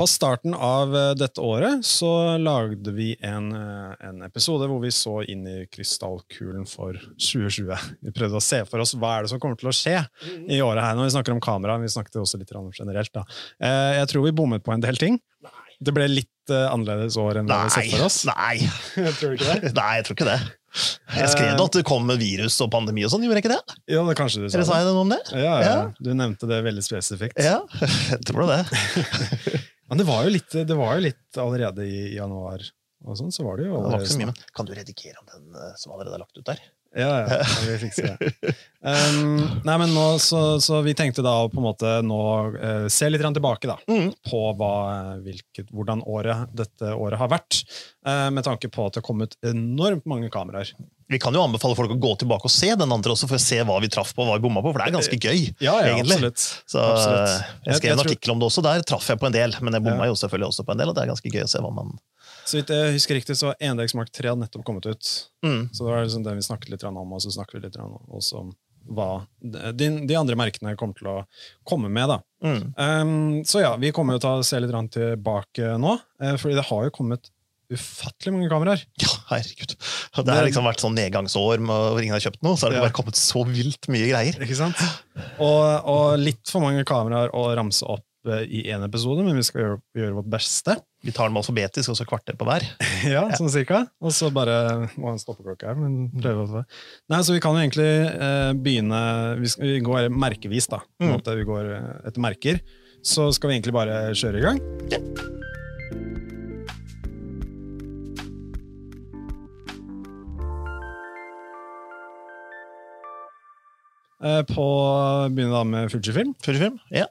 På starten av eh, dette året så lagde vi en, eh, en episode hvor vi så inn i krystallkulen for 2020. Vi prøvde å se for oss hva er det som kommer til å skje i året her. Når vi snakker om kamera, vi snakket også litt om generelt. da. Eh, Jeg tror vi bommet på en del ting. Det ble litt annerledes år enn det vi så for oss. Nei. tror du ikke det? Nei, jeg tror ikke det. Jeg skrev da at det kom med virus og pandemi og sånn, gjorde jeg ikke det? Ja, det kanskje du sa Eller sa jeg noe om det? Ja, ja, ja. Ja. Du nevnte det veldig spesifikt. Ja, jeg tror det. Men det var jo litt, det var jo litt allerede i januar. Og sånn, så var det jo Det allerede så mye, men Kan du redigere om den eh, som allerede er lagt ut der? Ja, ja, vi fikser det. Um, nei, men nå, så, så vi tenkte da å på en måte nå uh, se litt tilbake da, Mm. på hva, hvilket, hvordan året, dette året har vært, Uh, med tanke på at det har kommet enormt mange kameraer. Vi kan jo anbefale folk å gå tilbake og se den andre også, for å se hva vi traff på og hva vi bomma på, for det er ganske gøy. Ja, ja, egentlig. absolutt. Så absolutt. eh, Jeg skrev en artikkel om det også, der traff jeg på en del, men jeg bomma Ja. jo selvfølgelig også på en del, og det er ganske gøy å se hva man Så vidt jeg husker riktig, så Endex Mark 3 hadde nettopp kommet ut. mm. Så det var liksom det vi snakket litt om, og så snakker vi litt også om hva de, de andre merkene kommer til å komme med. da. Mm. Um, så ja, vi kommer jo til å se litt tilbake nå, eh, fordi det har jo kommet ufattelig mange kameraer. Ja, herregud. Det har liksom vært sånn nedgangsår hvor ingen har kjøpt noe, så har det Ja. bare kommet så vilt mye greier. Ikke sant? Og, og litt for mange kameraer å ramse opp eh, i én episode, men vi skal gjøre, gjøre vårt beste. Vi tar dem alfabetisk, og så kvarter på hver. Ja, sånn cirka. Og så bare må ha en stoppeklokke her, men prøve å Nei, så vi kan jo egentlig eh, begynne Vi, skal, vi går merkevis, da. På en Mm. måte vi går eh, etter merker. Så skal vi egentlig bare kjøre i gang. Eh, på Begynne da med Fujifilm. Fujifilm? Ja.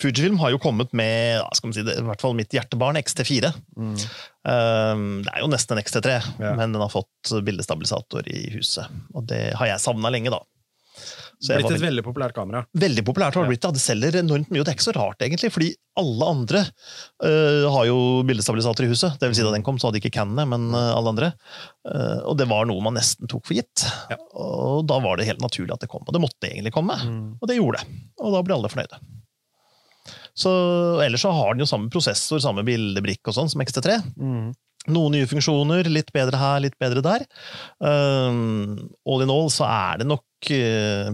Fujifilm har jo kommet med skal man si det, i hvert fall mitt hjertebarn, XT4. Um, det er jo nesten en XT3, Ja. men den har fått bildestabilisator i huset. Og det har jeg savna lenge, da. Blitt var et veldig, veldig populært kamera. veldig populært har det blitt. ja. Det selger enormt mye, og det er ikke så rart, egentlig, fordi alle andre uh, har jo bildestabilisator i huset. Det vil si Da den kom, så hadde ikke Canonene, men uh, alle andre. Uh, og det var noe man nesten tok for gitt. Ja. Og da var det helt naturlig at det kom. Og det måtte egentlig komme, og det gjorde det. Og da ble alle fornøyde. Så Ellers så har den jo samme prosessor, samme bildebrikke og sånn som XT3. Mm. Noen nye funksjoner, litt bedre her, litt bedre der. Um, all in all så er det nok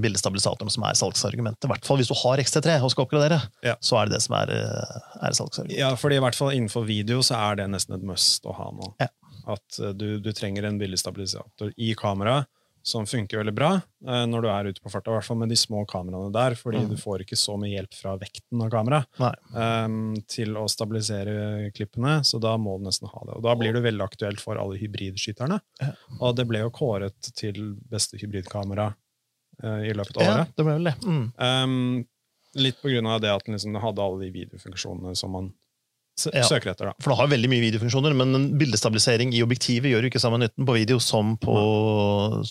bildestabilisatoren som er salgsargumentet. I hvert fall hvis du har XT3 og skal oppgradere, Ja. så er det det som er, uh, er salgsargumentet. Ja, fordi i hvert fall innenfor video så er det nesten et must å ha nå. Ja. At eh, du, du trenger en bildestabilisator i kameraet som funker veldig bra eh, når du er ute på farta, i hvert fall med de små kameraene der, fordi Mm. du får ikke så mye hjelp fra vekten av kameraet eh, til å stabilisere klippene, så da må du nesten ha det. Og da blir det veldig aktuelt for alle hybridskyterne. Ja. Og det ble jo kåret til beste hybridkamera eh, i løpet av Ja, året. det ble vel det. Mm. Um, litt på grunn av det at den liksom hadde alle de videofunksjonene som man Ja. søker etter. da. For det har veldig mye videofunksjoner, men en bildestabilisering i objektivet gjør jo ikke samme nytten på video som på,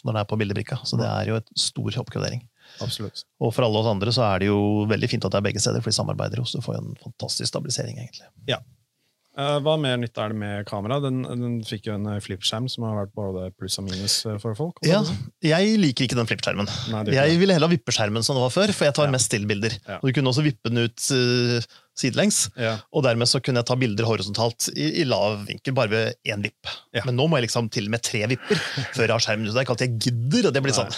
når det er på bildebrikka. Så det er jo et stor oppgradering. Absolutt. Og for alle oss andre så er det jo veldig fint at det er begge steder, for de samarbeider jo, så du får en fantastisk stabilisering, egentlig. Eh, hva mer nytt er det med kamera? Den, den fikk jo en flipskjerm flippskjerm som har vært både pluss og minus eh, for folk. Ja, jeg liker ikke den flippskjermen. Jeg ville heller ha vippeskjermen som det var før, for jeg tar Ja. mest stillbilder. Ja. Du kunne også vippe den ut uh, sidelengs, Ja. og dermed så kunne jeg ta bilder horisontalt i, i lav vinkel, bare ved én vipp. Men nå må jeg liksom til og med tre vipper før jeg har skjermen ute. Det er ikke alltid jeg gidder, og det blir sånn.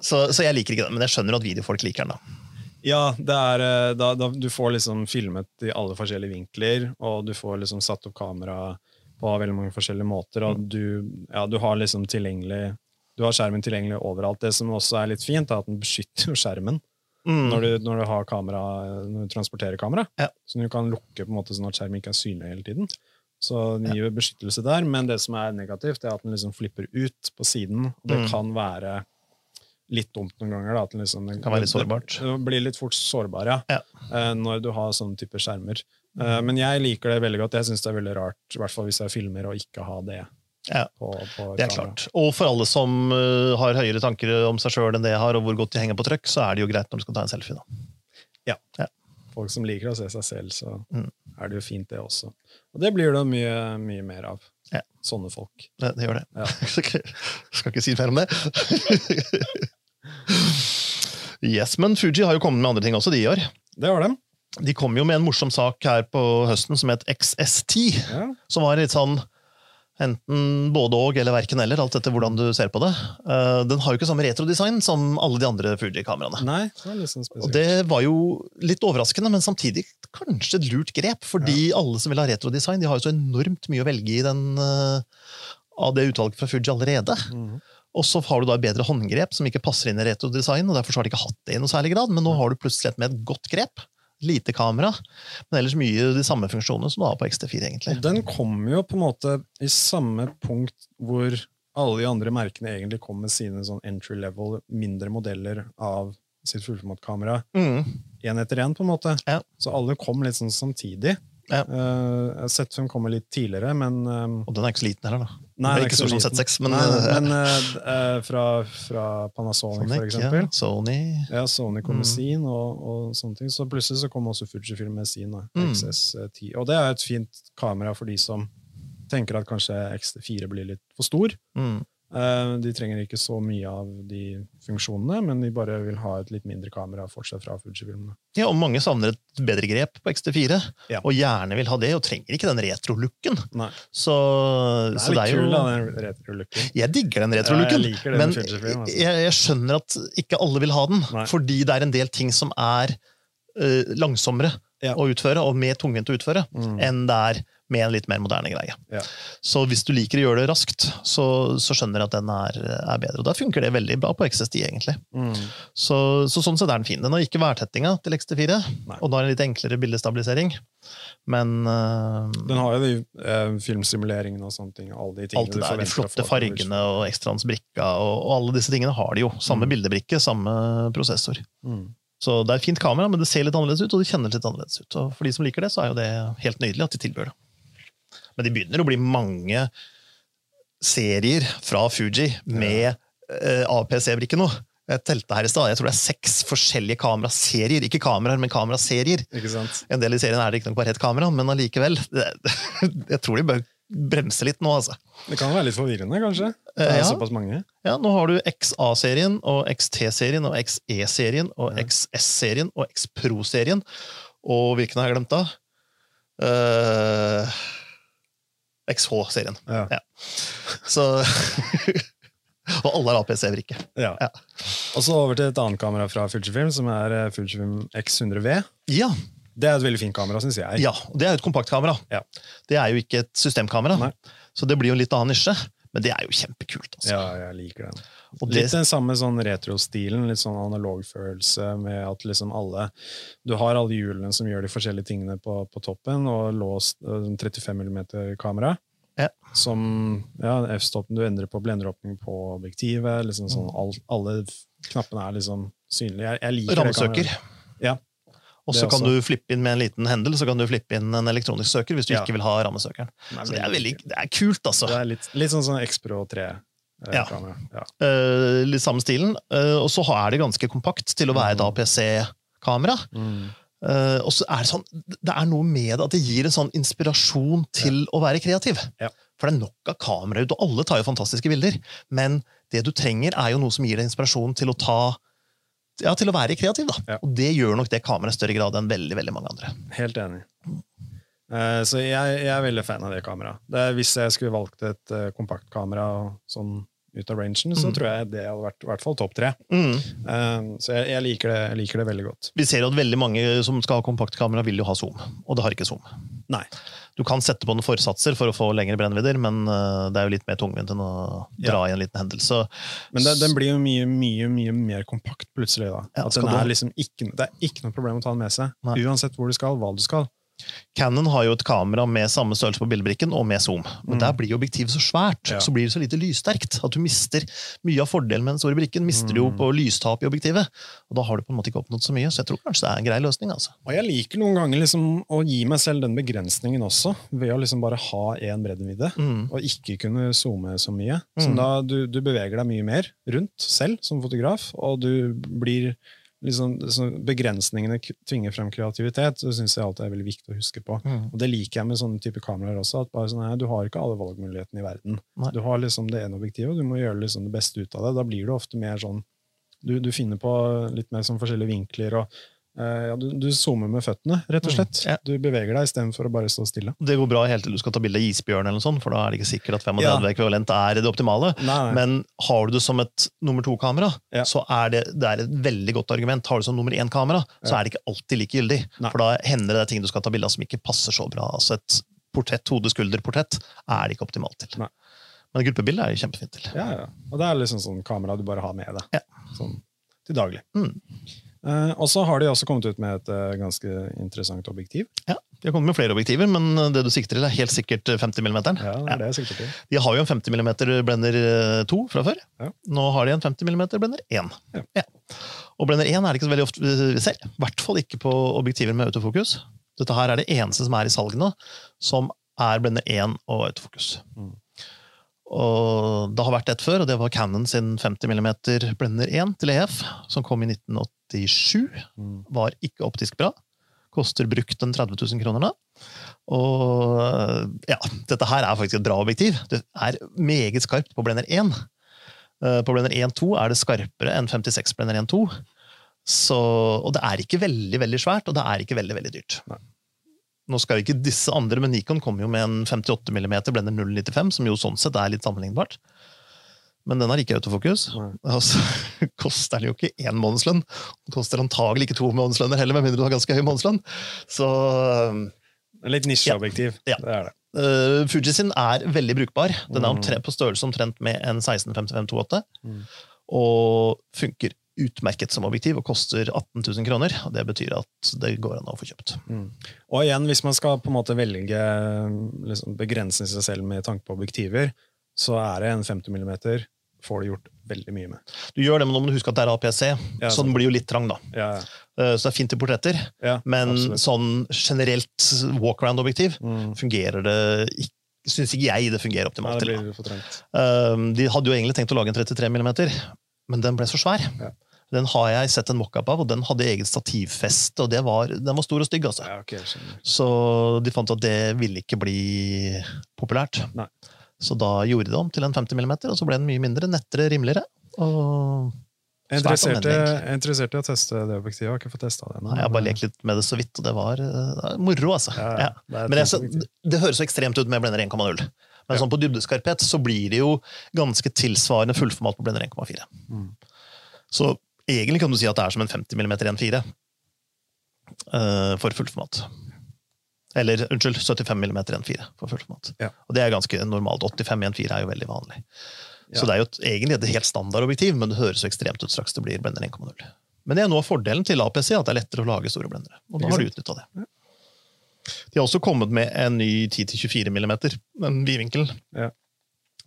Så, så jeg liker ikke den, men jeg skjønner at videofolk liker den. da. Ja, det er, eh, da, da, du får liksom filmet i alle forskjellige vinkler, og du får liksom satt opp kamera på veldig mange forskjellige måter, og du, ja, du har liksom tilgjengelig du har skjermen tilgjengelig overalt. Det som også er litt fint, er at den beskytter skjermen Mm. når, du, når du har kamera, når du transporterer kamera. Ja. Så du kan lukke på en måte sånn at skjermen ikke er synlig hele tiden. Så den gir jo beskyttelse der, men det som er negativt, er at den liksom flipper ut på siden. og Det Mm. kan være litt dumt noen ganger. Da, at liksom, det Kan være litt sårbart. Det, det blir litt fort sårbar, ja. Ja. Uh, Når du har sånne typer skjermer. Eh, Men jeg liker det veldig godt. Jeg syns det er veldig rart, i hvert fall hvis jeg filmer, å ikke ha det Ja. på, på Det er klart. Og for alle som uh, har høyere tanker om seg sjøl enn det jeg har, og hvor godt de henger på trøkk, så er det jo greit når du skal ta en selfie. da. ja, Folk som liker å se seg selv, så Mm. er det jo fint, det også. Og det blir det mye, mye mer av. Ja. Sånne folk. Det, det gjør det. Ja. Skal ikke si mer om det. yes, Men Fuji har jo kommet med andre ting også, de i år. Det var dem. De kom jo med en morsom sak her på høsten som het XS10. Ja. Som var litt sånn enten både og eller verken eller, alt etter hvordan du ser på det. Eh, den har jo ikke samme retrodesign som alle de andre Fuji-kameraene. Nei, det var liksom sånn Og det var jo litt overraskende, men samtidig kanskje et lurt grep. Fordi alle som vil ha retrodesign, de har jo så enormt mye å velge i den, eh, av det utvalget fra Fuji allerede. Mhm. Og så har du da bedre håndgrep som ikke passer inn i retrodesign, og derfor har de ikke hatt det i noe særlig grad, men nå har du plutselig et med et godt grep. Lite kamera, men ellers mye de samme funksjonene som du har på XT4, egentlig. Og den kommer jo på en måte i samme punkt hvor alle de andre merkene egentlig kom med sine sånn entry level, mindre modeller av sitt fullformatkamera. Mm. Én etter én, på en måte. Ja. Så alle kom litt sånn samtidig. Ja. Eh, jeg har sett hun kommer litt tidligere, men eh, Og den er ikke så liten heller, da. Nei, Den er den ikke stor som liten. Z6, men, Nei, eh, men eh, fra, fra Panasonic, for eksempel. ja. Sony Ja, Sony kom med Mm. sin, og, og sånne ting. Så plutselig så kom også Fujifilm med sin da, Mm. XS10. Og det er et fint kamera for de som tenker at kanskje XT4 blir litt for stor. mm. Eh, De trenger ikke så mye av de funksjonene, men de bare vil ha et litt mindre kamera fortsatt fra Fujifilm. da. Ja, og mange savner et bedre grep på XT4, Ja. og gjerne vil ha det, og trenger ikke den retro-looken. Så, det er så litt det er jo kul, da, den retro-looken. Jeg digger den retro-looken, ja, men altså. jeg, jeg skjønner at ikke alle vil ha den, Nei. fordi det er en del ting som er uh, langsommere Ja. å utføre, og mer tungvint å utføre, Mm. enn det er med en litt mer moderne greie. Ja. Så hvis du liker å gjøre det raskt, så, så skjønner jeg at den er, er bedre. Og da funker det veldig bra på XS10, egentlig. Mm. Så, så sånn sett er den fin. Den har ikke værtettinga til XT4, Nei. og da har en litt enklere bildestabilisering. Men uh, Den har jo de eh, filmsimuleringene og sånne ting. Alle de tingene du der, de flotte fargene og ekstraens brikka, og, og alle disse tingene har de jo. Samme Mm. bildebrikke, samme prosessor. Mm. Så det er et fint kamera, men det ser litt annerledes ut, og det kjennes litt annerledes ut. Og for de som liker det, så er jo det helt nydelig at de tilbyr det. Men det begynner å bli mange serier fra Fuji med eh, APC-brikke nå. Jeg telte her i stad, jeg tror det er seks forskjellige kameraserier. Ikke kameraer, men kameraserier. En del i serien er det ikke nok bare ett kamera, men allikevel. det- Jeg tror de bør bremse litt nå, altså. Det kan være litt forvirrende, kanskje? Det Eh, er ja. såpass mange. Ja, nå har du XA-serien og XT-serien og XE-serien og Ja. XS-serien og XPro-serien. Og hvilken har jeg glemt, da? Eh, XH-serien. Ja. Ja. Så Og alle har APC-brikke. Ja. Ja. Og så over til et annet kamera fra Fujifilm, som er eh, Fujifilm X100V. Ja, Det er et veldig fint kamera, syns jeg. ja, det er jo et kompaktkamera. Ja. Det er jo ikke et systemkamera, Nei. så det blir jo en litt annen nisje. Men det er jo kjempekult. altså. Ja, jeg liker den. Og Litt den samme sånn retrostilen, litt sånn analogfølelse med at liksom alle Du har alle hjulene som gjør de forskjellige tingene på, på toppen, og låst eh, 35 mm-kamera. Ja. Som ja, F-stoppen du endrer på blenderåpning på objektivet. liksom sånn, Mm. all, Alle knappene er liksom synlige. Jeg, jeg liker rammesøker. Ja. Og så kan du flippe inn med en liten hendel, så kan du flippe inn en elektronisk søker hvis du Ja. ikke vil ha rammesøkeren. Nei, Så det er, veldig, det er kult, altså. Det er litt, litt sånn sånn X-Pro 3. Ja. Ja. Uh, litt samme stilen. Uh, og så er det ganske kompakt til å være et Mm. APC-kamera. Mm. Uh, og så er det sånn, det er noe med det at det gir en sånn inspirasjon til å være kreativ. Ja. For det er nok av kameraer og alle tar jo fantastiske bilder. Men det du trenger, er jo noe som gir deg inspirasjon til å ta ja, til å være kreativ. da. Ja. Og det gjør nok det kameraet i større grad enn veldig veldig mange andre. Helt enig. Så jeg, jeg er veldig fan av det kameraet. Er, hvis jeg skulle valgt et kompaktkamera sånn ut av rangen, så Mm. tror jeg det hadde vært i hvert fall topp tre. Mm. Eh, så jeg, jeg, liker det, jeg liker det veldig godt. Vi ser jo at veldig mange som skal ha kompaktkamera, vil jo ha zoom. Og det har ikke zoom. Nei. Du kan sette på noen forsatser for å få lengre brennvidder, men eh, det er jo litt mer tungvint enn å dra i en liten hendelse. Men det, den blir jo mye mye, mye mer kompakt plutselig. da. Ja, er liksom ikke, det er ikke noe problem å ta den med seg. Nei. Uansett hvor du skal, hva du skal. Canon har jo et kamera med samme størrelse på bildebrikken og med zoom. Men Mm. der blir objektivet så svært, Ja. så blir det så lite lyssterkt at du mister mye av fordelen med den store brikken. mister du jo Mm. på lystap i objektivet. Og da har du på en måte ikke oppnådd så mye, så jeg tror kanskje det er en grei løsning. altså. Og jeg liker noen ganger liksom å gi meg selv den begrensningen også, ved å liksom bare ha én breddevidde. Mm. og ikke kunne zoome så mye. Så Mm. da du, du beveger deg mye mer rundt selv som fotograf, og du blir liksom, begrensningene tvinger frem kreativitet, Det syns jeg alltid er veldig viktig å huske på. Mm. Og det liker jeg med sånne type kameraer også. at bare sånn, nei, Du har ikke alle valgmulighetene i verden. Nei. Du har liksom det ene objektivet, og du må gjøre liksom det beste ut av det. Da blir du ofte mer sånn Du, du finner på litt mer sånn forskjellige vinkler, og ja, du, du zoomer med føttene, rett og Mm, slett. ja. Du beveger deg istedenfor å bare stå stille. Det går bra helt til du skal ta bilde av isbjørn, eller noe sånt, for da er det ikke sikkert at 35 Ja. ekvivalent er det optimale. Nei, nei. Men har du det som et nummer to-kamera, Ja. så er det, det er et veldig godt argument. Har du det som nummer én-kamera, så er det ikke alltid like gyldig. Nei. For da hender det ting du skal ta bilde av som ikke passer så bra. Altså Et portrett, hode-skulder-portrett er det ikke optimalt til. Men gruppebilde er det kjempefint til. Ja, ja. Og det er liksom sånn kamera du bare har med deg. Ja. Sånn til daglig. Mm. Eh, og så har de også kommet ut med et eh, ganske interessant objektiv. Ja, De har kommet med flere objektiver, men det du sikter til, er helt sikkert 50 mm. Ja, det er det jeg sikter til. De har jo en 50 mm blender 2 fra før. Ja. Nå har de en 50 mm blender 1. Ja. Og blender 1 er det ikke så veldig ofte vi ser. I hvert fall ikke på objektiver med autofokus. Dette her er det eneste som er i salgene, som er blender 1 og autofokus. Mm. Og det har vært et før, og det var Canon sin 50 mm blender 1 til EF, som kom i 1987. Mm. Var ikke optisk bra. Koster brukt en 30 000 kroner nå. Og ja, dette her er faktisk et bra objektiv. Det er meget skarpt på blender 1. Eh, På blender 1.2 er det skarpere enn 56 blender 1.2. Så, og det er ikke veldig veldig svært, og det er ikke veldig veldig dyrt. Nei. Nå skal jo ikke disse andre, men Nikon kommer jo med en 58 mm blender 095, som jo sånn sett er litt sammenlignbart. Men den har ikke autofokus. Og så koster den jo ikke én månedslønn. Den koster antagelig ikke to månedslønner heller, med mindre du har ganske høy månedslønn. Så litt nisjeobjektiv. Ja. Det er det. Uh, Fuji sin er veldig brukbar. Den er omtrent, omtre på størrelse omtrent med en 1655-28. Mm. Og funker utmerket som objektiv og koster 18 000 kroner. Og det betyr at det går an å få kjøpt. Mm. Og igjen, hvis man skal på en måte velge liksom, begrense seg selv med tanke på objektiver, så er det en 50 mm får du gjort veldig mye med. Du gjør det, men nå må du huske at det er APS-C, Ja, så den blir jo litt trang. da. Ja, Uh, så det er fint til portretter, ja, men absolutt. sånn generelt walkaround-objektiv Mm. fungerer det ikke Syns ikke jeg det fungerer Ja, optimalt det blir for trangt. Um, de hadde jo egentlig tenkt å lage en 33 mm, men den ble så svær. Ja. Den har jeg sett en mockup av, og den hadde eget stativfeste, og det var, den var stor og stygg. altså. Ja, okay. Så de fant at det ville ikke bli populært. Nei. Så da gjorde de det om til en 50 mm, og så ble den mye mindre, nettere, rimeligere. Og Jeg er Svært interessert, i- jeg i å teste det objektivet. Jeg har ikke fått testa det ennå. jeg har bare lekt litt med det så vidt, og det var uh, moro, altså. Ja, Ja. Det Men jeg, så, det høres så ekstremt ut med blender 1,0. Men Ja. sånn på dybdeskarphet så blir det jo ganske tilsvarende fullformat på blender 1,4. Mm. Så egentlig kan du si at det er som en 50 mm 1.4 eh, for fullformat. Eller unnskyld, 75 mm 1.4 for fullformat. Ja. Og det er ganske normalt. 85 1.4 er jo veldig vanlig. Så det er jo et, egentlig et helt standard objektiv, men det høres jo ekstremt ut straks det blir blender 1,0. Men det er noe av fordelen til APC, at det er lettere å lage store blendere. Og da har de utnytta det. De har også kommet med en ny 10-24 mm, en vidvinkel. Ja.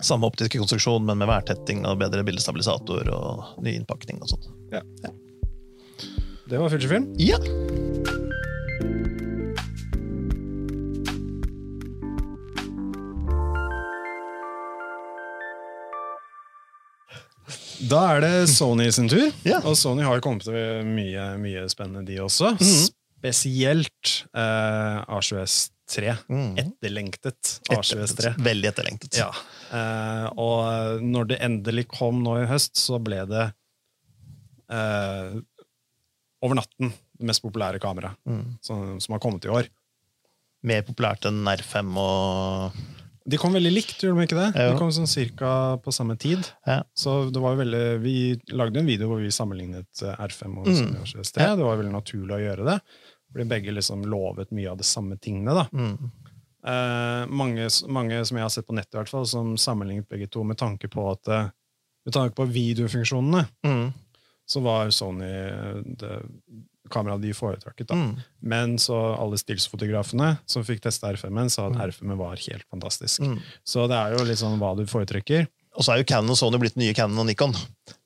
Samme optiske konstruksjon, men med værtetting og bedre bildestabilisator og ny innpakning og sånt. Det var Fujifilm. Ja! Da er det Sony sin tur. Ja. Og Sony har kommet til mye, mye spennende, de også. Mhm. Spesielt eh, A7S3. Mm. Etterlengtet A7S3. Veldig etterlengtet. Ja. Eh, og når det endelig kom nå i høst, så ble det eh, over natten det mest populære kameraet Mm. som, som har kommet i år. Mer populært enn R5 og De kom veldig likt, gjorde de ikke det? Ja. De kom sånn cirka på samme tid. Ja. Så det var veldig, Vi lagde en video hvor vi sammenlignet eh, R5 og Mm. Sony A7S3. Ja. Det var veldig naturlig å gjøre det. Fordi begge liksom lovet mye av de samme tingene. da. mm. Eh, mange, mange som jeg har sett på nettet, i hvert fall, som sammenlignet begge to med tanke på at eh, med tanke på videofunksjonene, Mm. så var Sony eh, det kameraet de foretrakket. da. Mm. Men så alle stillsfotografene som fikk teste R5-en, sa at Mm. R5-en var helt fantastisk. Mm. Så det er jo litt sånn hva du foretrekker. Og så er jo Canon og Sony blitt nye Canon og Nikon.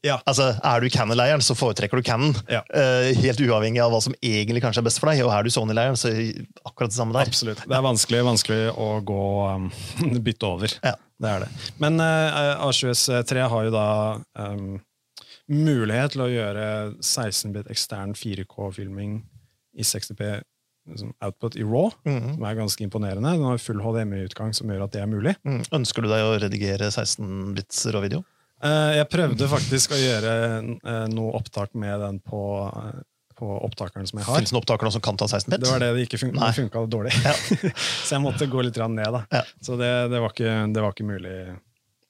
Ja. Altså, Er du Canon-leiren, så foretrekker du Canon. Ja. Uh, helt uavhengig av hva som egentlig kanskje er best for deg. Og er du Sony-leiren, så akkurat det samme der. Absolutt. Det er vanskelig, vanskelig å gå um, bytte over. Ja. Det er det. Men uh, A7S3 har jo da um, mulighet til å gjøre 16-bit ekstern 4K-filming i 60P liksom, output i RAW, Mhm. som er ganske imponerende. Den har full HDMI-utgang som gjør at det er mulig. Mm. Ønsker du deg å redigere 16-bits råvideo? Eh, Jeg prøvde faktisk å gjøre eh, noe opptak med den på, på opptakeren som jeg har. Fins det nå som kan ta 16-bit? Det var det det ikke funka, funka dårlig. Ja. så jeg måtte gå litt ned. da. Ja. Så det, det, var ikke, det var ikke mulig.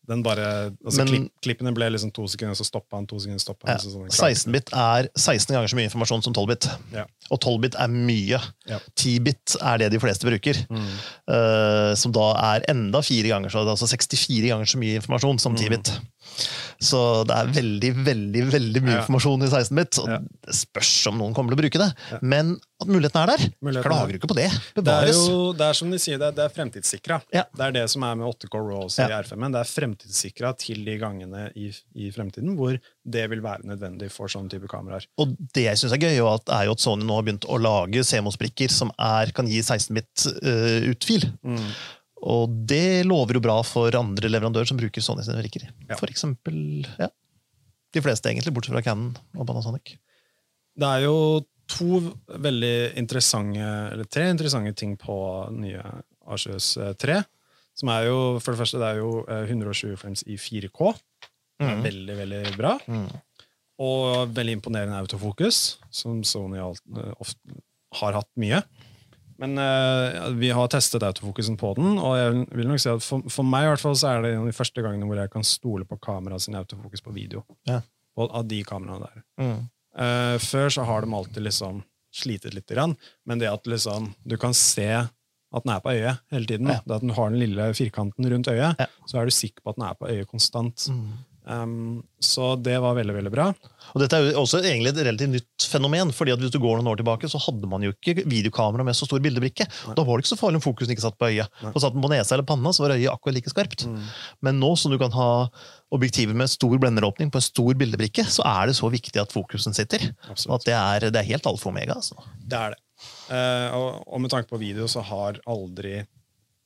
Den bare, altså Men- klipp, Klippene ble liksom to sekunder, så stoppa han. to sekunder, stoppa Ja. han. så sånn 16-bit er 16 ganger så mye informasjon som 12-bit. Ja. Og 12-bit er mye. Ja. 10-bit er det de fleste bruker. Mm. Uh, som da er enda fire ganger så, altså 64 ganger så mye informasjon som 10-bit. Så det er veldig, veldig veldig mye Ja. informasjon i 16-bit. Og Ja. det spørs om noen kommer til å bruke det. Ja. Men at muligheten er der, Muligheten klager ikke på det. Det er jo det er som de sier, det er, det er fremtidssikra. Det er det som er med 8K Rolls Ja. i R5-en. Det er fremtidssikra til de gangene i, i fremtiden hvor det vil være nødvendig for sånne type kameraer. Og det jeg syns er gøy, er jo at Sony nå har begynt å lage CMOS-brikker som er, kan gi 16-bit-utfil. Mm. Og det lover jo bra for andre leverandører som bruker Sony sine brikker. Ja. For eksempel ja, de fleste, egentlig, bortsett fra Canon og Panasonic. Det er jo to veldig interessante, eller tre interessante ting på nye A7S 3. Som er jo, for det første, det er jo eh, 120 frames i 4K. Det er Mhm. veldig, veldig bra. Mm. Og veldig imponerende autofokus, som Sony eh, ofte har hatt mye. Men uh, vi har testet autofokusen på den, og jeg vil nok si at for, for meg i hvert fall så er det en av de første gangene hvor jeg kan stole på kameraet sin autofokus på video. Ja. Og, av de kameraene der. Mm. Uh, før så har de alltid liksom slitet litt, grann, men det at liksom, du kan se at den er på øyet hele tiden, Ja. det at den har den lille firkanten rundt øyet, Ja. så er du sikker på at den er på øyet konstant. Mm. Um, så det var veldig, veldig bra. Og dette er jo også egentlig et relativt nytt fenomen. fordi at Hvis du går noen år tilbake, så hadde man jo ikke videokamera med så stor bildebrikke. Nei. Da var det ikke så farlig om fokusen ikke satt på øyet. Nei. Og satt den på nesa eller panna, så var øyet akkurat like skarpt. Mm. Men nå som du kan ha objektiver med stor blenderåpning på en stor bildebrikke, så er det så viktig at fokusen sitter. Absolutt. at det er, det er helt alfa og omega. Altså. Det er det. Uh, og, og med tanke på video så har aldri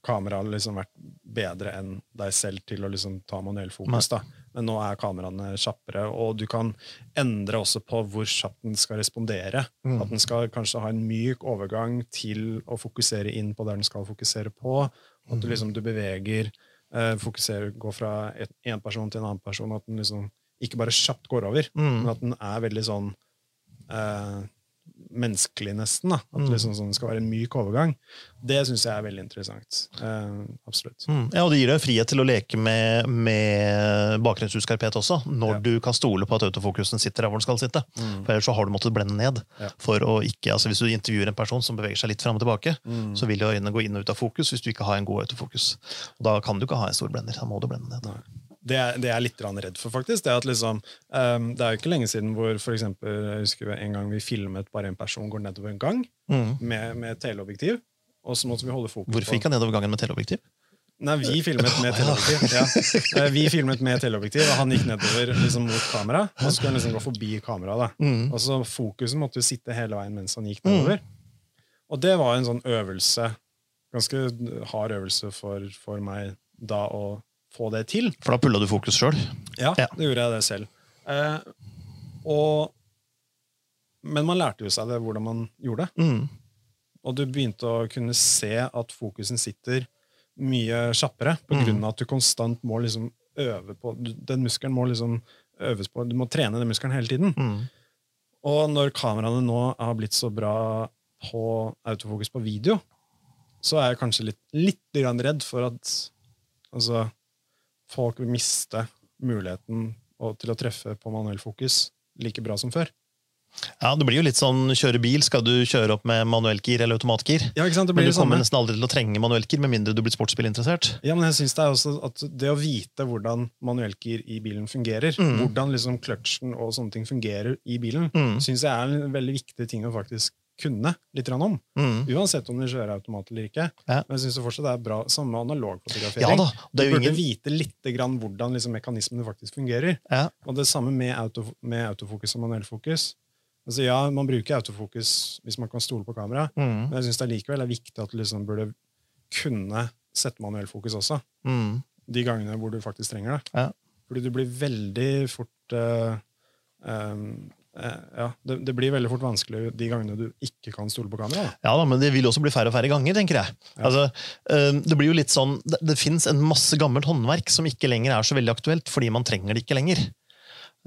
kameraet liksom vært bedre enn deg selv til å liksom ta manuell fokus. da. Men nå er kameraene kjappere, og du kan endre også på hvor kjapt den skal respondere. Mm. At den skal kanskje ha en myk overgang til å fokusere inn på der den skal fokusere på. At du Mm. liksom du beveger, eh, fokuserer, går fra én person til en annen person. At den liksom ikke bare kjapt går over, Mm. men at den er veldig sånn eh, menneskelig, nesten. da. At det liksom sånn, det skal være en myk overgang. Det syns jeg er veldig interessant. Uh, absolutt. Mm. Ja, og Det gir deg frihet til å leke med, med bakgrunnsuskarphet også, når Ja. du kan stole på at autofokusen sitter der hvor den skal sitte. Mm. For Ellers så har du måttet blende ned. Ja. for å ikke, altså Hvis du intervjuer en person som beveger seg litt fram og tilbake, Mm. så vil øynene gå inn og ut av fokus hvis du ikke har en god autofokus. Og Da kan du ikke ha en stor blender. Da må du blende ned. Nei. Det er, det er jeg litt redd for, faktisk. Det, er at liksom, um, det er jo ikke lenge siden hvor for eksempel, jeg husker en gang vi filmet bare en person går nedover en gang Mm. med, med teleobjektiv. Og så måtte vi holde fokus Hvorfor gikk han nedover gangen med teleobjektiv? Nei, vi filmet med teleobjektiv. Ja. Vi filmet med teleobjektiv, og han gikk nedover liksom, mot kamera. Og så skulle han liksom gå forbi kameraet. Mm. Og så Fokuset måtte jo sitte hele veien mens han gikk nedover. Og det var en sånn øvelse, ganske hard øvelse for, for meg da å få det til. For da pulla du fokus sjøl. Ja, Ja. det gjorde jeg det selv. Eh, og, men man lærte jo seg det hvordan man gjorde det. Mm. Og du begynte å kunne se at fokusen sitter mye kjappere, på Mm. grunn av at du konstant må liksom øve på Den muskelen må liksom øves på. Du må trene den muskelen hele tiden. Mm. Og når kameraene nå har blitt så bra på autofokus på video, så er jeg kanskje litt, litt redd for at altså, folk vil miste muligheten til å treffe på manuell fokus like bra som før. Ja, Det blir jo litt sånn kjøre bil. Skal du kjøre opp med manuellgir eller automatgir? Ja, ikke sant? Det Men du kommer nesten aldri til å trenge manuellgir, med mindre du blir sportsbilinteressert. Ja, men jeg synes det er også at det å vite hvordan manuellgir i bilen fungerer, Mm. hvordan liksom kløtsjen og sånne ting fungerer i bilen, Mm. synes jeg er en veldig viktig ting å faktisk kunne litt om. Mm. Uansett om du kjører automat eller ikke. Ja. Men jeg synes det fortsatt er bra, samme analogfotografering. Ja da. Det Du er jo burde ingen vite litt grann hvordan liksom mekanismene faktisk fungerer. ja. Og det samme med, auto, med autofokus og manuellfokus. Altså ja, Man bruker autofokus hvis man kan stole på kamera, mm. men jeg synes det likevel er viktig at du liksom burde kunne sette manuellfokus også. Mm. De gangene hvor du faktisk trenger det. Ja. Fordi du blir veldig fort uh, Um, ja, det, det blir veldig fort vanskelig de gangene du ikke kan stole på kamera. Da. Ja da, men det vil også bli færre og færre ganger, tenker jeg. Altså, eh, det blir jo litt sånn, det, det fins en masse gammelt håndverk som ikke lenger er så veldig aktuelt, fordi man trenger det ikke lenger.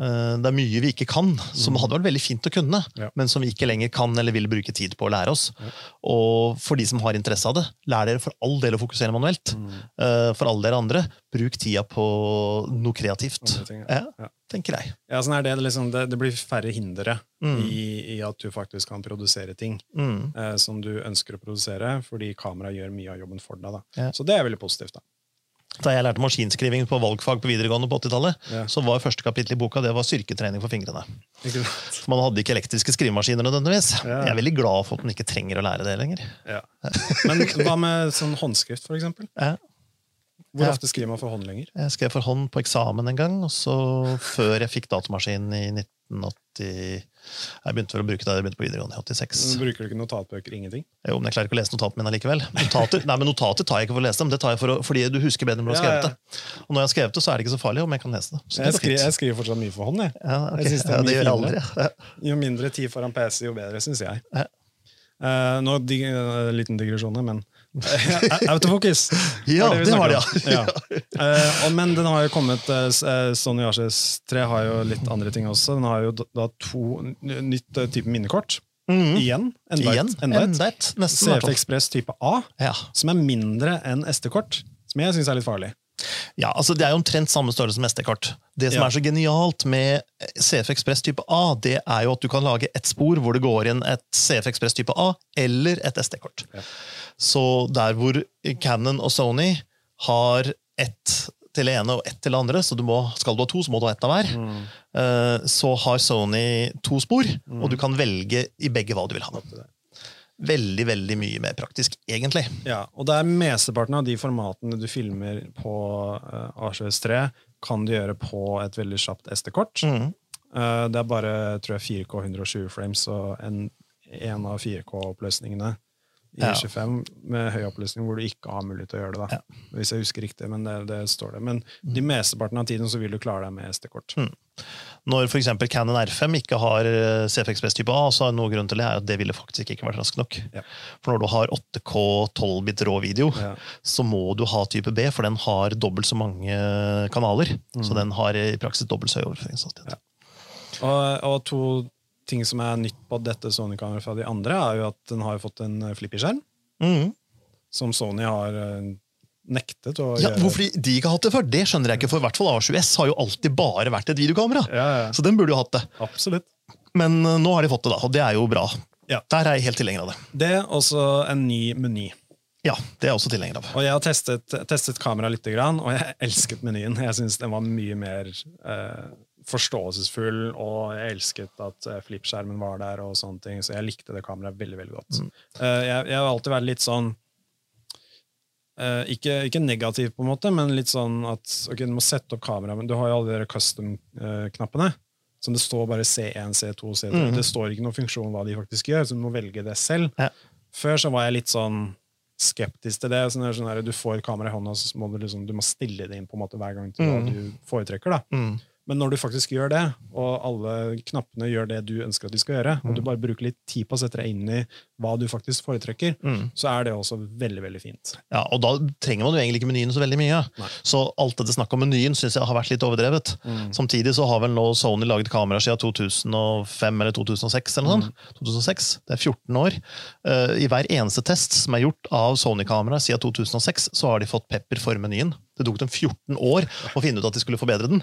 Eh, Det er mye vi ikke kan, som hadde vært veldig fint å kunne, Ja. men som vi ikke lenger kan eller vil bruke tid på å lære oss. Og for de som har interesse av det, lær dere for all del å fokusere manuelt. Mm. For alle dere andre, bruk tida på noe kreativt. Ting, ja. Ja, Ja. tenker jeg. Ja, sånn er det, liksom, det, det blir færre hindre Mm. i, i at du faktisk kan produsere ting Mm. eh, som du ønsker å produsere, fordi kamera gjør mye av jobben for deg. Ja. Så det er veldig positivt. da. Da jeg lærte maskinskriving på valgfag på videregående på 80-tallet, Ja. så var første kapittel i boka det var styrketrening for fingrene. For Man hadde ikke elektriske skrivemaskiner nødvendigvis. Ja. Jeg er veldig glad for at man ikke trenger å lære det lenger. Ja. Men hva med sånn håndskrift, for eksempel? Ja. Hvor ofte skriver man for hånd lenger? Jeg skrev for hånd på eksamen en gang, og så før jeg fikk datamaskin i 1980 Jeg begynte vel å bruke det jeg begynte på videregående i 86. Bruker du ikke notatbøker? Ingenting? Jo, men jeg klarer ikke å lese notatene mine likevel. Notater, nei, men notater tar jeg ikke for å lese dem, det tar jeg for å, fordi du husker bedre når du har skrevet det. Og når jeg har skrevet det, så er det ikke så farlig om jeg kan lese det. Det Jeg skriver, jeg skriver fortsatt mye for hånd. Jeg. Ja, okay. jeg det ja, det gjør jeg aldri. Ja. Jo mindre tid foran PC, jo bedre, syns jeg. Eh, nå dig uh, liten digresjon, men eh, Autofocus! Ja, det var det, snakket om. ja. Eh, og, men den har jo kommet uh, eh, Sony A6-3 har jo litt andre ting også. Den har jo da- to nytt uh, type minnekort. Mm. Igjen. Enda et. Et. Et. CF. Express type A, Ja. som er mindre enn SD-kort. Som jeg syns er litt farlig. Ja, altså Det er jo omtrent samme størrelse som SD-kort. Det som Ja. er så genialt med CF Express type A, det er jo at du kan lage ett spor hvor det går inn et CF Express type A eller et SD-kort. Ja. Så der hvor Canon og Sony har ett til det ene og ett til det andre, så du må, skal du ha to, så må du ha ett av hver, eh, så har Sony to spor, og du kan velge i begge hva du vil ha. Veldig, veldig mye mer praktisk, egentlig. Ja, og det er Mesteparten av de formatene du filmer på uh, A63, kan du gjøre på et veldig kjapt SD-kort. Mm. Uh, det er bare tror jeg, 4K 120 frames og en, en av 4K-oppløsningene i Ja. 25 med høy oppløsning hvor du ikke har mulighet til å gjøre det. da. Hvis jeg husker riktig, men det, det står det. Men de mesteparten av tiden så vil du klare deg med SD-kort. Mm. Når f.eks. Canon R5 ikke har CFXPS type A, så er noe grunn til det er at det ville faktisk ikke vært raskt nok. Ja. For når du har 8K 12-bit rå video, Ja. så må du ha type B, for den har dobbelt så mange kanaler. Så den har i praksis dobbelt så høy overføringshastighet. Mm. Ja. Og, og to ting som er nytt på dette Sony-kameraet fra de andre, er jo at den har fått en flippy-skjerm, Mhm. som Sony har eh, nektet å Ja, gjøre. hvorfor de, de ikke har hatt det før, det skjønner jeg ikke. For i hvert fall A7S har jo alltid bare vært et videokamera. Ja, ja, Så den burde jo hatt det. absolutt. Men eh, nå har de fått det, da, og det er jo bra. Ja. Der er jeg helt tilhenger av det. Det er også en ny meny. Ja, det er jeg også tilhenger av. Og jeg har testet, testet kamera litt, og jeg elsket menyen. Jeg syns den var mye mer eh, forståelsesfull, og jeg elsket at eh, flippskjermen var der, og sånne ting, så jeg likte det kameraet veldig veldig godt. Mm. jeg, jeg har alltid vært litt sånn eh, ikke, ikke negativ, på en måte, men litt sånn at ok, du må sette opp kamera, men du har jo alle de custom-knappene. Som det står bare C1, C2, C3. Mm. Det står ikke noen funksjon hva de faktisk gjør, så du må velge det selv. Ja. Før så var jeg litt sånn skeptisk til det. Sånn, sånn der, du får kamera i hånda, så må du, liksom, du må stille det inn på en måte hver gang til hva Mm. du foretrekker. da. Mm. Men når du faktisk gjør det, og alle knappene gjør det du ønsker at de skal gjøre, og du bare bruker litt tid på å sette deg inn i hva du faktisk foretrekker, Mm. så er det også veldig veldig fint. Ja, og da trenger man jo egentlig ikke menyen så veldig mye. Nei. Så alt dette snakket om menyen syns jeg har vært litt overdrevet. Samtidig så har vel nå Sony laget kamera siden 2005 eller 2006 eller noe sånt. 2006, Det er 14 år. Eh, I hver eneste test som er gjort av Sony-kamera siden 2006, så har de fått pepper for menyen. Det tok dem 14 år å finne ut at de skulle forbedre den.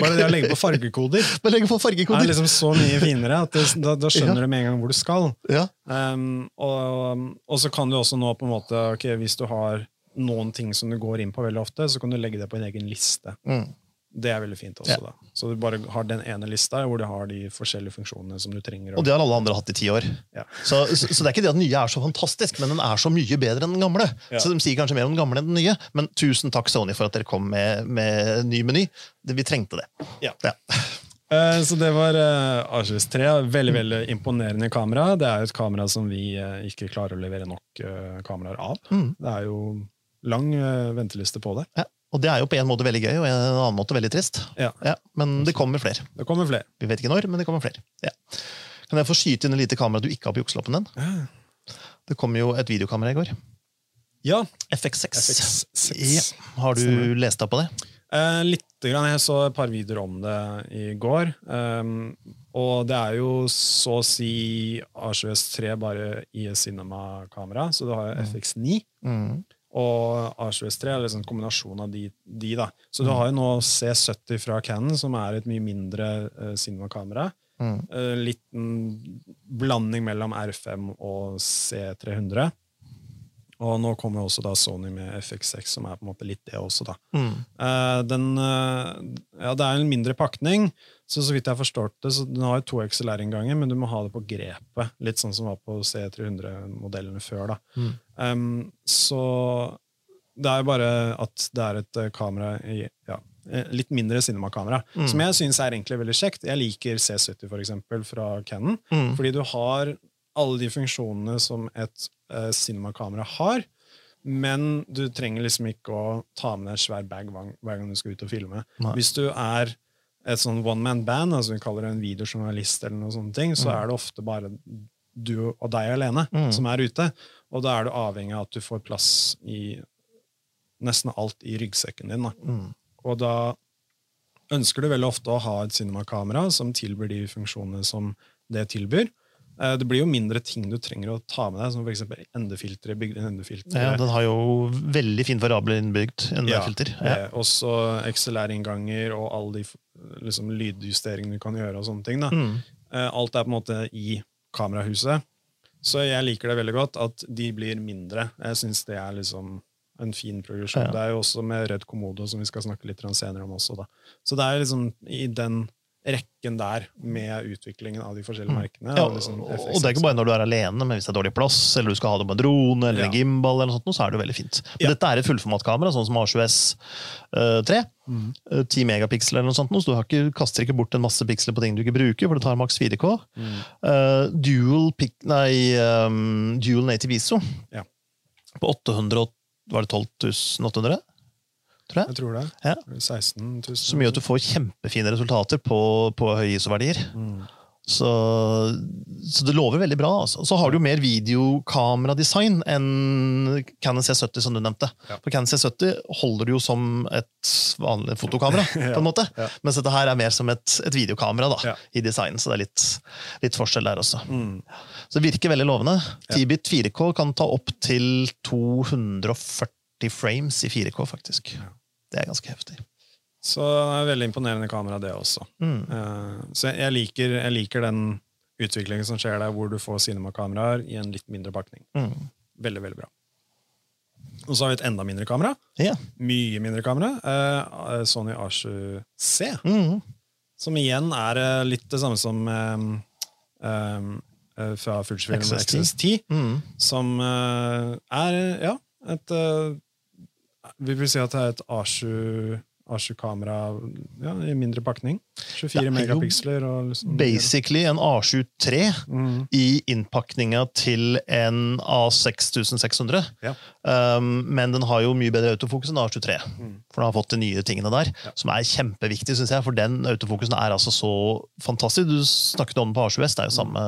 Bare det å legge på fargekoder Bare legge på fargekoder. er liksom så mye finere at det, da, da skjønner du med en gang hvor du skal. Ja. Um, og, og så kan du også nå på en måte, ok, hvis du har noen ting som du går inn på veldig ofte, så kan du legge det på en egen liste. Mm. Det er veldig fint også. Ja. da. Så du bare har den ene lista hvor du har de forskjellige funksjonene som du trenger. Og det har alle andre hatt i ti år. Ja. Så, så, så det er ikke det at den nye er så fantastisk, men den er så mye bedre enn den gamle. Ja. Så de sier kanskje mer om den gamle enn den nye, men tusen takk Sony for at dere kom med, med ny meny. Vi trengte det. Ja. Ja. Eh, Så det var uh, A23. Veldig veldig imponerende kamera. Det er jo et kamera som vi eh, ikke klarer å levere nok eh, kameraer av. Mm. Det er jo lang venteliste på det. Ja. Og det er jo på en måte veldig gøy, og en annen måte veldig trist. Ja. Ja, men det kommer flere. Det kommer flere. Vi vet ikke når, men det kommer flere. Ja. Kan jeg få skyte inn et lite kamera du ikke har på jukseloppen din? Ja. Det kom jo et videokamera i går. Ja. FX6. FX6. Ja. Har du Stemmer. lest deg på det? Eh, litt grann. Jeg så et par videoer om det i går. Um, og det er jo så å si A7S3 bare i cinema-kamera, så du har jo FX9. Mm. Og A7S3 er liksom en kombinasjon av de, de. da. Så du har jo nå C70 fra Canon, som er et mye mindre uh, cinema-kamera. Mm. Uh, liten blanding mellom R5 og C300. Og nå kommer også da Sony med FX6, som er på en måte litt det også. da. Mm. Uh, den, uh, ja, det er en mindre pakning, så så vidt jeg har forstått det, så den har jo to XLR-innganger, men du må ha det på grepet. Litt sånn som var på C300-modellene før. da. Mm. Um, så det er jo bare at det er et eh, kamera i ja, litt mindre cinema-kamera, Mm. som jeg syns er egentlig veldig kjekt. Jeg liker C70 for eksempel, fra Canon, Mm. fordi du har alle de funksjonene som et uh, cinema-kamera har, men du trenger liksom ikke å ta med deg en svær bag hver gang du skal ut og filme. Nei. Hvis du er et sånn one man band, altså vi kaller det en videojournalist, eller noe sånne ting, så Mm. er det ofte bare du og deg alene Mm. som er ute. Og da er du avhengig av at du får plass i nesten alt i ryggsekken din. Da. Mm. Og da ønsker du veldig ofte å ha et cinemakamera som tilbyr de funksjonene som det tilbyr. Eh, Det blir jo mindre ting du trenger å ta med deg, som f.eks. endefiltre. endefiltre. Ja, den har jo veldig fin variabel innbygd. endefilter. Ja. Ja. også XLR-innganger og alle de liksom, lydjusteringene du kan gjøre. og sånne ting. Mm. Eh, Alt er på en måte i kamerahuset. Så jeg liker det veldig godt at de blir mindre. Jeg syns det er liksom en fin progresjon. Ja. Det er jo også med Rød Komodo, som vi skal snakke litt senere om også. Da. Så det er liksom i den rekken der med utviklingen av de forskjellige merkene. Mm. Ja, og liksom og det er ikke bare når du er alene, men hvis det er dårlig plass, eller du skal ha det på en drone eller en gimbal, eller noe sånt, så er det jo veldig fint. Men Ja. dette er et fullformatkamera, sånn som A7S eh, 3. Mm. eh, 10 megapiksler eller noe sånt, så du har ikke, kaster ikke bort en masse piksler på ting du ikke bruker, for det tar maks 4K. Mm. Uh, dual, pic, nei, um, dual native ISO Ja. på 800, var det 12 800? Tror jeg. Jeg tror det. Ja. 16 000. Som gjør at du får kjempefine resultater på, på høye ISO-verdier. Mm. Så, så det lover veldig bra. Altså. Så har du jo mer videokameradesign enn Canon C70, som du nevnte. Ja. For Canon C70 holder du jo som et vanlig fotokamera, Ja, på en måte. ja. mens dette her er mer som et, et videokamera da, i design. Så det er litt, litt forskjell der også. Mm. Så det virker veldig lovende. Tibit 10-bit 4K kan ta opp til 240 frames i 4K, faktisk. Ja. Det er ganske heftig. Så det er veldig imponerende kamera, det også. Mm. Uh, Så jeg- liker, jeg liker den utviklingen som skjer der, hvor du får cinemakameraer i en litt mindre pakning. Mm. Veldig, veldig bra. Og så har vi et enda mindre kamera. Ja. Mye mindre kamera. Uh, Sony A7C. Mm. Som igjen er litt det samme som um, um, fra Fujifilm XS10. XS10. Mm. Som er, ja, et Vi vil si at det er et A7 A7-kamera ja, i mindre pakning. 24 Det er megapiksler. Liksom, Basically en A7 III Mm, i innpakninga til en A6600. Ja. Um, men den har jo mye bedre autofokus enn A23. Mm. For den har fått de nye tingene der, Ja. som er kjempeviktig, synes jeg. For den autofokusen er altså så fantastisk. Du snakket om den på A7S, det er jo samme,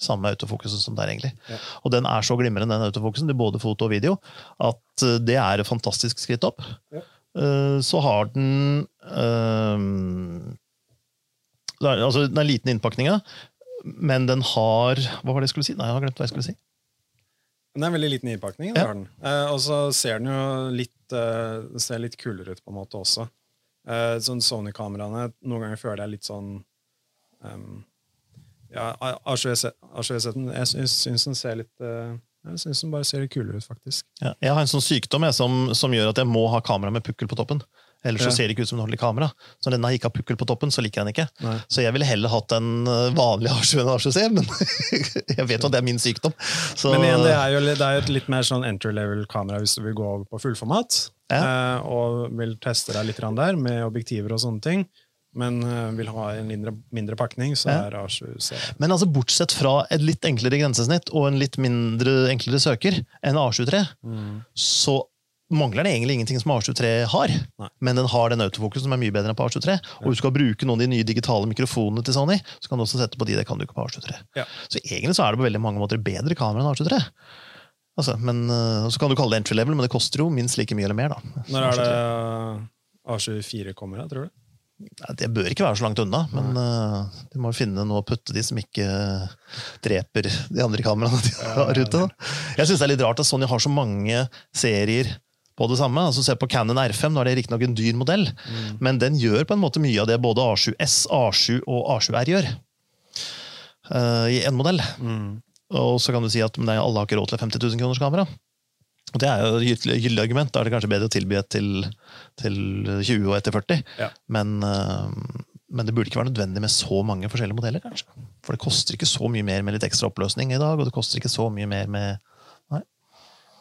samme autofokusen som der, egentlig. Ja. Og den er så glimrende, den autofokusen, til både foto og video, at uh, det er et fantastisk skritt opp. Ja. Uh, så har den um, er, altså, Den er liten innpakning innpakninga, men den har Hva var det jeg skulle si? Nei, jeg har glemt hva jeg skulle si. Den er en veldig liten innpakning. Ja. den. Eh, og så ser den jo litt, eh, ser litt kulere ut på en måte også. Eh, sånn Sony-kameraene noen ganger føler jeg litt sånn um, Ja, A7S-en Jeg syns, syns den ser litt eh, Jeg syns den bare ser litt kulere ut, faktisk. Ja, jeg har en sånn sykdom jeg, som, som gjør at jeg må ha kamera med pukkel på toppen. Ellers så ser det ikke ut som en ordentlig kamera. Så når denne ikke har pukkel på toppen, så liker jeg den ikke. Nei. Så jeg ville heller hatt en eh, vanlig A7 enn A7C, men jeg vet jo at det er min sykdom. Så, Men igjen, det er jo det er et litt mer sånn entry level-kamera hvis du vil gå over på fullformat. Ja. eh, og vil teste deg litt der med objektiver og sånne ting. Men eh, vil ha en mindre, mindre pakning, så er A7C Men altså, bortsett fra et litt enklere grensesnitt og en litt mindre enklere søker enn A23, mm. så mangler den egentlig ingenting som A23 har, Nei. men den har den autofokusen som er mye bedre enn på A23. Og hvis du skal bruke noen av de nye digitale mikrofonene til Sony, så kan du også sette på de. Det kan du ikke på A23. Ja. Så egentlig så er det på veldig mange måter bedre kamera enn A23. Altså, men, øh, så kan du kalle det entry level, men det koster jo minst like mye eller mer. da. Når er det A24 kommer, da, tror du? Det bør ikke være så langt unna, men uh, de må finne noe å putte de som ikke dreper de andre kameraene de har ute. Da. Jeg syns det er litt rart at Sony har så mange serier på det samme. Altså Se på Canon R5, nå er det riktignok en dyr modell, men den gjør på en måte mye av det både A7S, A7 og A7R gjør. Uh, I én modell. Og så kan du si at nei, alle har ikke råd til 50 000 kroners kamera. Og Det er jo et gyldig argument. Da er det kanskje bedre å tilby et til, til 20 og etter 40. Ja. Men, øh, men det burde ikke være nødvendig med så mange forskjellige modeller. kanskje. For det koster ikke så mye mer med litt ekstra oppløsning i dag, og det koster ikke så mye mer med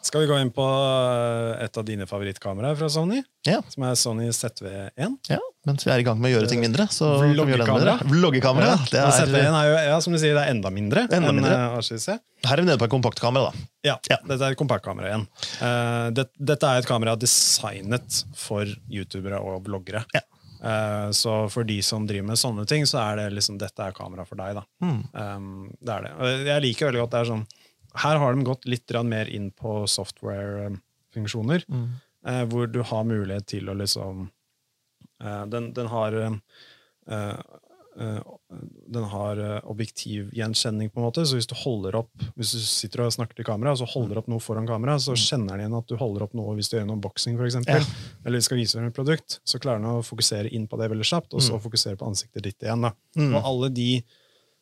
Skal vi gå inn på eh, et av dine favorittkameraer fra Sony? Ja. Som er Sony ZV1. Ja, mens vi er i gang med å gjøre ting mindre. så Vloggekamera. Vloggekamera. Og er, ZV1 er jo, ja, som du sier, det er enda mindre Enda enn mindre. eh, A7C. her er vi nede på et kompaktkamera. da. Ja, Ja. dette er et kompaktkamera igjen. Uh, det, dette er et kamera designet for youtubere og bloggere. Ja. Uh, så for de som driver med sånne ting, så er det liksom, dette er kamera for deg. da. Mm. Um, det er det. Og jeg liker veldig godt det er sånn Her har de gått litt mer inn på software-funksjoner, Mm. eh, hvor du har mulighet til å liksom eh, den, den har eh, eh, den har eh, objektivgjenkjenning, på en måte, så hvis du holder opp hvis du sitter og snakker til kamera, så holder opp noe foran kamera, så kjenner den igjen at du holder opp noe hvis du gjør noe for eksempel, Ja. eller skal vise frem et produkt, så klarer den å fokusere inn på det veldig kjapt, og så fokusere på ansiktet ditt igjen. Da. Mm. Og alle de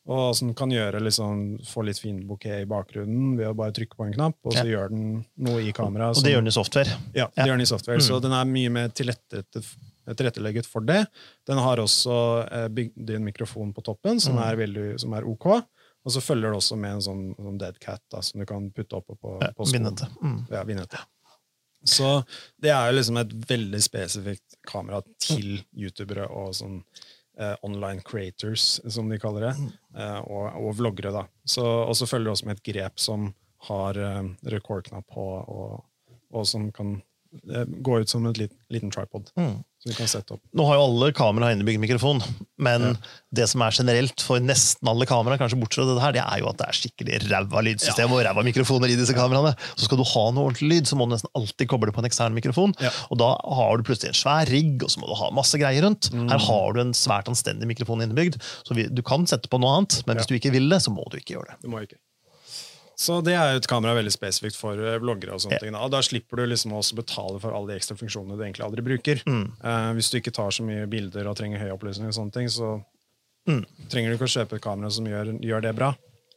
og som kan gjøre liksom, få litt fin bouquet i bakgrunnen ved å bare trykke på en knapp, og så Ja. gjør den noe i kameraet. Og det gjør den i software. Ja, det Ja. gjør den i software, Mm. så den er mye mer tilrettelegget for det. Den har også eh, bygd inn mikrofon på toppen, som, Mm. er, veldig, som er OK. Og så følger det også med en sånn, sånn dead cat da, som du kan putte oppå på, på skoen. Mm. Ja, vindete. Så det er jo liksom et veldig spesifikt kamera til youtubere og sånn eh, online creators, som de kaller det, eh, og, og vloggere. da. Så, og så følger det også med et grep som har eh, rekordknapp på, og, og som kan eh, gå ut som en liten, liten tripod. Mm. Som vi kan sette opp. Nå har jo alle kameraer innebygd mikrofon, men Ja. det som er generelt for nesten alle kameraer, kanskje bortsett fra det her, det er jo at det er skikkelig ræva lydsystem og ræva mikrofoner i disse kameraene. Så skal du ha noe ordentlig lyd, så må du nesten alltid koble på en ekstern mikrofon. Ja. Og da har du plutselig en svær rigg, og så må du ha masse greier rundt. Mm. Her har du en svært anstendig mikrofon innebygd, så vi, du kan sette på noe annet, men hvis Ja. du ikke vil det, så må du ikke gjøre det. Det må jeg ikke. Så det er jo et kamera veldig spesifikt for vloggere. og sånne Ja. ting. Da. da slipper du liksom også betale for alle de ekstra funksjonene du egentlig aldri bruker. Mm. Uh, hvis du ikke tar så mye bilder og trenger høy oppløsning, og sånne ting, så Mm. trenger du ikke å kjøpe et kamera som gjør, gjør det bra.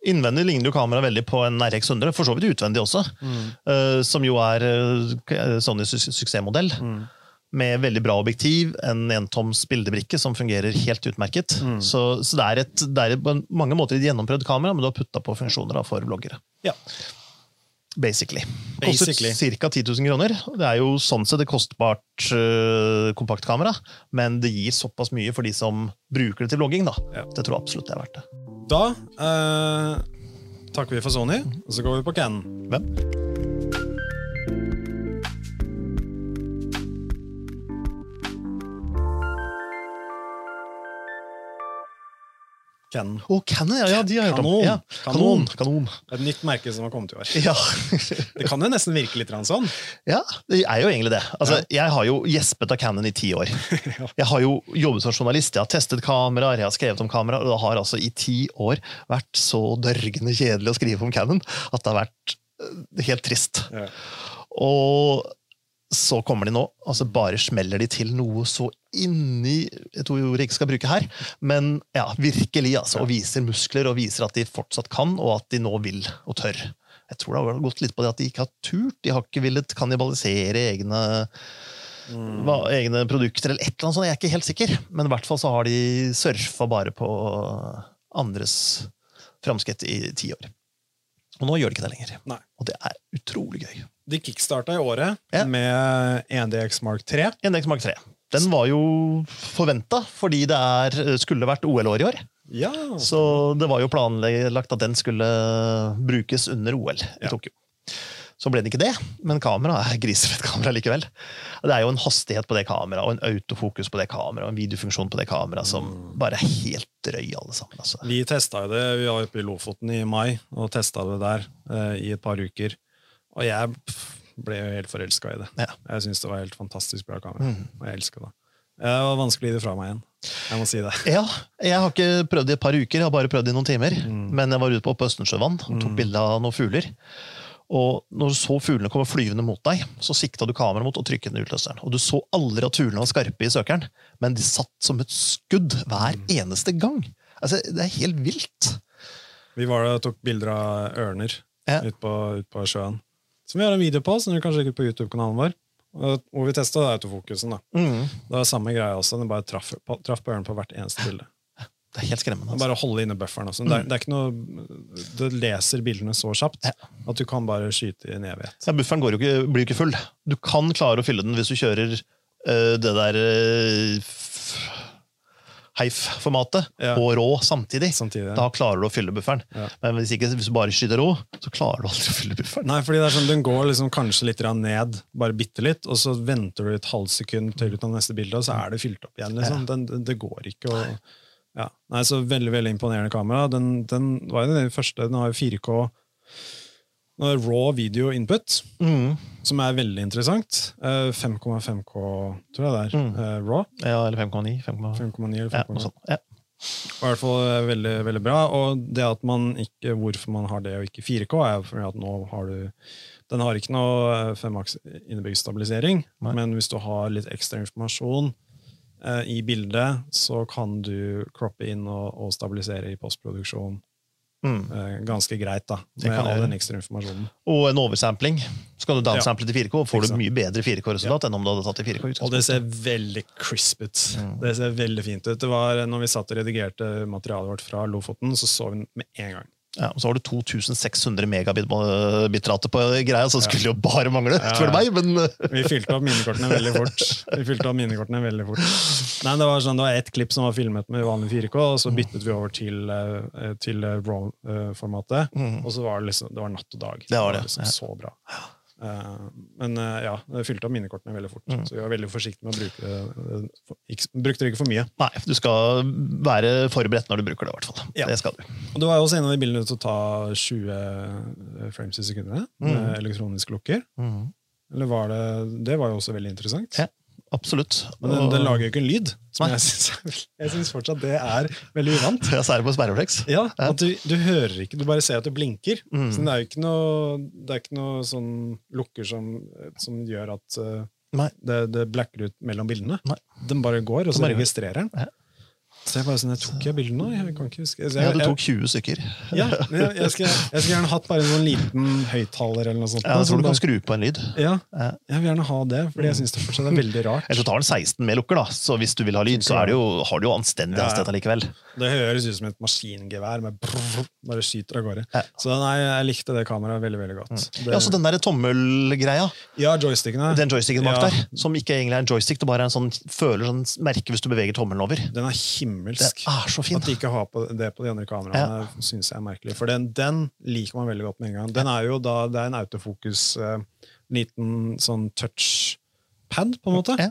Innvendig ligner jo kameraet veldig på en RX 100, for så vidt utvendig også. Mm. Uh, som jo er uh, Sonys su suksessmodell. Mm. Med veldig bra objektiv, en entoms bildebrikke som fungerer helt utmerket. Mm. Så, så det er, et, det er på mange måter et gjennomprøvd kamera, men du har putta på funksjoner da, for bloggere. Ja. Basically. Kostet ca. 10 000 kroner. Det er jo sånn sett et kostbart uh, kompaktkamera, men det gir såpass mye for de som bruker det til vlogging. da. Ja. Det tror jeg absolutt det er verdt det. Da uh, takker vi for Sony, og så går vi på Canon. Hvem? Canon. Oh, Canon, ja, ja, de har jeg hørt om. Ja. Kanon. Kanon. Et nytt merke som har kommet i år. Ja. Det kan jo nesten virke litt sånn. ja, det er jo egentlig det. Altså, Jeg har jo gjespet av Canon i ti år. Jeg har jo jobbet som journalist, jeg har testet kameraer, jeg har skrevet om kameraer, og det har altså i ti år vært så dørgende kjedelig å skrive om Canon at det har vært eh, helt trist. Ja. Og så kommer de nå, og så bare smeller de til noe så inni Et ord jeg ikke skal bruke her, men ja, virkelig, altså. Og viser muskler, og viser at de fortsatt kan, og at de nå vil og tør. Jeg tror det har gått litt på det at de ikke har turt. De har ikke villet kannibalisere egne, hva, egne produkter, eller et eller annet sånt. Jeg er ikke helt sikker, men i hvert fall så har de surfa bare på andres framskritt i ti år. Og nå gjør de ikke det lenger. Nei. Og det er utrolig gøy. De kickstarta i året Ja. med 1DX Mark 3. NX Mark 3. Den var jo forventa, fordi det er, skulle vært OL-år i år. Ja, Så det var jo planlagt at den skulle brukes under OL i Ja. Tokyo. Så ble det ikke det, men kameraet er grisefett kamera likevel. Det er jo en hastighet på det kameraet, og en autofokus på det kameraet, og en videofunksjon på det kameraet som bare er helt drøy, alle sammen. Altså. Vi testa jo det. Vi var oppe i Lofoten i mai og testa det der eh, i et par uker. Og jeg ble jo helt forelska i det. Ja. Jeg syns det var helt fantastisk bra kamera. Mm. Og jeg elsker det. Det var vanskelig å gi det fra meg igjen. Jeg må si det. Ja, jeg har ikke prøvd i et par uker, jeg har bare prøvd i noen timer. Mm. Men jeg var ute på, på Østensjøvann og tok Mm. bilde av noen fugler. Og når du så fuglene komme flyvende mot deg, så sikta du kameraet mot og trykket den utløseren. Og du så aldri at fuglene var skarpe i søkeren, men de satt som et skudd hver Mm. eneste gang. Altså, Det er helt vilt. Vi var der og tok bilder av ørner Ja. ute på, ut på sjøen. Som vi har en video på, som du kan sjekke ut på YouTube-kanalen vår. Hvor vi testa autofokusen. da. Mm. Det var samme greia også. Den bare traff, på, traff på ørnen på hvert eneste bilde. Det er helt skremmende. Altså. Bare holde inne bufferen. Også. Det, er, det er ikke noe Det leser bildene så kjapt Ja. at du kan bare skyte i en evighet. Ja, bufferen går jo ikke, blir jo ikke full. Du kan klare å fylle den hvis du kjører øh, det der uh, Heif-formatet Ja. og rå samtidig. Samtidig. Da klarer du å fylle bufferen. Ja. Men hvis, ikke, hvis du bare skyter rå, så klarer du aldri å fylle bufferen. Nei, fordi det er sånn, Den går liksom kanskje litt ned, bare bitte litt, og så venter du et halvt sekund til ut av neste bilde, og så er det fylt opp igjen. liksom. Den, den, det går ikke. Og, ja. Nei, så Veldig veldig imponerende kamera. Den, den var jo den første. Den har jo 4K den har raw video input, Mm. som er veldig interessant. Eh, 5,5K, tror jeg det er. Mm. eh, raw. Ja, eller 5,9. 5,9. 5,9 eller Ja, 5,9. noe sånt. Ja. I hvert fall eh, veldig, veldig bra. Og det at man ikke, hvorfor man har det og ikke 4K, er fordi at nå har du Den har ikke noe 5-aks innebygd stabilisering, Nei. men hvis du har litt ekstra informasjon eh, i bildet, så kan du croppe inn og, og stabilisere i postproduksjon Mm. eh, ganske greit, da. Med all den ekstra informasjonen. Og en oversampling. Skal du downsample til 4K, får du mye bedre 4K-resultat enn om du hadde tatt i 4K. i Og det ser veldig crisp ut. Mm. Det ser veldig fint ut. Det var, når vi satt og redigerte materialet vårt fra Lofoten, så så vi den med en gang. Ja, og så har du 2600 megabit-bitrate på greia, så det skulle jo bare mangle, Ja. spør du meg. Men eh, Vi fylte opp minnekortene veldig fort. Vi fylte opp minnekortene veldig fort. Nei, Det var sånn, det var ett klipp som var filmet med vanlig 4K, og så byttet vi over til, eh, til eh, RAW-formatet. Mm. Og så var det liksom, det var natt og dag. Det var det, liksom ja. så bra. Eh, men eh, ja, det fylte opp minnekortene veldig fort. Mm. Så vi var veldig forsiktige med å bruke det. eh, brukte det ikke for mye. nei, du skal være forberedt når du bruker det, i hvert fall. Ja. Det skal du. Og du var jo også en av de bildene til å ta 20 frames i sekundet med mm. elektroniske lukker. Eller var det Det var jo også veldig interessant. Ja. Absolutt. Men den, den lager jo ikke en lyd, som Nei. jeg syns, fortsatt det er veldig uvant. Ja, Særlig på sperreflex. Ja, at du, du hører ikke, du bare ser at det blinker. Mm. Så det er jo ikke noe, det er ikke noe sånn lukker som, som gjør at uh, det, det blacker ut mellom bildene. Nei. Den bare går, og så registrerer den. Ja. Så jeg bare sånn, jeg tok jeg bildet nå? Jeg kan ikke huske. Jeg, Ja, du tok 20 stykker. ja, jeg, jeg, skulle, jeg skulle gjerne hatt bare en sånn liten høyttaler eller noe sånt. Ja, jeg tror du kan skru på en lyd. ja, jeg vil gjerne ha det, fordi jeg syns det fortsatt er veldig rart. Eller så tar den 16 med lukker, da. Så hvis du vil ha lyd, så det jo, har du jo anstendig Ja, ja. likevel. Det høres ut som et maskingevær med brrr, bare skyter av gårde. Så nei, jeg likte det kameraet veldig veldig godt. Det, Ja, så den der tommelgreia, ja, joysticken den joysticken bak der, som ikke egentlig er en joystick, det bare er en sånn føler sånn merke hvis du beveger tommelen over. Den er Det er så fint. At de ikke har på det på de andre kameraene, synes jeg er merkelig. For den, den liker man veldig godt med en gang. Den er jo da, Det er en autofokus, uh, liten sånn touchpad, på en måte. Ja.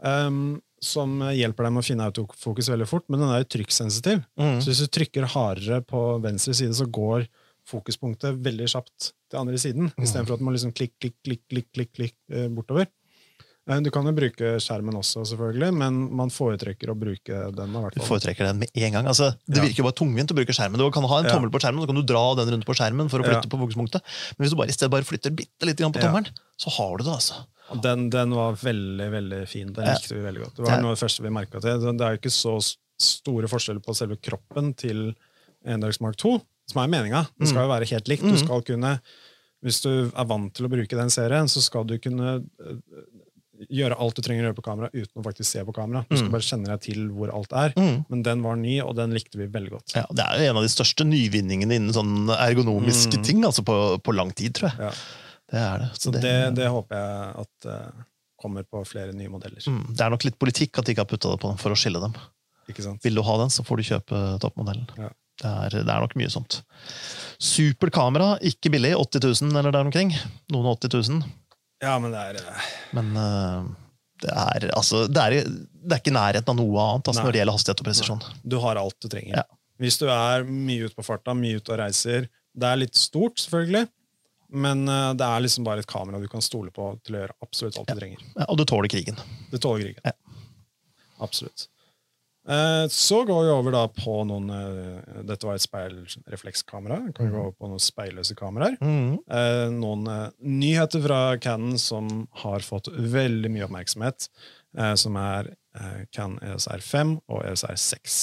Um, som hjelper deg med å finne autofokus veldig fort, men den er jo trykksensitiv. Mm. Så hvis du trykker hardere på venstre side, så går fokuspunktet veldig kjapt til andre siden, Mm. istedenfor at man liksom klikk, klikk, klikk, klikk, klikk, klikk eh, bortover. Du kan jo bruke skjermen også, selvfølgelig, men man foretrekker å bruke den. i hvert Du foretrekker den med en gang. Altså, det Ja. virker jo bare tungvint å bruke skjermen. Du kan ha en Ja. tommel på skjermen, så kan du dra den rundt på skjermen for å flytte Ja. på fokuspunktet. Men hvis du bare i stedet bare flytter bitte litt på tommelen, så har du det, altså. Den, den var veldig veldig fin. Den likte vi veldig godt. Det var noe av det første vi merket til. Det er jo ikke så store forskjeller på selve kroppen til Endags Mark 2, som er meninga. Det skal jo være helt likt. Du Mm. skal kunne, hvis du er vant til å bruke den serien, så skal du kunne gjøre alt du trenger å gjøre på kamera uten å faktisk se på kamera. Du skal Mm. bare kjenne deg til hvor alt er. Mm. Men den var ny, og den likte vi veldig godt. Ja, det er jo en av de største nyvinningene innen sånn ergonomiske Mm. ting altså på, på lang tid, tror jeg. Ja. Det er det. Så det, det håper jeg at uh, kommer på flere nye modeller. Mm, det er nok litt politikk at de ikke har putta det på dem for å skille dem. Vil du ha den, så får du kjøpe toppmodellen. Ja. Det er, det er nok mye sånt. Supert kamera, ikke billig. 80 000 eller der omkring. Noen og 80 000. Ja, men det er eh, Men uh, det er, altså, det, er, det er ikke nærheten av noe annet altså, når det gjelder hastighet og presisjon. Du har alt du trenger. Ja. Hvis du er mye ute på farta, mye ute og reiser Det er litt stort, selvfølgelig, men uh, det er liksom bare et kamera du kan stole på til å gjøre absolutt alt du trenger. Ja, og du tåler krigen. Du tåler krigen. Ja. Absolutt. Eh, Så går vi over da på noen eh, Dette var et speilreflekskamera. Kan vi gå over på noen speilløse kameraer. Mhm. Eh, Noen nyheter fra Canon som har fått veldig mye oppmerksomhet, som er eh, Canon ESR 5 og ESR 6.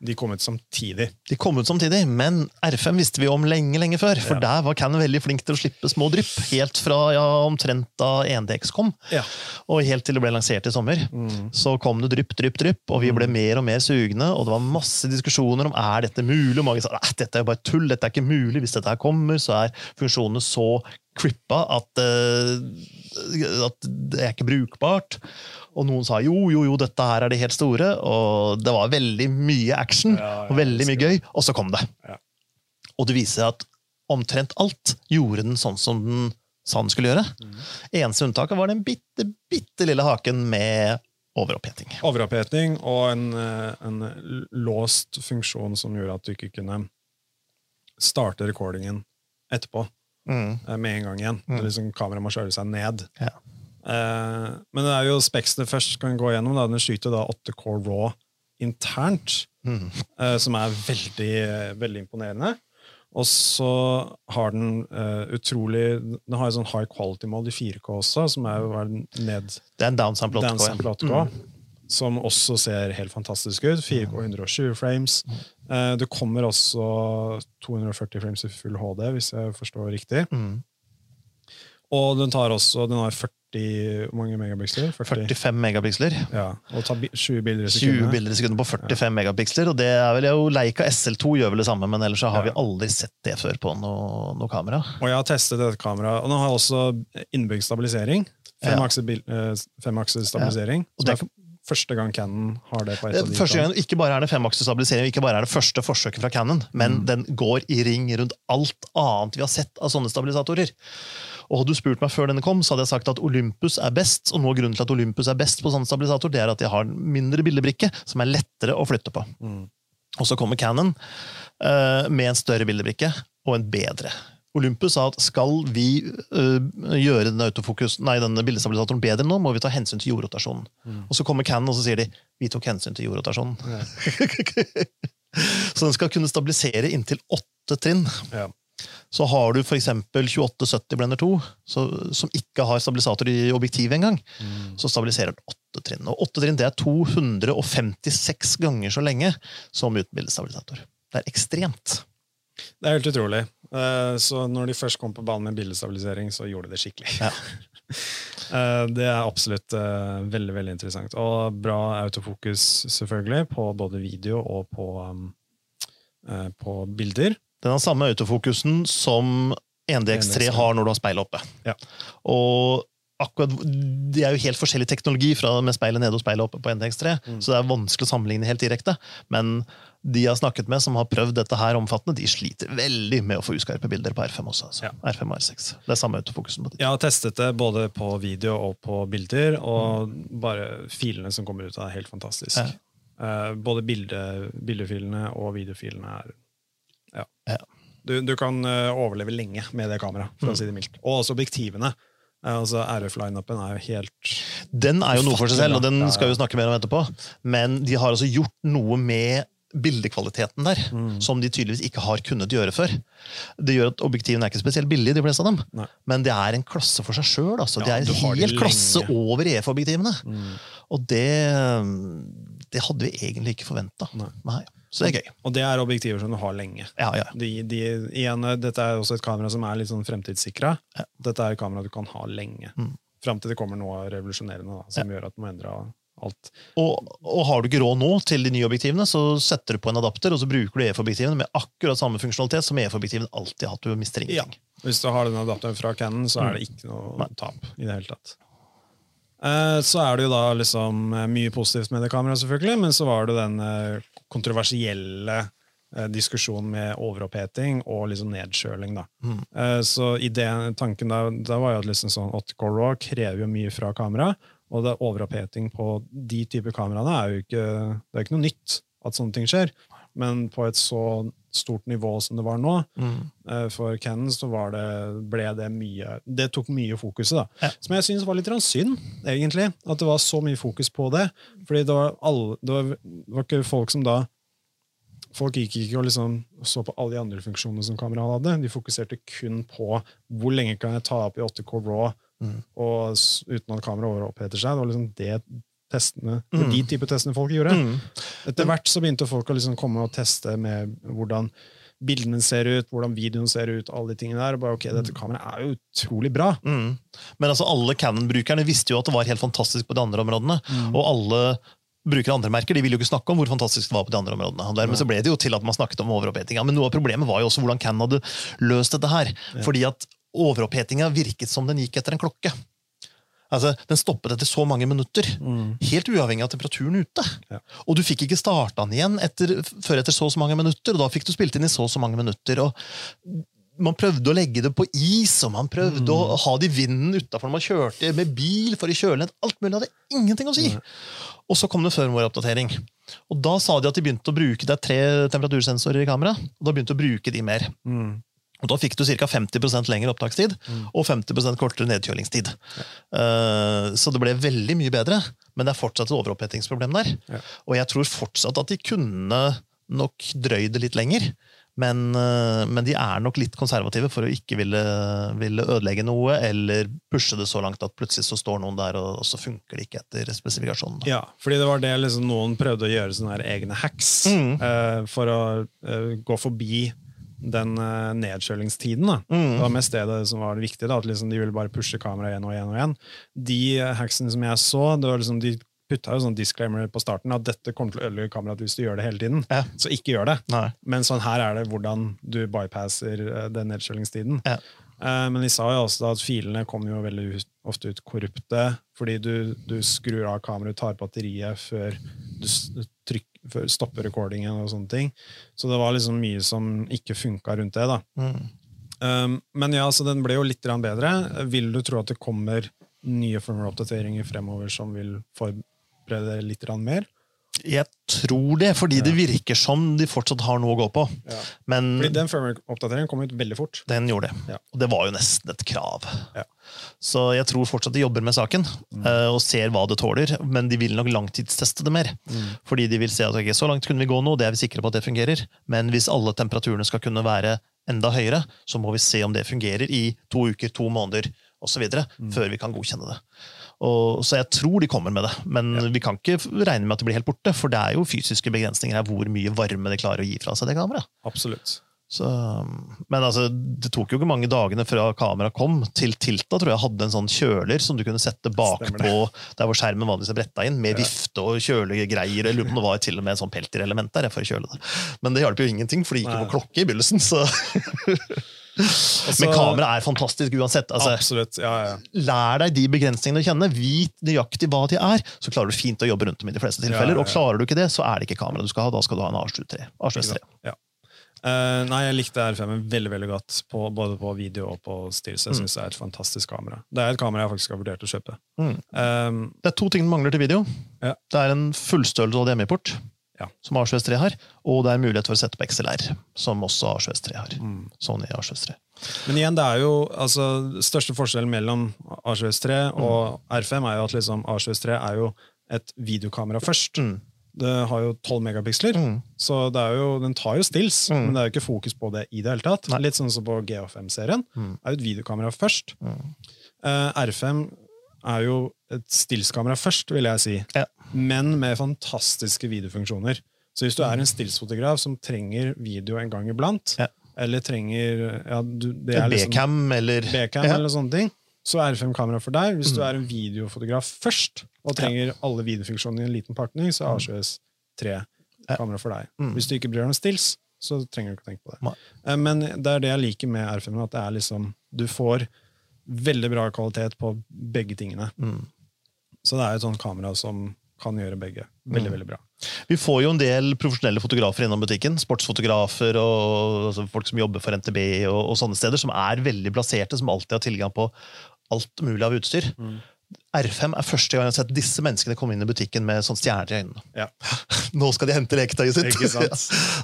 De kom ut samtidig. De kom ut samtidig, men R5 visste vi om lenge lenge før. For Ja. der var Canon veldig flink til å slippe små drypp. Helt fra ja, omtrent da 1DX kom, Ja. og helt til det ble lansert i sommer. Så kom det drypp, drypp, drypp, og vi ble mer og mer sugne. Og det var masse diskusjoner om er dette mulig. Og mange sa at dette er jo bare tull, dette er ikke mulig. Hvis dette her kommer, så er funksjonene så crippa at, uh, at det er ikke brukbart. Og noen sa jo, jo, jo, dette her er det helt store. Og det var veldig mye action Ja, ja, og veldig mye gøy. Og så kom det. Ja. Og det viser seg at omtrent alt gjorde den sånn som den sa den skulle gjøre. Mm. Eneste unntaket var den bitte, bitte lille haken med overoppheting. Overoppheting og en, eh, en låst funksjon som gjorde at du ikke kunne starte recordingen etterpå Mm. eh, med en gang igjen. Mm. Liksom, kameraet må kjøre seg ned. Ja. Eh, men det er jo speksene først kan gå gjennom. Da. Den skyter da 8K raw internt, Mm. eh, som er veldig, veldig imponerende. Og så har den uh, utrolig Den har en sånn high quality-mål i 4K også, som er jo ned Det er en downsample 8K. Downsample 8K, som også ser helt fantastisk ut. 4K 120 frames. Uh, det kommer også 240 frames i full HD, hvis jeg forstår riktig. Mm. Og den tar også Den har 40 hvor mange megapiksler? 45 megapiksler. Ja, og ta 20 bilder i 20 bilder i sekundet på 45 megapiksler. Og det er vel jo Leica SL2 gjør vel det samme, men ellers så har Ja. vi aldri sett det før på noe, noe kamera. Og jeg har testet dette kameraet, og den har også innbygd stabilisering. Ja. Femakset bil- eh, stabilisering. Og det- er første gang Canon har det på et Det av de Første gang, Ikke bare er det femaksestabilisering, ikke bare er det første forsøket fra Canon, men Mm. den går i ring rundt alt annet vi har sett av sånne stabilisatorer. Og Hadde du spurt meg før denne kom, så hadde jeg sagt at Olympus er best. Og noe av grunnen til at Olympus er best på sånn stabilisator, det er at de har en mindre bildebrikke som er lettere å flytte på. Mm. Og så kommer Canon uh, med en større bildebrikke og en bedre. Olympus sa at skal vi uh, gjøre denne, autofokus, nei, denne bildestabilisatoren bedre nå, må vi ta hensyn til jordrotasjonen. Mm. Og så kommer Canon og så sier de vi tok hensyn til jordrotasjonen. Ja. så den skal kunne stabilisere inntil åtte trinn. Ja. Så har du f.eks. 2870 Blender 2, så, som ikke har stabilisator i objektivet engang. Mm. Så stabiliserer den åtte trinn. Og åtte trinn det er 256 ganger så lenge som uten bildestabilisator. Det er ekstremt. Det er helt utrolig. Eh, Så når de først kom på banen med bildestabilisering, så gjorde de det skikkelig. Ja. Eh, Det er absolutt eh, veldig veldig interessant. Og bra autofokus, selvfølgelig, på både video og på, på bilder. Den har samme autofokusen som 1DX3 har når du har speilet oppe. Ja. Og akkurat, Det er jo helt forskjellig teknologi fra med speilet nede og speilet oppe på NDX3, Mm. så det er vanskelig å sammenligne helt direkte. Men de jeg har snakket med som har prøvd dette her omfattende, de sliter veldig med å få uskarpe bilder på R5 også. Altså. Ja. R5 og R6. Det er samme autofokusen på de. Jeg har testet det både på video og på bilder, og bare filene som kommer ut, er helt fantastisk. Ja. Uh, Både bilde, bildefilene og videofilene er Ja. Du, du kan eh, overleve lenge med det kameraet, for Mm. å si det mildt. Og også objektivene. Eh, Altså RF-lineupen er jo helt Den er jo noe for seg selv, og den skal vi snakke mer om etterpå. Men de har altså gjort noe med bildekvaliteten der, Mm. som de tydeligvis ikke har kunnet gjøre før. Det gjør at Objektivene er ikke spesielt billige, de fleste av dem. Nei. Men det er en klasse for seg sjøl. Altså. Ja, de er en helt hel klasse over EF-objektivene. mm. Og det, det hadde vi egentlig ikke forventa. Så det er gøy. Og det er objektiver som du har lenge. Ja, ja. De, de, igjen, dette er også et kamera som er litt sånn fremtidssikra. Ja. Dette er et kamera du kan ha lenge. Mm. Fram til det kommer noe revolusjonerende da, som gjør at du må endre alt. Og, og har du ikke råd nå til de nye objektivene, så setter du på en adapter, og så bruker du EF-objektivene med akkurat samme funksjonalitet som EF-objektivene alltid har hatt. Du mister ingenting. Hvis du har den adapteren fra Canon, så er det ikke noe Mm. Nei. tap i det hele tatt. Eh, Så er det jo da liksom eh, mye positivt med det kameraet, selvfølgelig, men så var det den eh, kontroversielle eh, diskusjon med overoppheting og liksom nedkjøling. da. Mm. Eh, så ideen, tanken da, da var jo at liksom sånn 8K RAW krever jo mye fra kamera, og det overoppheting på de typer kameraene er jo ikke, det er ikke noe nytt at sånne ting skjer. Men på et så stort nivå som det var nå, Mm. eh, for Canon, så var det, ble det mye Det tok mye fokuset, da. Ja. Som jeg syns var litt synd, egentlig. At det var så mye fokus på det. Fordi det var, alle, det var, det var ikke folk som da Folk gikk ikke og liksom så på alle de andre funksjonene som kameraet hadde. De fokuserte kun på hvor lenge kan jeg ta opp i 8K RAW Mm. og, uten at kameraet overoppheter seg. Det var liksom det testene, Mm. de type testene folk gjorde. Mm. Etter hvert så begynte folk å liksom komme og teste med hvordan bildene ser ut, hvordan videoen ser ut, alle de tingene der. Og bare, ok, dette kameraet er jo utrolig bra. Mm. Men altså, alle Canon-brukerne visste jo at det var helt fantastisk på de andre områdene. Mm. Og alle brukere av andre merker de ville jo ikke snakke om hvor fantastisk det var på de andre områdene. og Dermed så ble det jo til at man snakket om overopphetinga. Men noe av problemet var jo også hvordan Canon hadde løst dette her. Fordi at overopphetinga virket som den gikk etter en klokke. Altså, Den stoppet etter så mange minutter, helt uavhengig av temperaturen ute. Ja. Og du fikk ikke starta den igjen etter, før etter så og så mange minutter, og da fikk du spilt inn i så og så mange minutter. og man prøvde å legge det på is, og man prøvde å ha det i vinden utafor når man kjørte med bil for å kjøle ned. Alt mulig hadde ingenting å si. Og så kom det firmware-oppdatering. Og da sa de at de begynte å bruke Det er tre temperatursensorer i kamera, og da begynte de å bruke de mer. Mm. Og Da fikk du ca. 50% lengre opptakstid og 50 kortere nedkjølingstid. Eh, så det ble veldig mye bedre, men det er fortsatt et overopphettingsproblem der. Ja. Og jeg tror fortsatt at de kunne nok drøyd det litt lenger. Men, eh, men de er nok litt konservative for å ikke ville, ville ødelegge noe eller pushe det så langt at plutselig så står noen der, og, og så funker det ikke etter spesifikasjonen. Ja, fordi det var det liksom noen prøvde å gjøre sånne egne hacks Mm. uh, for å gå forbi den uh, nedkjølingstiden. Da. Mm. Det var mest det, det som var det viktige, da, at liksom de ville bare pushe kameraet igjen og igjen. og igjen. De uh, hacksene som jeg så, det var liksom, de putta jo sånn disclaimer på starten at dette kommer til å ødelegge kameraet hvis du gjør det hele tiden. Ja. Så ikke gjør det. Nei. Men sånn her er det hvordan du bypasser uh, den nedkjølingstiden. Ja. Men de sa jo også at filene kommer jo veldig ut, ofte ut korrupte, fordi du, du skrur av kameraet, tar batteriet før du før stoppe recordingen og sånne ting. Så det var liksom mye som ikke funka rundt det. da. Mm. Um, men ja, så den ble jo litt bedre. Vil du tro at det kommer nye firmware-oppdateringer fremover som vil forberede litt mer? Jeg tror det, fordi det virker som de fortsatt har noe å gå på. Ja. Men Fordi den firmware-oppdateringen kom ut veldig fort. den gjorde det. Ja. Og det var jo nesten et krav. Ja. Så jeg tror fortsatt de jobber med saken mm. og ser hva det tåler, men de vil nok langtidsteste det mer. Fordi de vil se at okay, så langt kunne vi gå nå, det er vi sikre på at det fungerer. Men hvis alle temperaturene skal kunne være enda høyere, så må vi se om det fungerer i to uker, to måneder osv. Mm. før vi kan godkjenne det. Og, så jeg tror de kommer med det, men vi kan ikke regne med at det blir helt borte, for det er jo fysiske begrensninger her hvor mye varme det klarer å gi fra seg, det kameraet. Absolutt. Så, men altså, det tok jo ikke mange dagene fra kameraet kom, til Tilta tror jeg hadde en sånn kjøler som du kunne sette bakpå der hvor skjermen vanligvis er bretta inn, med vifte og kjølegreier. Jeg lurer på om det var til og med en sånn pelterelement der for å kjøle det. Men det hjalp jo ingenting, for det gikk jo på klokke i begynnelsen. Så. Altså- Men kamera er fantastisk uansett. Altså, Absolutt. Ja, ja. lær deg de begrensningene å kjenne. Vit nøyaktig hva de er, så klarer du fint å jobbe rundt dem i de fleste tilfeller. Ja. Og klarer du ikke det, så er det ikke kamera du skal ha. Da skal du ha en A7III. A7S3. Ja. Uh, nei, jeg likte R5 veldig veldig godt, på, både på video og på stillelse. Jeg synes det er et fantastisk kamera. Det er et kamera jeg faktisk har vurdert å kjøpe. Mm. Um, Det er to ting den mangler til video. Ja. Det er en fullstørrelse HDMI-port, Ja. som A7S3 har, og det er mulighet for å sette opp XLR, som også A7S3 har. Mm. Sony A7S3. Men igjen, det er jo altså, største forskjellen mellom A7S3 og R5 er jo at liksom, A7S3 er jo et videokamera først. Mm. Det har jo 12 megapiksler, Mm. så det er jo, den tar jo stills, Mm. men det er jo ikke fokus på det i det hele tatt. Nei. Litt sånn som på GH5-serien. Mm. er jo et videokamera først. Mm. Eh, R5 er jo et stillskamera først, vil jeg si, Ja. Men med fantastiske videofunksjoner. Så hvis du er en stillsfotograf som trenger video en gang iblant, Ja. eller trenger ja, du, det er liksom B-cam eller B-cam Ja. eller sånne ting, så er R5 kamera for deg. Hvis du Mm. er en videofotograf først og trenger alle videofunksjoner i en liten pakning, så er A7S 3 kamera for deg. Mm. Hvis du ikke bryr deg om stills, så trenger du ikke tenke på det. Nei. Eh, Men det er det jeg liker med R5, at det er liksom, du får veldig bra kvalitet på begge tingene. Mm. Så det er et sånt kamera som kan gjøre begge. Veldig, Mm. veldig bra. Vi får jo en del profesjonelle fotografer innom butikken. Sportsfotografer og altså, folk som jobber for NTB og, og, sånne steder, som er veldig plasserte, som alltid har tilgang på alt mulig av utstyr. Mm. R5 er første gang jeg har sett disse menneskene komme inn i butikken med sånn stjerner i øynene. Ja. Nå skal de hente leketøyet sitt! ja.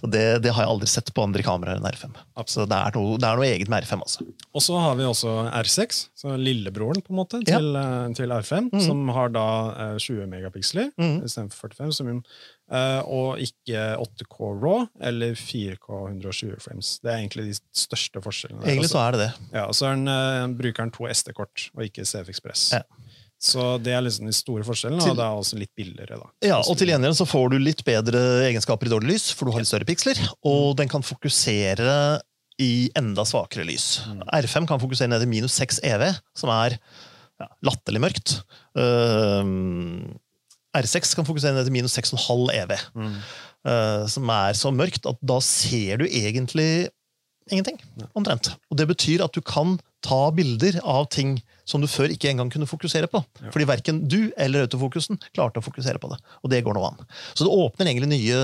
det, det, har jeg aldri sett på andre kameraer enn R5. Så det er, noe, det er noe eget med R5. altså. Og så har vi også R6, så lillebroren på en måte til, ja. Eh, til R5, mm. som har da 20 eh, megapiksler mm. istedenfor 45. Som, uh, og ikke 8K RAW eller 4K 120 frames. Det er egentlig de største forskjellene. Egentlig så er det det. Ja, Og så den, bruker den to SD-kort og ikke CF Express. Ja. Så det er liksom de store forskjellene, og det er også litt billigere. da. Ja, og Til gjengjeld så får du litt bedre egenskaper i dårlig lys, for du har litt større piksler. Og mm. den kan fokusere i enda svakere lys. Mm. R5 kan fokusere ned til minus 6 EV, som er ja, latterlig mørkt. Uh, R6 kan fokusere ned til minus 6,5 EV, mm. uh, som er så mørkt at da ser du egentlig ingenting. Omtrent. Og det betyr at du kan ta bilder av ting som du før ikke engang kunne fokusere på. Ja. Fordi verken du eller autofokusen klarte å fokusere på det. Og det går nå an. Så det åpner egentlig nye,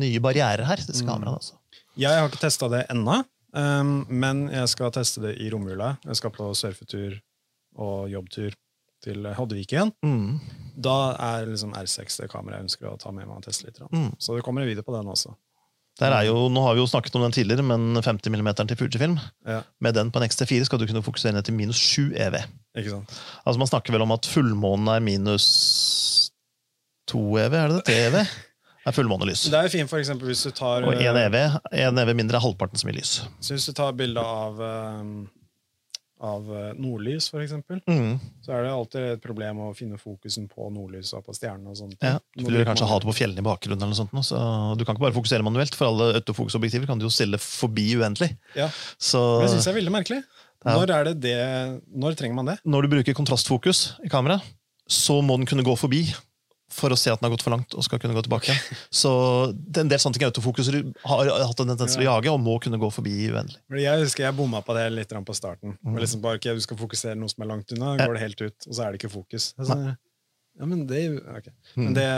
nye barrierer her. disse mm. kameraene. Altså. Jeg har ikke testa det ennå, um, men jeg skal teste det i romjula. Jeg skal på surfetur og jobbtur til Hoddevik igjen. Mm. Da er liksom R6 det kameraet jeg ønsker å ta med meg og teste litt. Mm. Så det kommer en video på den også. Jo, nå har vi jo snakket om den tidligere, men 50 mm til Fujifilm ja. Med den på en XT4 skal du kunne fokusere ned til minus 7 EV. Altså Man snakker vel om at fullmånen er minus 2 EV, er det det? 3 EV? Det er fullmånelys. Det er fint for eksempel, hvis du tar Og 1 EV, 1 EV mindre er halvparten så mye lys. Så hvis du tar bilde av um av eh, nordlys, f.eks., mm. så er det alltid et problem å finne fokusen på nordlys og på stjernene. og sånt. Ja, du vil kanskje ha det på fjellene i bakgrunnen, eller noe sånt, så du kan ikke bare fokusere manuelt. For alle autofokusobjektiver kan du jo stille forbi uendelig. Ja, så, det syns jeg er veldig merkelig. Når, er det det, når trenger man det? Når du bruker kontrastfokus i kamera, så må den kunne gå forbi for å se at den har gått for langt og skal kunne gå tilbake. Så det er en del sånne ting autofokuser har hatt en tendens til å jage og må kunne gå forbi uendelig. Jeg husker jeg bomma på det litt på starten. Mm. Liksom bare, okay, Du skal fokusere noe som er langt unna, går det helt ut, og så er det ikke fokus. Altså, ja, men det, okay. men mm. det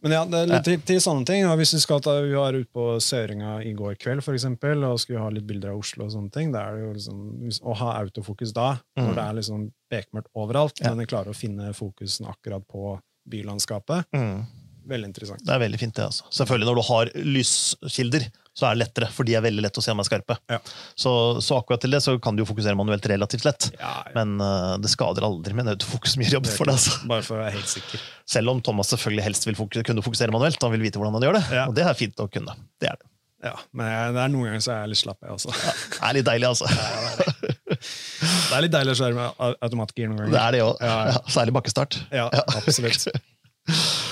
men ja, det er litt til, til sånne ting. Hvis vi skal ta, vi var ute på Søringa i går kveld for eksempel, og skulle ha litt bilder av Oslo, og sånne ting, da er det jo liksom, å ha autofokus da, når mm. det er liksom bekmørkt overalt, ja. men den klarer å finne fokusen akkurat på bylandskapet. Mm. Veldig interessant. Det er veldig fint, det. altså. Selvfølgelig, Når du har lyskilder, så er det lettere, for de er veldig lett å se om de er skarpe. Ja. Så, så, akkurat til det så kan du jo fokusere manuelt relativt lett. Ja, ja. Men uh, det skader aldri med autofokus mye jobb for deg. Altså. Bare for å være helt sikker. Selv om Thomas selvfølgelig helst vil fokusere, kunne fokusere manuelt. Han vil vite hvordan han gjør det, og det er fint å kunne. Det er det. Ja, men det er noen ganger så er jeg litt slapp, jeg også. det er litt deilig, altså. det, er litt deilig å kjøre med automatgir noen ganger. Det er det òg. Ja, særlig bakkestart. Ja, absolutt.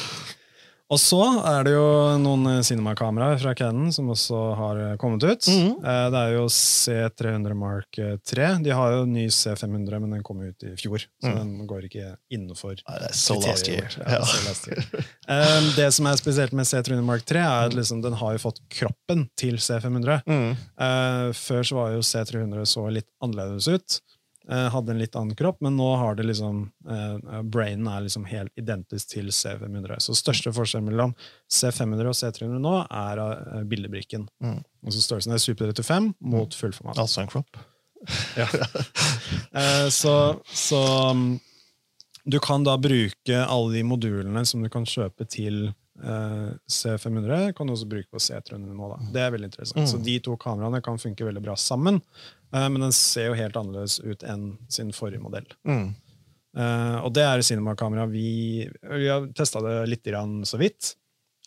Og så er det jo noen eh, cinemakameraer fra Canon som også har eh, kommet ut. Mm. Det er jo C300 Mark 3. De har jo ny C500, men den kom ut i fjor. Så mm. den går ikke innenfor so last year. Ja, so last year. det som er spesielt med C300 Mark 3, er at liksom, den har jo fått kroppen til C500. Mm. Før så var jo C300 så litt annerledes ut. Eh, hadde en litt annen kropp, men nå har det liksom uh, brainen er liksom helt identisk til C500. Så største forskjell mellom C500 og C300 nå er uh, bildebrikken. Mm. Altså størrelsen er Super 35 mot fullformat. Altså en kropp? ja. så, så um, du kan da bruke alle de modulene som du kan kjøpe til C500, kan du også bruke på C300 nå. da. Det er veldig interessant. Mm. Så de to kameraene kan funke veldig bra sammen. Eh, men den ser jo helt annerledes ut enn sin forrige modell. Mm. Uh, og det er cinemakamera. Vi, vi har testa det litt så vidt.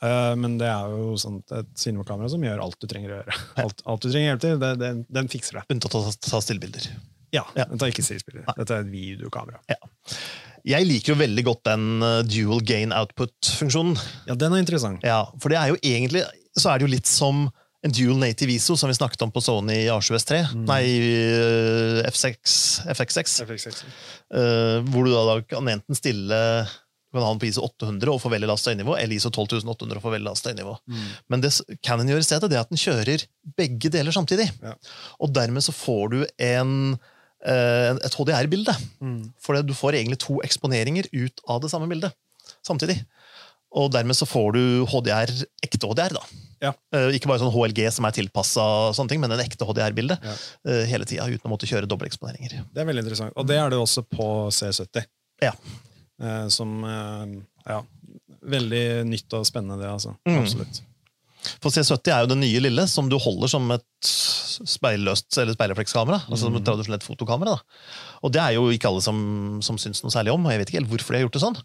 Uh, men det er jo sånt, et cinemakamera som gjør alt du trenger å gjøre. Alt, alt du trenger hjelp til, det, det, den fikser det. Unntatt å ta stillbilder. Ja, ja. den tar ikke stillbilder. Dette er et videokamera. Ja. Jeg liker jo veldig godt den dual gain output-funksjonen. Ja, den er interessant. Ja, For det er jo egentlig så er det jo litt som en dual native ISO, som vi snakket om på Sony i A7S3. Mm. Nei, F6, FX6. FX6. Uh, hvor du da kan enten stille du kan ha den på ISO 800 og få veldig lavt støynivå, eller ISO 12800 og få veldig lavt støynivå. Mm. Men det Canon gjør i stedet, det er at den kjører begge deler samtidig. Ja. Og dermed så får du en, uh, et HDR-bilde. Mm. For du får egentlig to eksponeringer ut av det samme bildet samtidig. Og dermed så får du HDR, ekte HDR, da. Ja. Uh, ikke bare sånn HLG som er tilpassa sånne ting, men en ekte HDR-bilde Ja. uh, hele tida, uten å måtte kjøre dobbelteksponeringer. Det er veldig interessant. Og det er det også på C70. Ja. Uh, som Ja. Veldig nytt og spennende, det, altså. Mm. Absolutt. For C70 er jo det nye lille som du holder som et speilløst eller speilreflekskamera. Altså som et tradisjonelt fotokamera. Da. Og det er jo ikke alle som, som syns noe særlig om, og jeg vet ikke helt hvorfor de har gjort det sånn.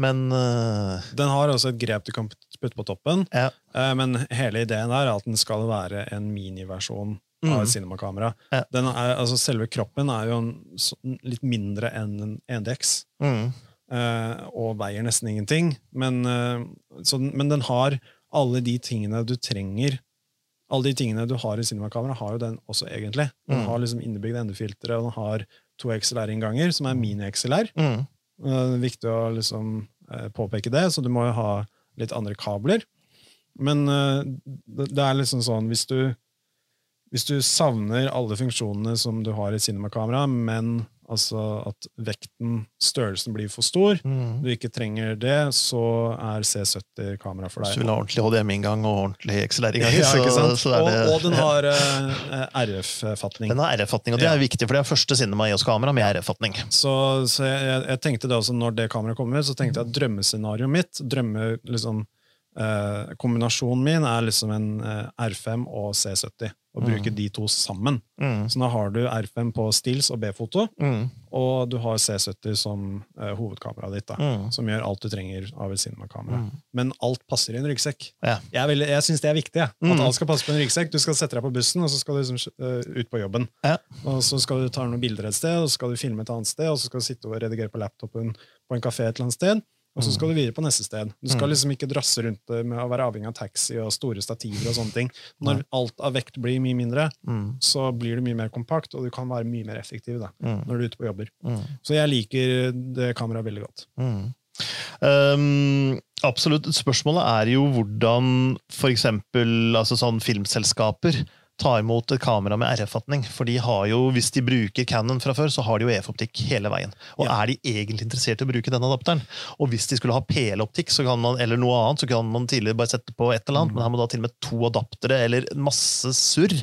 Men uh... Den har også et grep du kan putte på toppen, ja. eh, men hele ideen er at den skal være en miniversjon av Mm. et cinemakamera. Ja. Er, altså selve kroppen er jo en, litt mindre enn en 1DX. Mm. eh, og veier nesten ingenting. Men, eh, så, men den har alle de tingene du trenger. Alle de tingene du har i cinemakamera, har jo den også egentlig. Den Mm. har liksom innebygd endefiltre, og den har to XLR-innganger, som er mini-XLR. Mm. Uh, viktig å liksom uh, påpeke det, så du må jo ha litt andre kabler. Men eh, det er liksom sånn hvis du, hvis du savner alle funksjonene som du har i cinemakamera, men altså at vekten, størrelsen, blir for stor, Mm. du ikke trenger det, så er C70 kamera for Hvis Så du vil ha ordentlig HDMI-inngang og ordentlig XLR-inngang, Ja, så, så er det og, og den har uh, RF-fatning. Den har RF-fatning, og det Ja. er viktig, for det er første Cinema EOS-kamera med RF-fatning. Så, så jeg, jeg tenkte det også når det kameraet kommer, så tenkte jeg at drømmescenarioet mitt, drømme, liksom, uh, kombinasjonen min, er liksom en uh, R5 og C70. Og bruke de to sammen. Mm. Så nå har du R5 på stills og B-foto, Mm. og du har C70 som eh, hovedkameraet ditt. da, Mm. Som gjør alt du trenger av et cinemakamera. Mm. Men alt passer i en ryggsekk. Ja. Jeg, er jeg syns det er viktig. Ja. Mm. At alt skal passe på en ryggsekk. Du skal sette deg på bussen, og så skal du liksom, uh, ut på jobben. Ja. Og så skal du ta noen bilder et sted, og så skal du filme et annet sted, og så skal du sitte og redigere på laptopen på en kafé et eller annet sted. Og så skal du videre på neste sted. Du skal Mm. liksom ikke drasse rundt med å være avhengig av taxi og store stativer. og sånne ting. Når alt av vekt blir mye mindre, Mm. så blir du mye mer kompakt, og du kan være mye mer effektiv da, Mm. når du er ute på jobber. Mm. Så jeg liker det kameraet veldig godt. Mm. Um, absolutt. Spørsmålet er jo hvordan eksempel altså sånn filmselskaper tar imot et kamera med RF-fatning. For de har jo, hvis de bruker Canon fra før, så har de jo EF-optikk hele veien. Og Ja. er de egentlig interessert i å bruke den adapteren? Og hvis de skulle ha PL-optikk så kan man, eller noe annet, så kan man tidligere bare sette på et eller annet, men her må da til og med to adaptere eller masse surr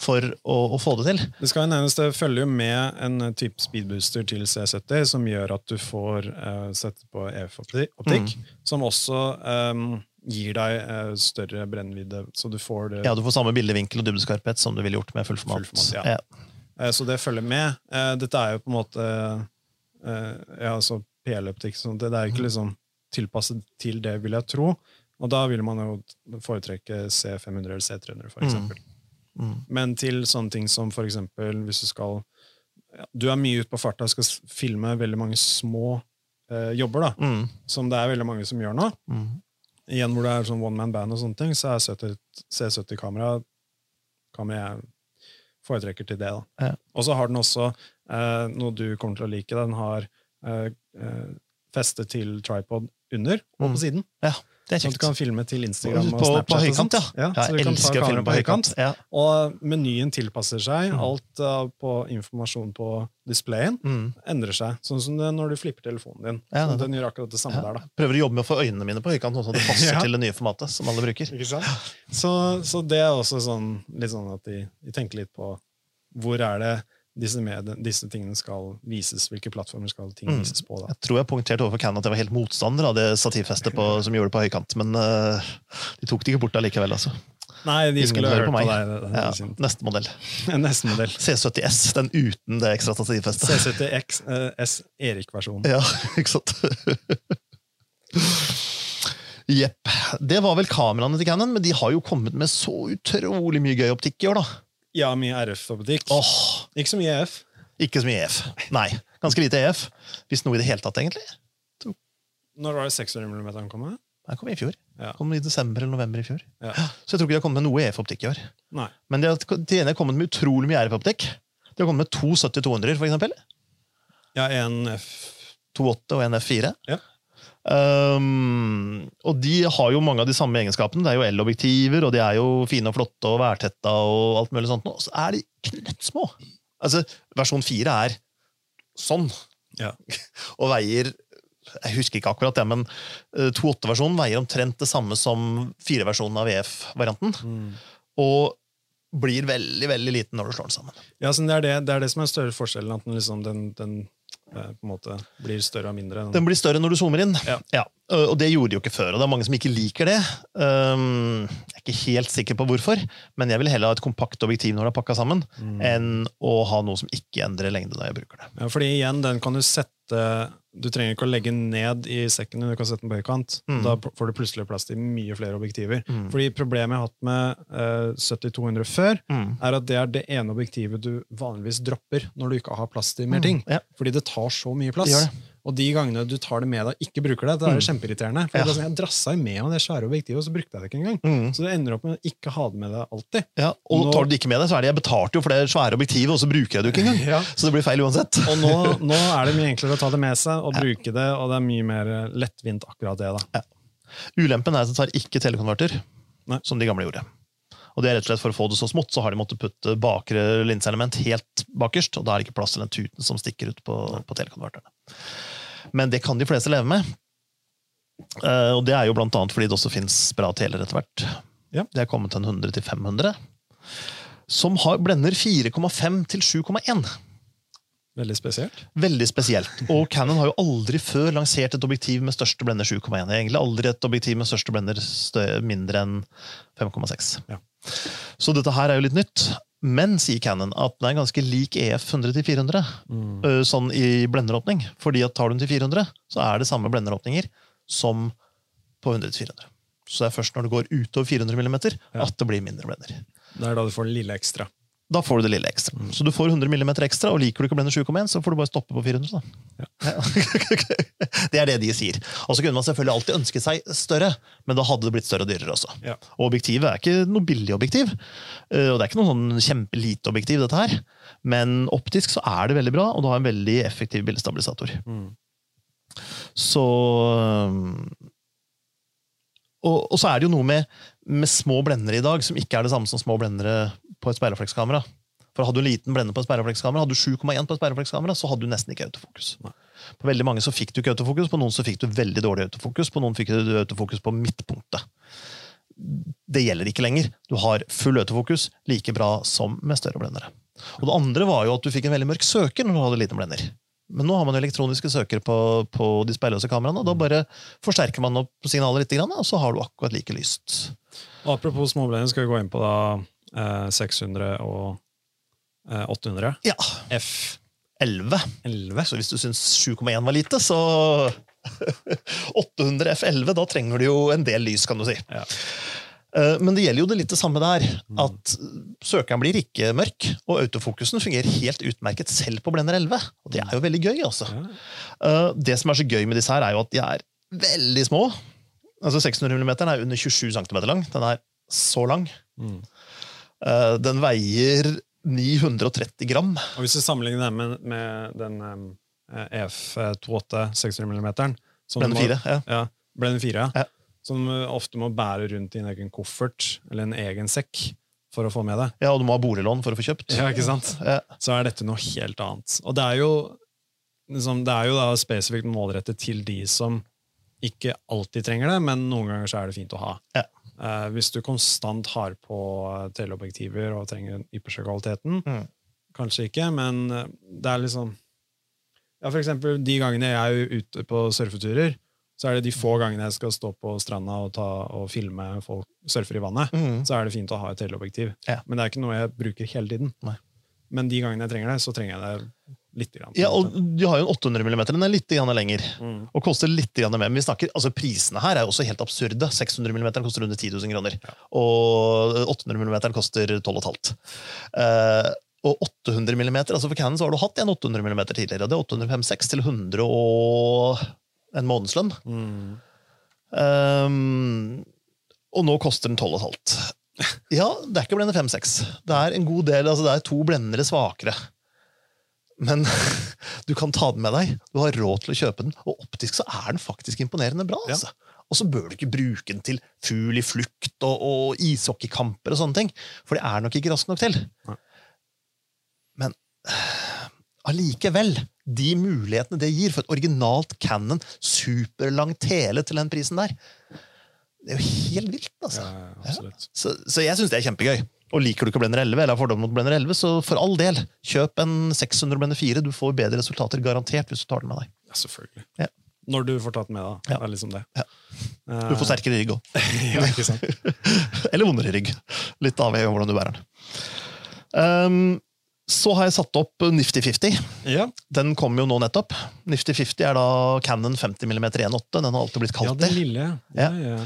for å, å få det til. Det skal nevnes, det følger jo med en type speedbooster til C70 som gjør at du får uh, sette på EF-optikk, Mm. som også eh, gir deg eh, større brennvidde, så du får det Ja, du får samme bildevinkel og dybdeskarphet som du ville gjort med fullformat. Fullformat, ja. Eh, Så det følger med. Eh, Dette er jo på en måte ja, altså PL-optikk. Det er ikke liksom tilpasset til det, vil jeg tro. Og da vil man jo foretrekke C500 eller C300, for eksempel. Mm. Men til sånne ting som for eksempel hvis du skal ja, Du er mye ute på farta og skal filme veldig mange små eh, jobber, da, Mm. som det er veldig mange som gjør nå. Mm. Igjen hvor det er sånn one man band og sånne ting, så er C70-kamera kamera jeg foretrekker til det. da. Ja. Og så har den også eh, noe du kommer til å like. Den har eh, eh, feste til tripod under og Mm. på siden. Ja, det er Sånn at du kan filme til Instagram på, og på Snapchat. På høykant, sånt. ja. så du jeg kan ta elsker å filme kameraet på høykant. Ja. Og menyen tilpasser seg. Mm. Alt uh, på informasjon på displayen Mm. endrer seg. Sånn som det når du flipper telefonen din. Ja, så nettopp. den gjør akkurat det samme Ja. der. da. Prøver å jobbe med å få øynene mine på høykant, sånn at det passer Ja. til det nye formatet som alle bruker. Ikke sant? Så, så det er også sånn, litt sånn at de, de tenker litt på hvor er det disse, medie, disse tingene skal vises, hvilke plattformer skal ting Mm. vises på. da. Jeg tror jeg poengterte overfor Canon at jeg var helt motstander av det stativfestet på, som gjorde det på høykant, men uh, de tok det ikke bort allikevel. Altså. Nei, de Ingen skulle hørt på på, meg. deg. det- det Ja, neste modell. Neste modell. C70S, den uten det ekstra stativfestet. C70X uh, S Erik-versjon. Ja, ikke sant? Jepp. Det var vel kameraene til Canon, men de har jo kommet med så utrolig mye gøy optikk i år, da. Ja, mye RF-butikk. Oh. Ikke så mye EF. ikke så mye EF. Nei, ganske lite EF. Hvis noe i det hele tatt, egentlig. Når var det 600 mm kom? med? Den kom i fjor. Ja. Kom i desember eller november i fjor. Ja. Så jeg tror ikke de har kommet med noe EF-optikk i år. Nei. Men de har til ene kommet med utrolig mye RF-optikk. De har kommet med to 70-200-er, for eksempel. Ja, en F 2.8 og en F4. Ja. Um, og de har jo mange av de samme egenskapene. Det er jo el-objektiver, og de er jo fine og flotte og værtetta og alt mulig sånt. Og så er de knøttsmå! Altså, versjon 4 er sånn, Ja. og veier Jeg husker ikke akkurat det, men eh, 2.8-versjonen veier omtrent det samme som 4-versjonen av VF-varianten. Mm. Og blir veldig veldig liten når du slår den sammen. Ja, så det, er det, det er det som er større forskjellen, at den, liksom, den, den eh, på en måte blir større og mindre. Den blir større når du zoomer inn. Ja. Og det gjorde de jo ikke før, og det er mange som ikke liker det. Um, jeg er ikke helt sikker på hvorfor, men jeg vil heller ha et kompakt objektiv når det er pakka sammen, Mm. enn å ha noe som ikke endrer lengde når jeg bruker det. Ja, fordi igjen, den kan du sette Du trenger ikke å legge ned i sekken, du kan sette den på høykant. Mm. Da får du plutselig plass til mye flere objektiver. Mm. Fordi Problemet jeg har hatt med uh, 70-200 før, Mm. er at det er det ene objektivet du vanligvis dropper når du ikke har plass til mer ting. Mm. Ja. Fordi det tar så mye plass. Det gjør det. Og de gangene du tar det med deg og ikke bruker det, det er Mm. kjempeirriterende. For Ja. det er sånn, Jeg drassa jo med meg det svære objektivet, og så brukte jeg det ikke engang. Mm. Så du ender opp med å ikke ha det med deg alltid. Ja, og Nå- tar du det ikke med deg, så er det jeg betalte jo for det svære objektivet, og så bruker jeg det jo ikke engang. Ja. Så det blir feil uansett. Og nå, nå er det mye enklere å ta det med seg og bruke det, og det er mye mer lettvint akkurat det. da. Ulempen er at det tar ikke telekonverter, Nei. som de gamle gjorde. Og det er rett og slett For å få det så smått, så har de måttet putte bakre linseelement helt bakerst, og da er det ikke plass til den tuten som stikker ut på, på telekonverterne. Men det kan de fleste leve med. Eh, og det er jo blant annet fordi det også fins bra teler etter hvert. Ja. Det er kommet til en 100 til 500, som har blender 4,5 til 7,1. Veldig spesielt. Veldig spesielt. Og Canon har jo aldri før lansert et objektiv med største blender 7,1. Egentlig aldri et objektiv med største blender mindre enn 5,6. Ja. Så dette her er jo litt nytt. Men sier Canon at den er ganske lik EF 100 til 400, Mm. sånn i blenderåpning. Fordi at tar du den til 400, så er det samme blenderåpninger som på 100 til 400. Så det er først når det går utover 400 mm at det blir mindre blender. Det er da du får den lille ekstra. Da får du det lille ekstra. Mm. Så du får 100 mm ekstra, og liker du ikke å blende 7,1, så får du bare stoppe på 400. Da. det er det de sier. Og så kunne man selvfølgelig alltid ønske seg større, men da hadde det blitt større og dyrere også. Ja. Og objektivet er ikke noe billig objektiv, eh, og det er ikke noe sånn kjempelite objektiv, dette her. Men optisk så er det veldig bra, og du har en veldig effektiv bildestabilisator. Mm. Så og, og så er det jo noe med, med små blendere i dag som ikke er det samme som små blendere på et speilreflekskamera. For Hadde du en liten blender på et speilreflekskamera, hadde du 7,1 på et speilreflekskamera, så hadde du nesten ikke autofokus. På veldig mange så fikk du ikke autofokus, på noen så fikk du veldig dårlig autofokus, på noen fikk du autofokus på midtpunktet. Det gjelder ikke lenger. Du har full autofokus like bra som med større blendere. Og det andre var jo at du fikk en veldig mørk søker når du hadde liten blender. Men nå har man jo elektroniske søkere på, på de speilløse kameraene, og da bare forsterker man opp signalet litt, og så har du akkurat like lyst. Og apropos småblender, skal vi gå inn på da eh, 600 og eh, 800. Ja, F11. 11. Så hvis du syns 7,1 var lite, så 800 F11, da trenger du jo en del lys, kan du si. Ja. Eh, Men det gjelder jo det litt det samme der. At søkeren blir ikke mørk, og autofokusen fungerer helt utmerket selv på blender 11. Og det er jo veldig gøy, altså. Eh, Det som er så gøy med disse her, er jo at de er veldig små. Altså 600 mm er under 27 cm lang. Den er så lang. Mm. Eh, Den veier 930 gram. Og hvis du sammenligner den med, med den um, EF28 600 mm Blender Blende 4. Ja. Ja, Blende 4, Ja. Som du ofte må bære rundt i en egen koffert eller en egen sekk for å få med det. ja, og du må ha boliglån for å få kjøpt. Ja, ikke sant? Ja. Så er dette noe helt annet. Og det er jo, liksom, det er jo da spesifikt målrettet til de som ikke alltid trenger det, men noen ganger så er det fint å ha. Ja. Eh, hvis du konstant har på teleobjektiver og trenger den ypperste kvaliteten, Mm. kanskje ikke, men eh, det er liksom ja, For eksempel de gangene jeg er ute på surfeturer, så er det de få gangene jeg skal stå på stranda og, ta, og filme folk surfer i vannet, Mm. så er det fint å ha et teleobjektiv. Ja. Men det er ikke noe jeg bruker hele tiden. Nei. Men de gangene jeg trenger det, så trenger jeg det litt. grann. Ja, og du har jo en 800 mm. Den er litt grann lenger. Mm. Og koster litt grann mer. Men vi snakker, altså prisene her er jo også helt absurde. 600 mm koster under 10 000 kroner. Og 800 mm koster 12,5. Uh, og 800 mm, altså For Canon så har du hatt en 800 mm tidligere. Det er 856 til 100 og en månedslønn. Mm. Um, og nå koster den 12,5. Ja, det er ikke blende 5-6. Det er en god del, altså det er to blendere svakere. Men du kan ta den med deg. Du har råd til å kjøpe den. Og optisk så er den faktisk imponerende bra. Ja. altså. Og så bør du ikke bruke den til fugl i flukt og, og ishockeykamper og sånne ting. For det er nok ikke rask nok til. Nei. Men allikevel, de mulighetene det gir for et originalt Cannon, superlang tele til den prisen der, det er jo helt vilt, altså. Ja, ja. Så, så jeg syns det er kjempegøy. Og liker du ikke Blender 11, eller har fordom mot Blender 11, så for all del, kjøp en 600 Blender 4. Du får bedre resultater garantert hvis du tar den med deg. Ja, selvfølgelig. Ja. Når du får tatt med, da. Det er liksom det. Du får sterkere rygg òg. Eller vondere rygg. Litt avhengig av hvordan du bærer den. Um, så har jeg satt opp Nifty 50. Ja, Den kom jo nå nettopp. Nifty 50 er da Cannon 50 mm 1.8. Den har alltid blitt kalt ja, det. lille. Ja. Ja.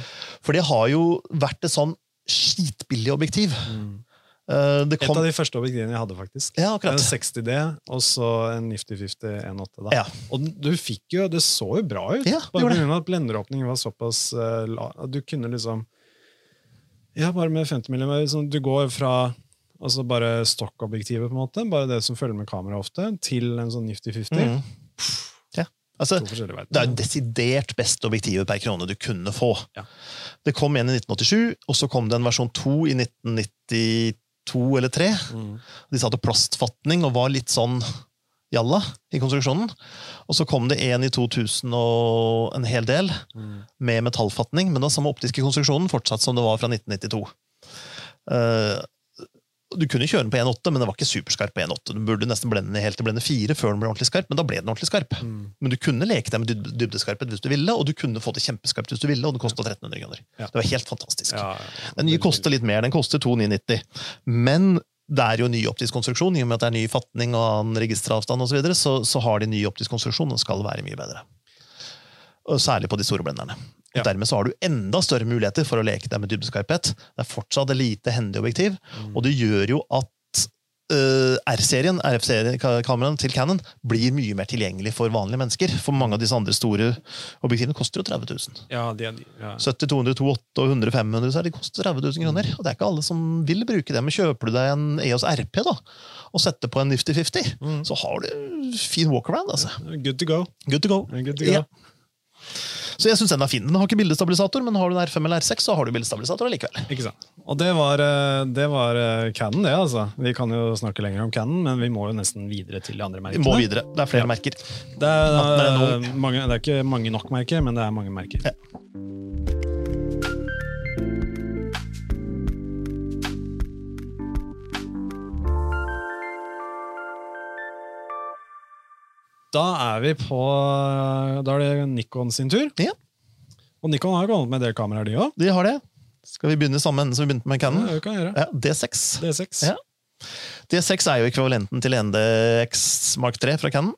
For det har jo vært et sånn skitbillig objektiv. Mm. Uh, det Et av de første objektivene jeg hadde, faktisk. ja, En 60D, og så en Nifty 50 1.8. da. Ja. Og du fikk jo, det så jo bra ut, Ja, det bare pga. at blenderåpningen var såpass uh, la, Du kunne liksom Ja, bare med 50 mm. Liksom, du går fra altså bare stokkobjektivet, på en måte, bare det som følger med kamera ofte, til en sånn Nifty 50. Mm. Ja. Altså, det er jo desidert beste objektivet per krone du kunne få. Ja. Det kom en i 1987, og så kom det en versjon 2 i 1992 eller 3. Mm. De satte plastfatning og var litt sånn jalla i konstruksjonen. Og så kom det en i 2000 og en hel del Mm. med metallfatning, men var samme optiske konstruksjonen fortsatt som det var fra 1992. Eh, du kunne kjøre den på 1.8, men den var ikke superskarp på 1.8. Du burde nesten blende den helt til blende 4 før den ble ordentlig skarp, men da ble den ordentlig skarp. Mm. Men du kunne leke deg med dyb- dybdeskarphet hvis du ville, og du kunne få det kjempeskarpt hvis du ville, og den kosta 1300 kroner. Ja. Det var helt fantastisk. Ja, Den nye koster litt mer, den koster 2990. Men det er jo ny optisk konstruksjon, i og med at det er ny fatning og annen registeravstand osv., så, videre, så så har de ny optisk konstruksjon og skal være mye bedre. Og særlig på de store blenderne. Og Ja. Dermed så har du enda større muligheter for å leke deg med dybdeskarphet. Det er fortsatt et lite hendig objektiv, Mm. og det gjør jo at Uh, R-serien, RF-kameraene til Canon, blir mye mer tilgjengelig for vanlige mennesker. For mange av disse andre store objektivene koster jo 30 000. Ja, de, ja. 70, 200, 208 og 100, 500, så de koster 30 000 kroner. Og det er ikke alle som vil bruke det, men kjøper du deg en EOS RP da, og setter på en Nifty 50, Mm. så har du fin walkaround. altså. Good to go. Good to go. Good to go. Ja. Så jeg syns den er fin. Den har ikke bildestabilisator, men har du en R5 eller R6, så har du bildestabilisator allikevel. Ikke sant. Og det var, eh, det var eh, Canon, det. altså. Vi kan jo snakke lenger om Canon, men vi må jo nesten videre til de andre Vi må videre. Det er flere Ja. merker. Det er, det, er eh, mange, det er ikke mange nok merker, men det er mange merker. Ja. Da er vi på Da er det Nikon sin tur. Ja. Og Nikon har kommet med en del kameraer, de òg. De har det. Skal vi begynne i samme ende som vi begynte med Canon? Ja, det kan gjøre. Ja, D6. D6. Ja. D6 er jo ekvivalenten til NDX Mark 3 fra Canon.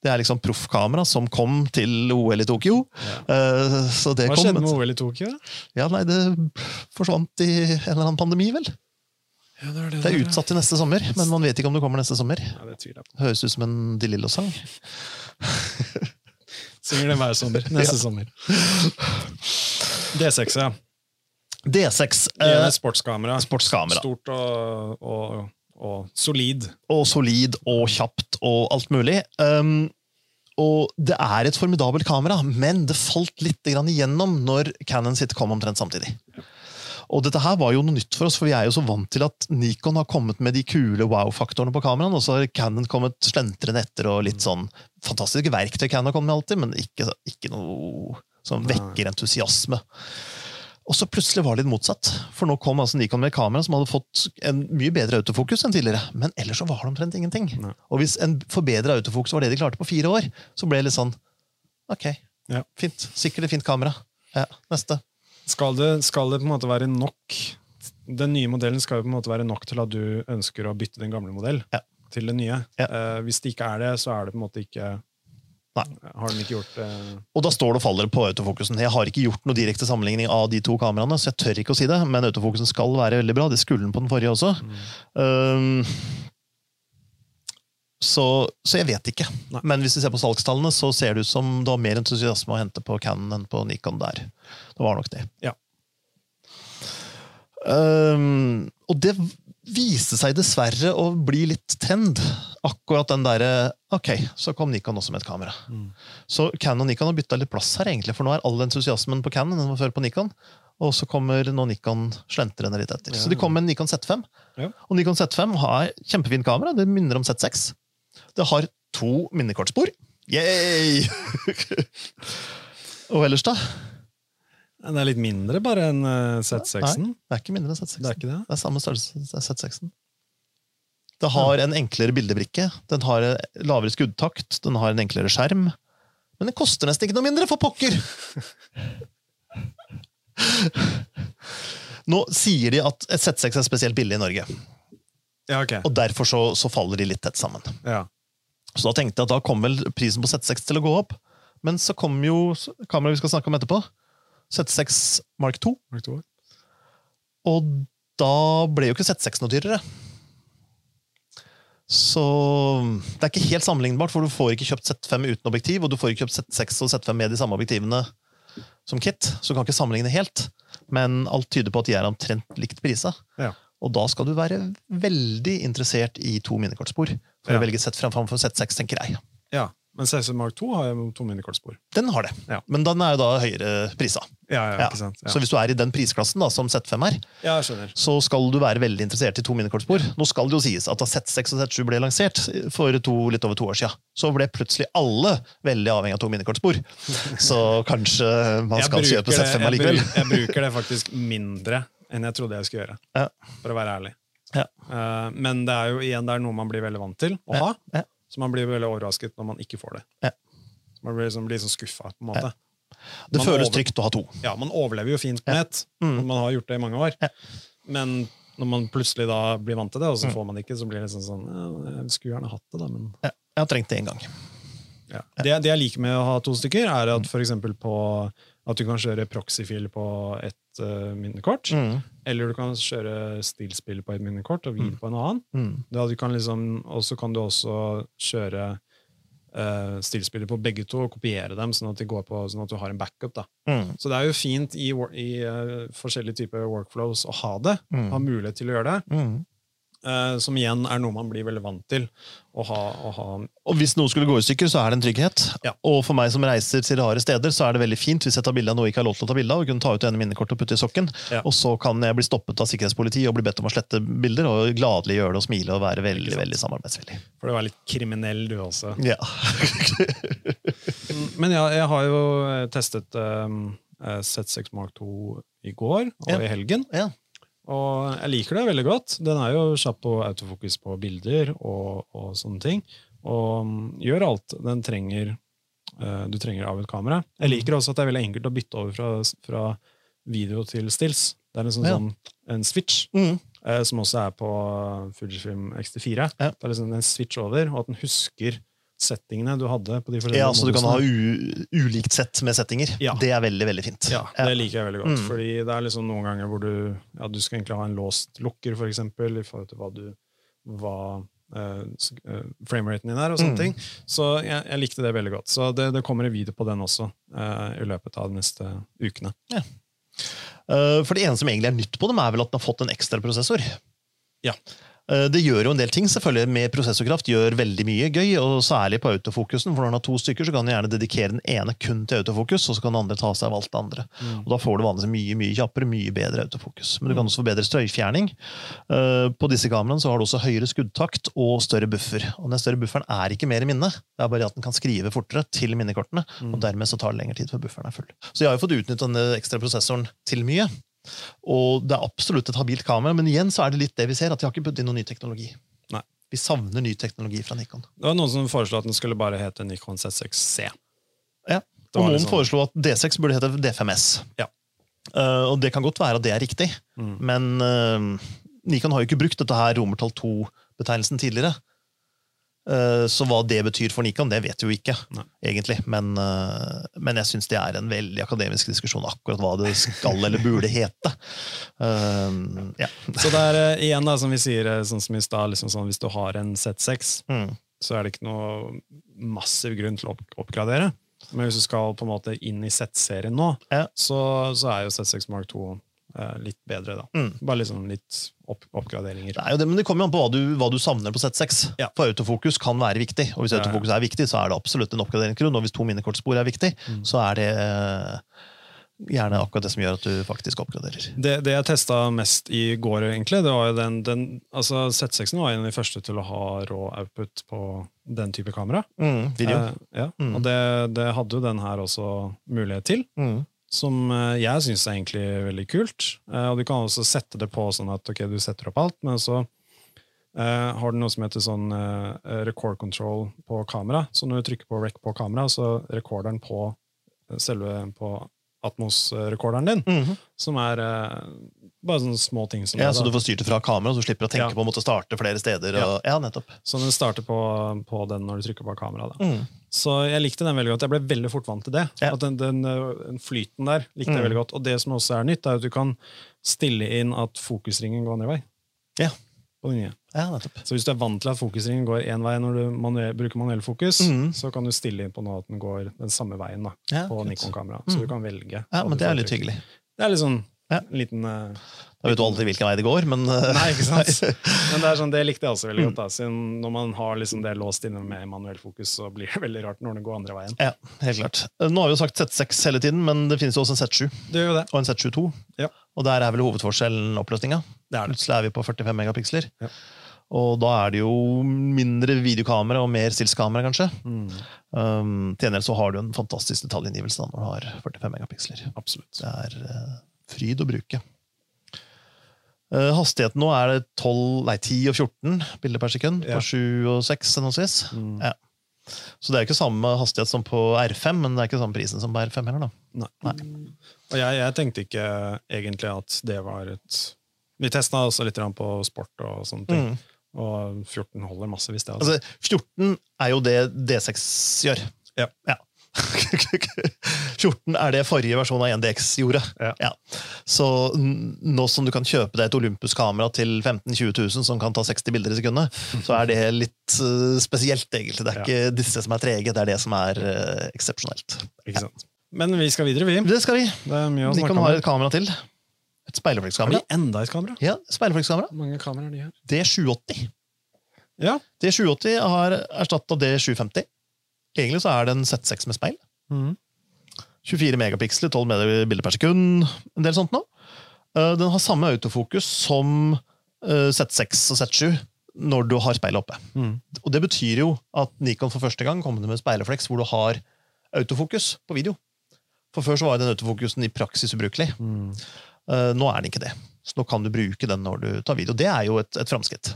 Det er liksom proffkamera som kom til OL i Tokyo. Ja. så det Hva skjedde med OL i Tokyo? Ja, nei, det forsvant i en eller annen pandemi, vel. Ja, det, er det, Det er utsatt til neste sommer, men man vet ikke om det kommer neste sommer. Ja, det. Høres ut som en De Lillo-sang. Synger det hver sommer. Neste Ja. sommer. D6, ja. D6. Det er eh, sportskamera. sportskamera. Stort og, og, og solid. og solid og kjapt og alt mulig. Um, og det er et formidabelt kamera, men det falt litt grann igjennom når Canon sitt kom omtrent samtidig. Og dette her var jo noe nytt for oss, for vi er jo så vant til at Nikon har kommet med de kule wow-faktorene på kameraene, og så har Canon kommet slentrende etter og litt sånn fantastiske verktøy Canon har kommet med alltid, men ikke, ikke noe som vekker entusiasme. Og så plutselig var det litt motsatt. For nå kom altså Nikon med kamera som hadde fått en mye bedre autofokus enn tidligere. Men ellers så var det omtrent ingenting. Nei. Og hvis en forbedra autofokus var det de klarte på fire år, så ble det litt sånn Ok, Ja. fint. Sikkert et fint kamera. Ja, neste. Skal det, skal det på en måte være nok Den nye modellen skal jo på en måte være nok til at du ønsker å bytte den gamle modell Ja. til den nye. Ja. Uh, hvis det ikke er det, så er det på en måte ikke Nei. Har de ikke gjort det Og da står det og faller på autofokusen. Jeg har ikke gjort noe direkte sammenligning av de to kameraene, så jeg tør ikke å si det, men autofokusen skal være veldig bra. Det skulle den på den forrige også. Um, så, så jeg vet ikke. Nei. Men hvis vi ser på salgstallene, så ser det ut som du har mer entusiasme å hente på Canon enn på Nikon der. Det var nok det. Ja. Um, og det viste seg dessverre å bli litt trend. Akkurat den derre Ok, så kom Nikon også med et kamera. Mm. Så Canon og Nikon har bytta litt plass her, egentlig, for nå er all entusiasmen på Canon den var før på Nikon. Og så kommer nå Nikon slentrende litt etter. Ja. Så de kom med en Nikon Z5. Ja. Og Nikon Z5 har kjempefint kamera. Det minner om Z6. Det har to minnekortspor. Yay! Og ellers, da? Det er litt mindre bare enn eh, Z6-en. Nei, Det er ikke mindre enn Z6. Det er det? Det er samme størrelse som Z6-en. Det har en enklere bildebrikke, den har lavere skuddtakt, den har en enklere skjerm. Men den koster nesten ikke noe mindre, for pokker! Nå sier de at et Z6 er spesielt billig i Norge, Ja, ok. og derfor så, så faller de litt tett sammen. Ja. Så da tenkte jeg at da kom vel prisen på Z6 til å gå opp. Men så kom jo kameraet vi skal snakke om etterpå, Z6 Mark 2. Mark II. Og da ble jo ikke Z6 noe dyrere. Så det er ikke helt sammenlignbart, for du får ikke kjøpt Z5 uten objektiv, og du får ikke kjøpt Z6 og Z5 med de samme objektivene som kit, så du kan ikke sammenligne helt. Men alt tyder på at de er omtrent likt prisa. Ja. Og da skal du være veldig interessert i to minikortspor for Ja. å velge Z framfor Z6, tenker jeg. ja. Men C6 Mark II har jo to minikortspor. Den har det, Ja. men den er jo da høyere prisa. Ja, ja, ikke sant? Ja. Så hvis du er i den prisklassen da, som Z5 er, ja, jeg skjønner. så skal du være veldig interessert i to minikortspor. Nå skal det jo sies at da Z6 og Z7 ble lansert for to, litt over to år siden, så ble plutselig alle veldig avhengig av to minikortspor. Så kanskje man skal kjøpe det- Z5 allikevel. Jeg, Jeg bruker det faktisk mindre enn jeg trodde jeg skulle gjøre, Ja. for å være ærlig. Ja. Eh, Men det er jo igjen det er noe man blir veldig vant til å ha, så man blir veldig overrasket når man ikke får det. Ja. Man blir liksom, blir liksom skuffa, på en måte. Det Man føles trygt å ha to. Ja, man overlever jo fint på ett. Mm. man har gjort det i mange år. Men når man plutselig da blir vant til det, og så Mm. får man det ikke, så blir det sånn sånn Jeg skulle gjerne hatt det, da, men Ja, jeg har trengt det én gang. ja. det, det jeg liker med å ha to stykker, er at for eksempel på at du kan kjøre proxyfil på et uh, minnekort, Mm. eller du kan kjøre stillspill på et minnekort og vid på en annen. Mm. Da du kan liksom, og så kan du også kjøre uh, stillspiller på begge to og kopiere dem, sånn at, de går på, sånn at du har en backup. da. Mm. Så det er jo fint i, i uh, forskjellige typer workflows å ha det. Mm. Ha mulighet til å gjøre det. Mm. Eh, som igjen er noe man blir veldig vant til å ha. Å ha Og hvis noe skulle gå i stykker, så er det en trygghet. Ja. Og for meg som reiser til rare steder, så er det veldig fint hvis jeg tar bilde av noe jeg ikke har lov til å ta bilde av, og kunne ta ut ene minnekort og putte i sokken. Ja. Og så kan jeg bli stoppet av sikkerhetspoliti og bli bedt om å slette bilder, og gladelig gjøre det og smile og være veldig, veldig samarbeidsvillig. For du er litt kriminell, du også. Ja. Men ja, jeg har jo eh, testet um, Z6 Mark 2 i går og Ja. i helgen. ja. Og jeg liker det veldig godt. Den er jo kjapp på autofokus på bilder og, og sånne ting. Og mm, gjør alt den trenger eh, du trenger av et kamera. Jeg liker også at det er veldig enkelt å bytte over fra, fra video til stills. Det er liksom Ja. sånn en switch, Mm. eh, som også er på Fujifilm X-T4. Ja. Det er liksom en switch over, og at den husker settingene du hadde på de forskjellige ja, så du kan ha ulikt sett med settinger. Ja. Det er veldig, veldig fint. Ja, det liker jeg veldig godt. Mm. Fordi det er liksom noen ganger hvor du ja, du skal egentlig ha en låst lukker, for eksempel, i forhold til hva du hva uh, frameraten din er, og sånne Mm. ting. Så jeg, jeg likte det veldig godt. Så det, det kommer en video på den også uh, i løpet av de neste ukene. Eh, For det ene som egentlig er nytt på dem, er vel at den har fått en ekstra prosessor. Ja. Eh, Det gjør jo en del ting selvfølgelig med prosessorkraft, gjør veldig mye gøy, og særlig på autofokusen. For når den har to stykker, så kan du gjerne dedikere den ene kun til autofokus, og så kan den andre ta seg av alt det andre. Og Da får du vanligvis mye mye kjappere, mye bedre autofokus. Men du kan også få bedre støyfjerning. Eh, På disse kameraene så har du også høyere skuddtakt og større buffer. Og den større bufferen er ikke mer minne, det er bare at den kan skrive fortere til minnekortene, og dermed så tar det lengre tid før bufferen er full. Så jeg har jo fått utnyttet den ekstra prosessoren til mye. Og det er absolutt et habilt kamera, men igjen så er det litt det vi ser, at de har ikke puttet inn noen ny teknologi. Nei. Vi savner ny teknologi fra Nikon. Det var noen som foreslo at den skulle bare hete Nikon Z6C. Ja. Og noen sånn- foreslo at D6 burde hete D5S. Ja. Uh, og det kan godt være at det er riktig, Mm. men uh, Nikon har jo ikke brukt dette her romertall 2-betegnelsen tidligere. Eh, så hva det betyr for Nikon, det vet vi jo ikke, Nei. egentlig. Men, eh, men jeg syns det er en veldig akademisk diskusjon akkurat hva det skal eller burde hete. Eh, ja. Så det er igjen, da, som vi sier, sånn som i stad, liksom sånn, hvis du har en Z6, Mm. så er det ikke noe massiv grunn til å oppgradere. Men hvis du skal på en måte inn i Z-serien nå, Ja. så, så er jo Z6 Mark 2 eh, litt bedre, da. Mm. Bare liksom litt opp oppgraderinger. Det er jo det, men det kommer jo an på hva du, hva du savner på Z6. Ja. For autofokus kan være viktig, og hvis autofokus er viktig, så er det absolutt en oppgraderingsgrunn. Og hvis to minnekortspor er viktig, Mm. så er det eh, gjerne akkurat det som gjør at du faktisk oppgraderer. Det, det jeg testa mest i går, egentlig, det var jo den, den altså Z6-en var en av de første til å ha rå output på den type kamera. Mm, video. Eh, ja. Mm. Og det, det hadde jo den her også mulighet til. Som eh, jeg syns er egentlig veldig kult. Eh, og du kan også sette det på sånn at ok, du setter opp alt, men så eh, har du noe som heter sånn record control på kamera. Så når du trykker på rec på kamera, så recorder den på selve på Atmos-rekorderen din. Mhm. Som er uh, bare sånne små ting som Ja, det, Så du får styrt det fra kamera, så du slipper å tenke Ja. på å måtte starte flere steder. Ja. Og, ja, nettopp. Så den starter på, på den når du trykker på kamera. Mm. Så jeg likte den veldig godt. Jeg ble veldig fort vant til det. Ja. At den, den, den flyten der likte Mm. jeg veldig godt. Og det som også er nytt, er at du kan stille inn at fokusringen går andre vei. Ja. På den nye. ja, nettopp. Så hvis du er vant til at fokusringen går én vei når du manuel, bruker manuell fokus, mm. så kan du stille inn på nå at den går den samme veien da, Ja, på kult. Nikon-kamera. Så Mhm. du kan velge. Ja, men det er litt hyggelig. Det er litt sånn Ja. liten Uh, Da vet du aldri hvilken vei det går, men uh, Nei, ikke sant? Men det, sånn, det likte jeg også veldig Mm. godt. Da. Siden når man har liksom det låst inne med manuell fokus, så blir det veldig rart når det går andre veien. Ja, helt klart. Eh, Nå har vi jo sagt Z6 hele tiden, men det finnes jo også en Z7 Det gjør jo det. og en Z7 II. Ja. Og der er vel hovedforskjellen oppløsninga. Det er det. Plutselig er vi på 45 megapiksler. Ja. Og da er det jo mindre videokamera og mer stillskamera, kanskje. Mm, Um, til gjengjeld så har du en fantastisk detaljinngivelse når du har 45 megapiksler. absolutt. Det er uh, fryd å bruke. Uh, hastigheten nå er det 12, nei, 10 og 14 bilder per sekund Ja. på 7 og 6 henholdsvis. Mm. Ja. Så det er ikke samme hastighet som på R5, men det er ikke samme prisen som på R5 heller. da. Nei. Nei. Og jeg, jeg tenkte ikke egentlig at det var et Vi testa også litt på sport og sånne ting. Mm. Og 14 holder massevis, det. Altså. Altså, 14 er jo det D6 gjør. Ja. 14 er det forrige versjon av 1DX gjorde. Ja. Så nå som du kan kjøpe deg et Olympus-kamera til 15 000-20 000 som kan ta 60 bilder i sekundet, så er det litt uh, spesielt, egentlig. Det er Ja. ikke disse som er trege, det er det som er uh, eksepsjonelt. Men vi skal videre, vi. Det skal vi. Det Vi kan ha et kamera til. Et Har de enda et kamera? Ja, speilreflekskamera. Hvor mange kameraer er de her? D780. Ja. D780 har erstatta D750. Egentlig så er det en Z6 med speil. Mm. 24 megapiksler, 12 meter bilder per sekund, en del sånt nå. Eh, Den har samme autofokus som eh, Z6 og Z7 når du har speilet oppe. Mm. Og Det betyr jo at Nikon for første gang kommer med speilrefleks hvor du har autofokus på video. For Før så var den autofokusen i praksis ubrukelig. Mhm. Eh, Nå er den ikke det. Så nå kan du bruke den når du tar video. Det er jo et, et framskritt.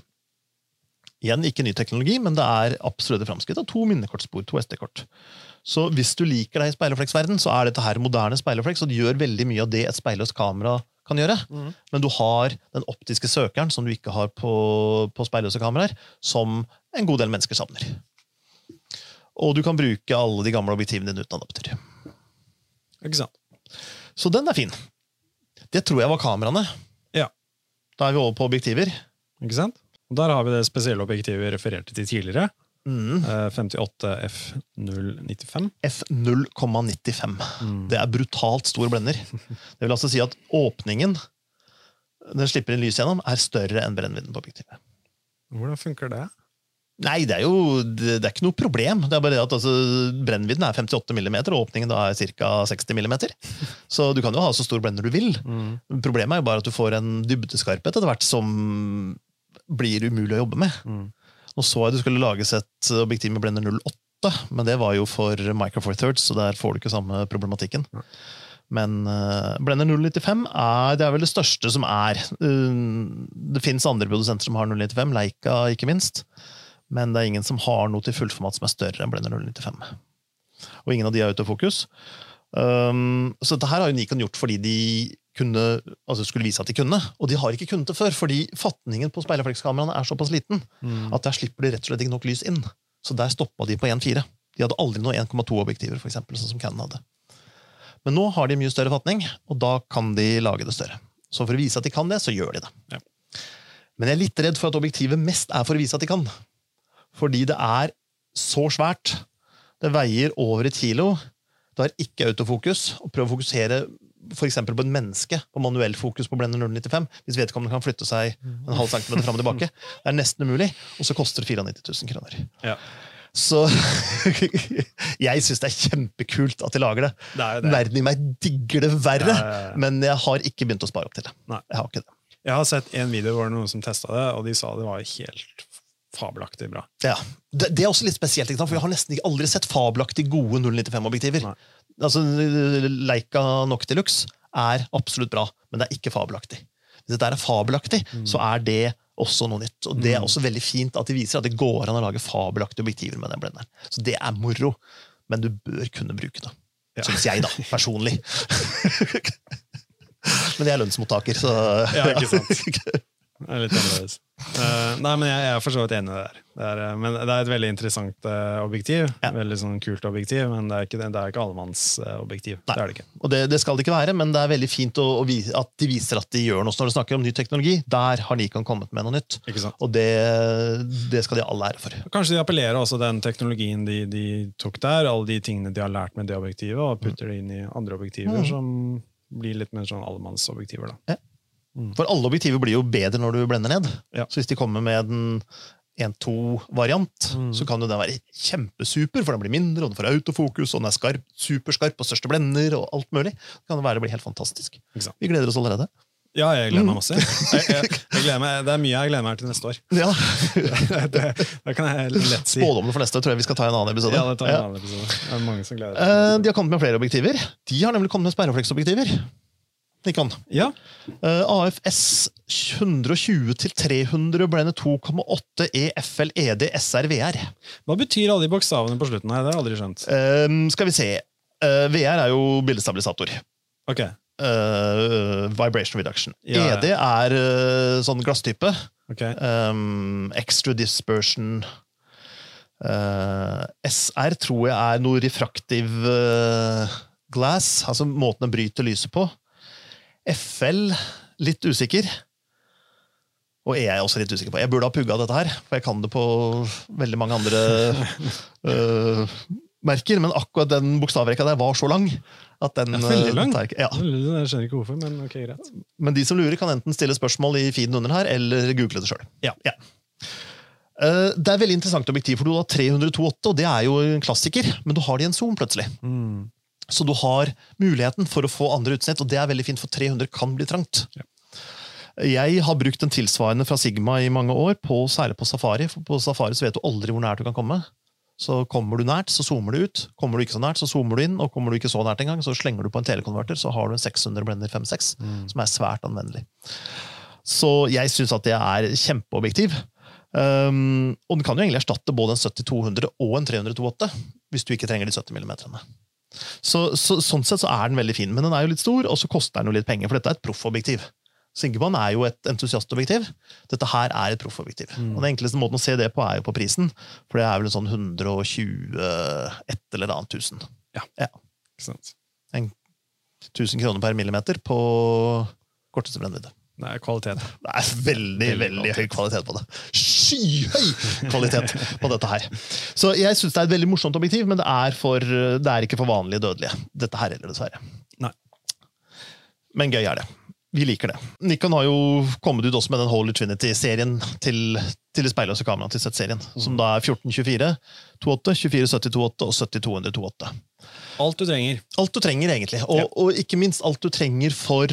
Igjen ikke ny teknologi, men det er absolutt et framskritt. av to minnekortspor, to SD-kort. Så hvis du liker deg i speilrefleksverden, så er dette her moderne speilrefleks, og det gjør veldig mye av det et speilløst kamera kan gjøre. Mm. Men du har den optiske søkeren, som du ikke har på, på speilløse kameraer, som en god del mennesker savner. Og du kan bruke alle de gamle objektivene dine uten adapter. Ikke sant? Så den er fin. Det tror jeg var kameraene. Ja. Da er vi over på objektiver. Ikke sant? Og der har vi det spesielle objektivet vi refererte til tidligere. Mm. eh, 58 F095. F0,95. Det er brutalt stor blender. Det vil altså si at åpningen den slipper inn lys gjennom, er større enn brennvidden på objektivet. Hvordan funker det? Nei, det er jo det er ikke noe problem. Det er bare det at altså, Brennvidden er 58 mm, og åpningen da er ca. 60 mm. Så du kan jo ha så stor blender du vil. Problemet er jo bare at du får en dybdeskarphet etter hvert som blir umulig å jobbe med. Mm. Nå så jeg det skulle lages et objektiv med blender 08, men det var jo for Micro Four Thirds, så der får du ikke samme problematikken. Men uh, blender 095 er, det er vel det største som er. Uh, det fins andre produsenter som har 095, Leica ikke minst. Men det er ingen som har noe til fullformat som er større enn blender 095. Og ingen av de er ute av fokus. Um, så dette her har jo Nikon gjort fordi de kunne, altså skulle vise at de kunne, og de har ikke kunnet det før, fordi fatningen på speilreflekskameraene er såpass liten at der slipper de rett og slett ikke nok lys inn. Så der stoppa de på 1,4. De hadde aldri noe 1,2-objektiver, for eksempel, sånn som Canon hadde. Men nå har de mye større fatning, og da kan de lage det større. Så for å vise at de kan det, så gjør de det. Ja. Men jeg er litt redd for at objektivet mest er for å vise at de kan. Fordi det er så svært. Det veier over et kilo. Det har ikke autofokus. og Prøv å fokusere for eksempel på et menneske på manuell fokus på blender 095 hvis vedkommende kan flytte seg en halv centimeter fram og tilbake. Det er nesten umulig, og så koster det 94 000 kroner. Ja. Så Jeg syns det er kjempekult at de lager det. Det det. Verden i meg digger det verre, ja, ja. men jeg har ikke begynt å spare opp til det. Nei. Jeg har ikke det. Jeg har sett en video hvor det var noen som testa det, og de sa det var helt fabelaktig bra. Ja. Det, det er også litt spesielt, for jeg har nesten aldri sett fabelaktig gode 095-objektiver. Altså, Leica Noctilux er absolutt bra, men det er ikke fabelaktig. Hvis dette er fabelaktig, Mm. så er det også noe nytt. Og det er også veldig fint at de viser at det går an å lage fabelaktige objektiver med den blenderen. Så det er moro, men du bør kunne bruke det. Ja. Syns jeg, da. Personlig. men jeg er lønnsmottaker, så Ja, ikke sant. Det er litt annerledes. Uh, nei, men jeg, jeg er for så vidt enig i det der. Det er, eh, men det er et veldig interessant uh, objektiv. Ja. Veldig sånn kult objektiv, men det er ikke, det, er ikke allemannsobjektiv. Det er det ikke. Og det, det skal det ikke være, men det er veldig fint å, å vise, at de viser at de gjør noe. Så når de snakker om ny teknologi, der har Nikon kommet med noe nytt. Og det, det skal de alle all ære for. Kanskje de appellerer også den teknologien de, de tok der, alle de tingene de har lært med det objektivet, og putter det inn i andre objektiver Mm. som blir litt mer sånn allemannsobjektiver. da. For alle objektiver blir jo bedre når du blender ned. Ja. Så hvis de kommer med en 1-2-variant, Mm. så kan jo den være kjempesuper, for den blir mindre, og den får autofokus, og den er skarp, superskarp på største blender, og alt mulig. Det kan være det blir helt fantastisk. Exakt. Vi gleder oss allerede. Ja, jeg gleder Mm. meg masse. Jeg, jeg, jeg gleder meg, det er mye jeg gleder meg til neste år. Ja. det, det kan jeg lett si. Spådommene for neste tror jeg vi skal ta i en annen episode. Ja, det tar en annen episode. Det er mange som gleder Eh, seg. De har kommet med flere objektiver. De har nemlig kommet med sperrefleksobjektiver. Nikon. Ja, Uh, AFS 120 til 300 det 2,8 EFL ED SR VR. Hva betyr alle de bokstavene på slutten her? Det har jeg aldri skjønt. Uh, skal vi se. Uh, VR er jo bildestabilisator. Ok, Eh, vibration reduction. Ja. ED er eh, sånn glasstype. Okay. Um, extra dispersion. Eh, SR tror jeg er noe refraktiv eh, glass, altså måten den bryter lyset på. FL litt usikker. Og E er jeg også litt usikker på. Jeg burde ha pugga dette her, for jeg kan det på veldig mange andre uh, merker, men akkurat den bokstavrekka der var så lang. At den, Ja, veldig eh, lang. tar Ja. Jeg skjønner ikke hvorfor, men ok, greit. Men de som lurer, kan enten stille spørsmål i feeden under her, eller google det sjøl. Ja. Eh, Det er veldig interessant objektiv, for du har 302,8, og det er jo en klassiker, men du har det i en zoom plutselig. Mm. Så du har muligheten for å få andre utsnitt, og det er veldig fint, for 300 kan bli trangt. Ja. Jeg har brukt den tilsvarende fra Sigma i mange år, på, særlig på Safari. For på Safari så vet du aldri hvor nært du kan komme. Så kommer du nært, så zoomer du ut. Kommer du ikke så nært, så zoomer du inn. Og kommer du ikke så nært engang, så slenger du på en telekonverter, så har du en 600 blender 5.6, Mm. som er svært anvendelig. Så jeg syns at det er kjempeobjektiv. Um, og den kan jo egentlig erstatte både en 70-200 og en 328, hvis du ikke trenger de 70 mm. Så, så, sånn sett så er den veldig fin, men den er jo litt stor, og så koster den jo litt penger, for dette er et proffobjektiv. Sigmaen er jo et entusiastobjektiv. Dette her er et proffobjektiv. Mm. Og Den enkleste måten å se det på er jo på prisen, for det er vel en sånn 120 et eller annet tusen. Ikke sant? 1000 kroner per millimeter på korteste brennvidde. Det er kvalitet. Det er veldig, Veldig høy kvalitet på det. Skyhøy kvalitet på dette her. Så jeg syns det er et veldig morsomt objektiv, men det er, for, det er ikke for vanlige dødelige. Dette her heller, dessverre. Nei. Men gøy er det. Vi liker det. Nikon har jo kommet ut også med den Holy Trinity-serien til, til de speilløse kameraene til Z-serien. Som da er 1424, 28, 2470 28 og 70 200 28. Alt du trenger. Alt du trenger, egentlig. Og, Ja. og ikke minst alt du trenger for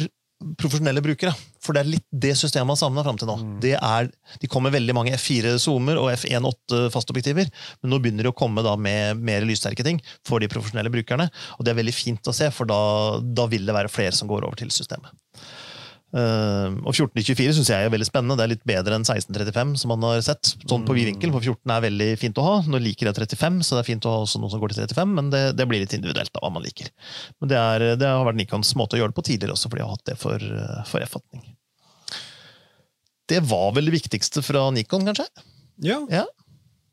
profesjonelle brukere. For det er litt det systemet har savna fram til nå. Mm. Det er, de kommer veldig mange F4-zoomer og F1.8 fastobjektiver, men nå begynner de å komme da med mer lyssterke ting for de profesjonelle brukerne. Og det er veldig fint å se, for da, da vil det være flere som går over til systemet. Uh, og 14-24 syns jeg er veldig spennende. Det er litt bedre enn 16-35, som man har sett. Sånn på vid vinkel, for 14 er veldig fint å ha. Nå liker jeg 35, så det er fint å ha også noen som går til 35, men det, det blir litt individuelt av hva man liker. Men det, er, det har vært Nikons måte å gjøre det på tidligere også, for de har hatt det for, for F-fatning. Det var vel det viktigste fra Nikon, kanskje? Ja, Ja.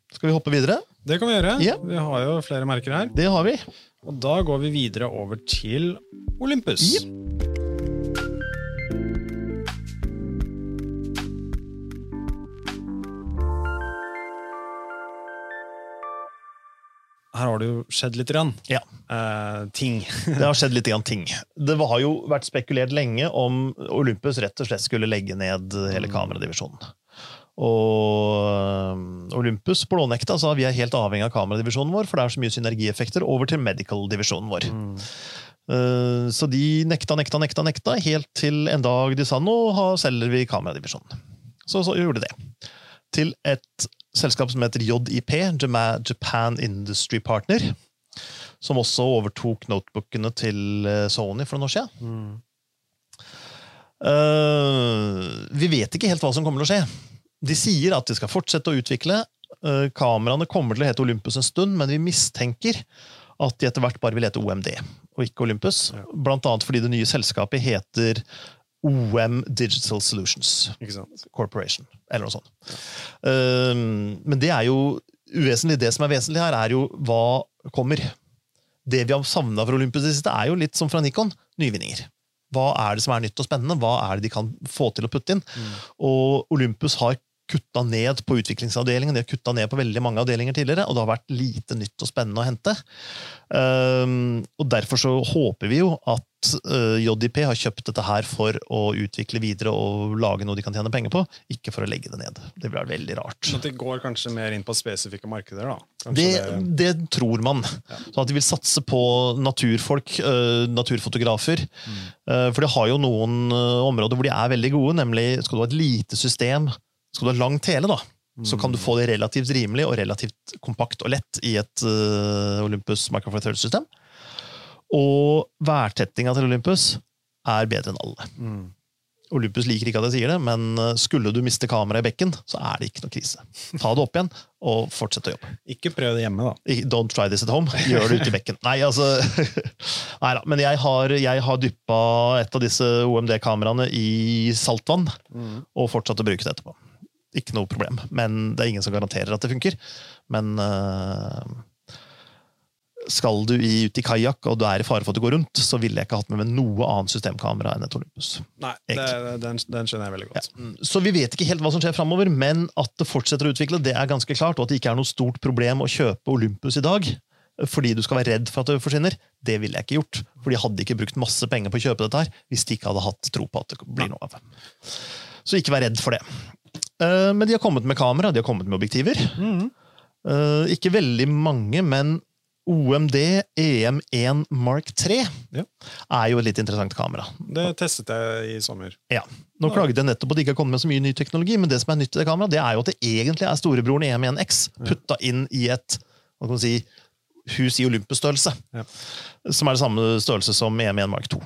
Skal vi hoppe videre? det kan vi gjøre. Ja. Vi har jo flere merker her. Det har vi. Og da går vi videre over til Olympus. Jep. Her har det jo skjedd litt grann. Ja. Eh, ting. Det har skjedd litt grann ting. Det har jo vært spekulert lenge om Olympus rett og slett skulle legge ned hele kameradivisjonen. Og øh, Olympus blånekta sa vi er helt avhengig av kameradivisjonen vår, for det er så mye synergieffekter over til medical-divisjonen vår. Mm. Eh, Så de nekta, nekta, nekta, nekta, helt til en dag de sa nå selger vi kameradivisjonen. Så, så gjorde de det. Til et selskap som heter JIP, Japan Industry Partner, som også overtok notebookene til eh, Sony for noen år siden. Mm. Uh, vi vet ikke helt hva som kommer til å skje. De sier at de skal fortsette å utvikle. Uh, kameraene kommer til å hete Olympus en stund, men vi mistenker at de etter hvert bare vil hete OMD og ikke Olympus. Ja. Blant annet fordi det nye selskapet heter OM Digital Solutions Corporation, eller noe sånt. Eh, men det er jo uvesentlig. Det som er vesentlig her, er jo hva kommer. Det vi har savna fra Olympus i det siste, er jo litt som fra Nikon. Nyvinninger. Hva er det som er nytt og spennende? Hva er det de kan få til å putte inn? Mm. Og Olympus har kutta ned på utviklingsavdelingen, de har kutta ned på veldig mange avdelinger tidligere, og det har vært lite nytt og spennende å hente. Um, og Derfor så håper vi jo at uh, JDP har kjøpt dette her for å utvikle videre og lage noe de kan tjene penger på, ikke for å legge det ned. Det blir veldig rart. Så at de går kanskje mer inn på spesifikke markeder, da? Det, det tror man. Så at de vil satse på naturfolk, øh, naturfotografer. Øh, for de har jo noen områder hvor de er veldig gode, nemlig skal du ha et lite system, skal du ha lang tele, da, så kan du få det relativt rimelig og relativt kompakt og lett i et uh, Olympus Micro Four Thirds-system. Og værtettinga til Olympus er bedre enn alle. Mm. Olympus liker ikke at jeg sier det, men øh, skulle du miste kameraet i bekken, så er det ikke noe krise. Ta det opp igjen, og fortsett å jobbe. Ikke prøv det hjemme, da. Don't try this at home. Gjør det ute i bekken. Nei, altså Neida, Men jeg har, jeg har dyppa et av disse OMD-kameraene i saltvann Mm. og fortsatt å bruke det etterpå. Ikke noe problem. Men det er ingen som garanterer at det funker. Men øh, skal du i, ut i kajakk og du er i fare for at du går rundt, så ville jeg ikke hatt med meg noe annet systemkamera enn et Olympus. Nei, det, den, den skjønner jeg veldig godt. Så vi vet ikke helt hva som skjer framover, men at det fortsetter å utvikle, det er ganske klart. Og at det ikke er noe stort problem å kjøpe Olympus i dag fordi du skal være redd for at det forsvinner, det ville jeg ikke gjort. For de hadde ikke brukt masse penger på å kjøpe dette her hvis de ikke hadde hatt tro på at det blir noe av det. Så ikke vær redd for det. Eh, Men de har kommet med kamera, de har kommet med objektiver. Mm. Eh, Ikke veldig mange, men OMD EM1 Mark 3 Ja. er jo et litt interessant kamera. Det testet jeg i sommer. Ja. Nå klaget jeg nettopp på at det ikke har kommet med så mye ny teknologi, men det som er nytt i det kameraet, det er jo at det egentlig er storebroren EM1X putta inn i et hva kan man si, hus i Olympus-størrelse. Ja. Som er det samme størrelse som EM1 Mark 2.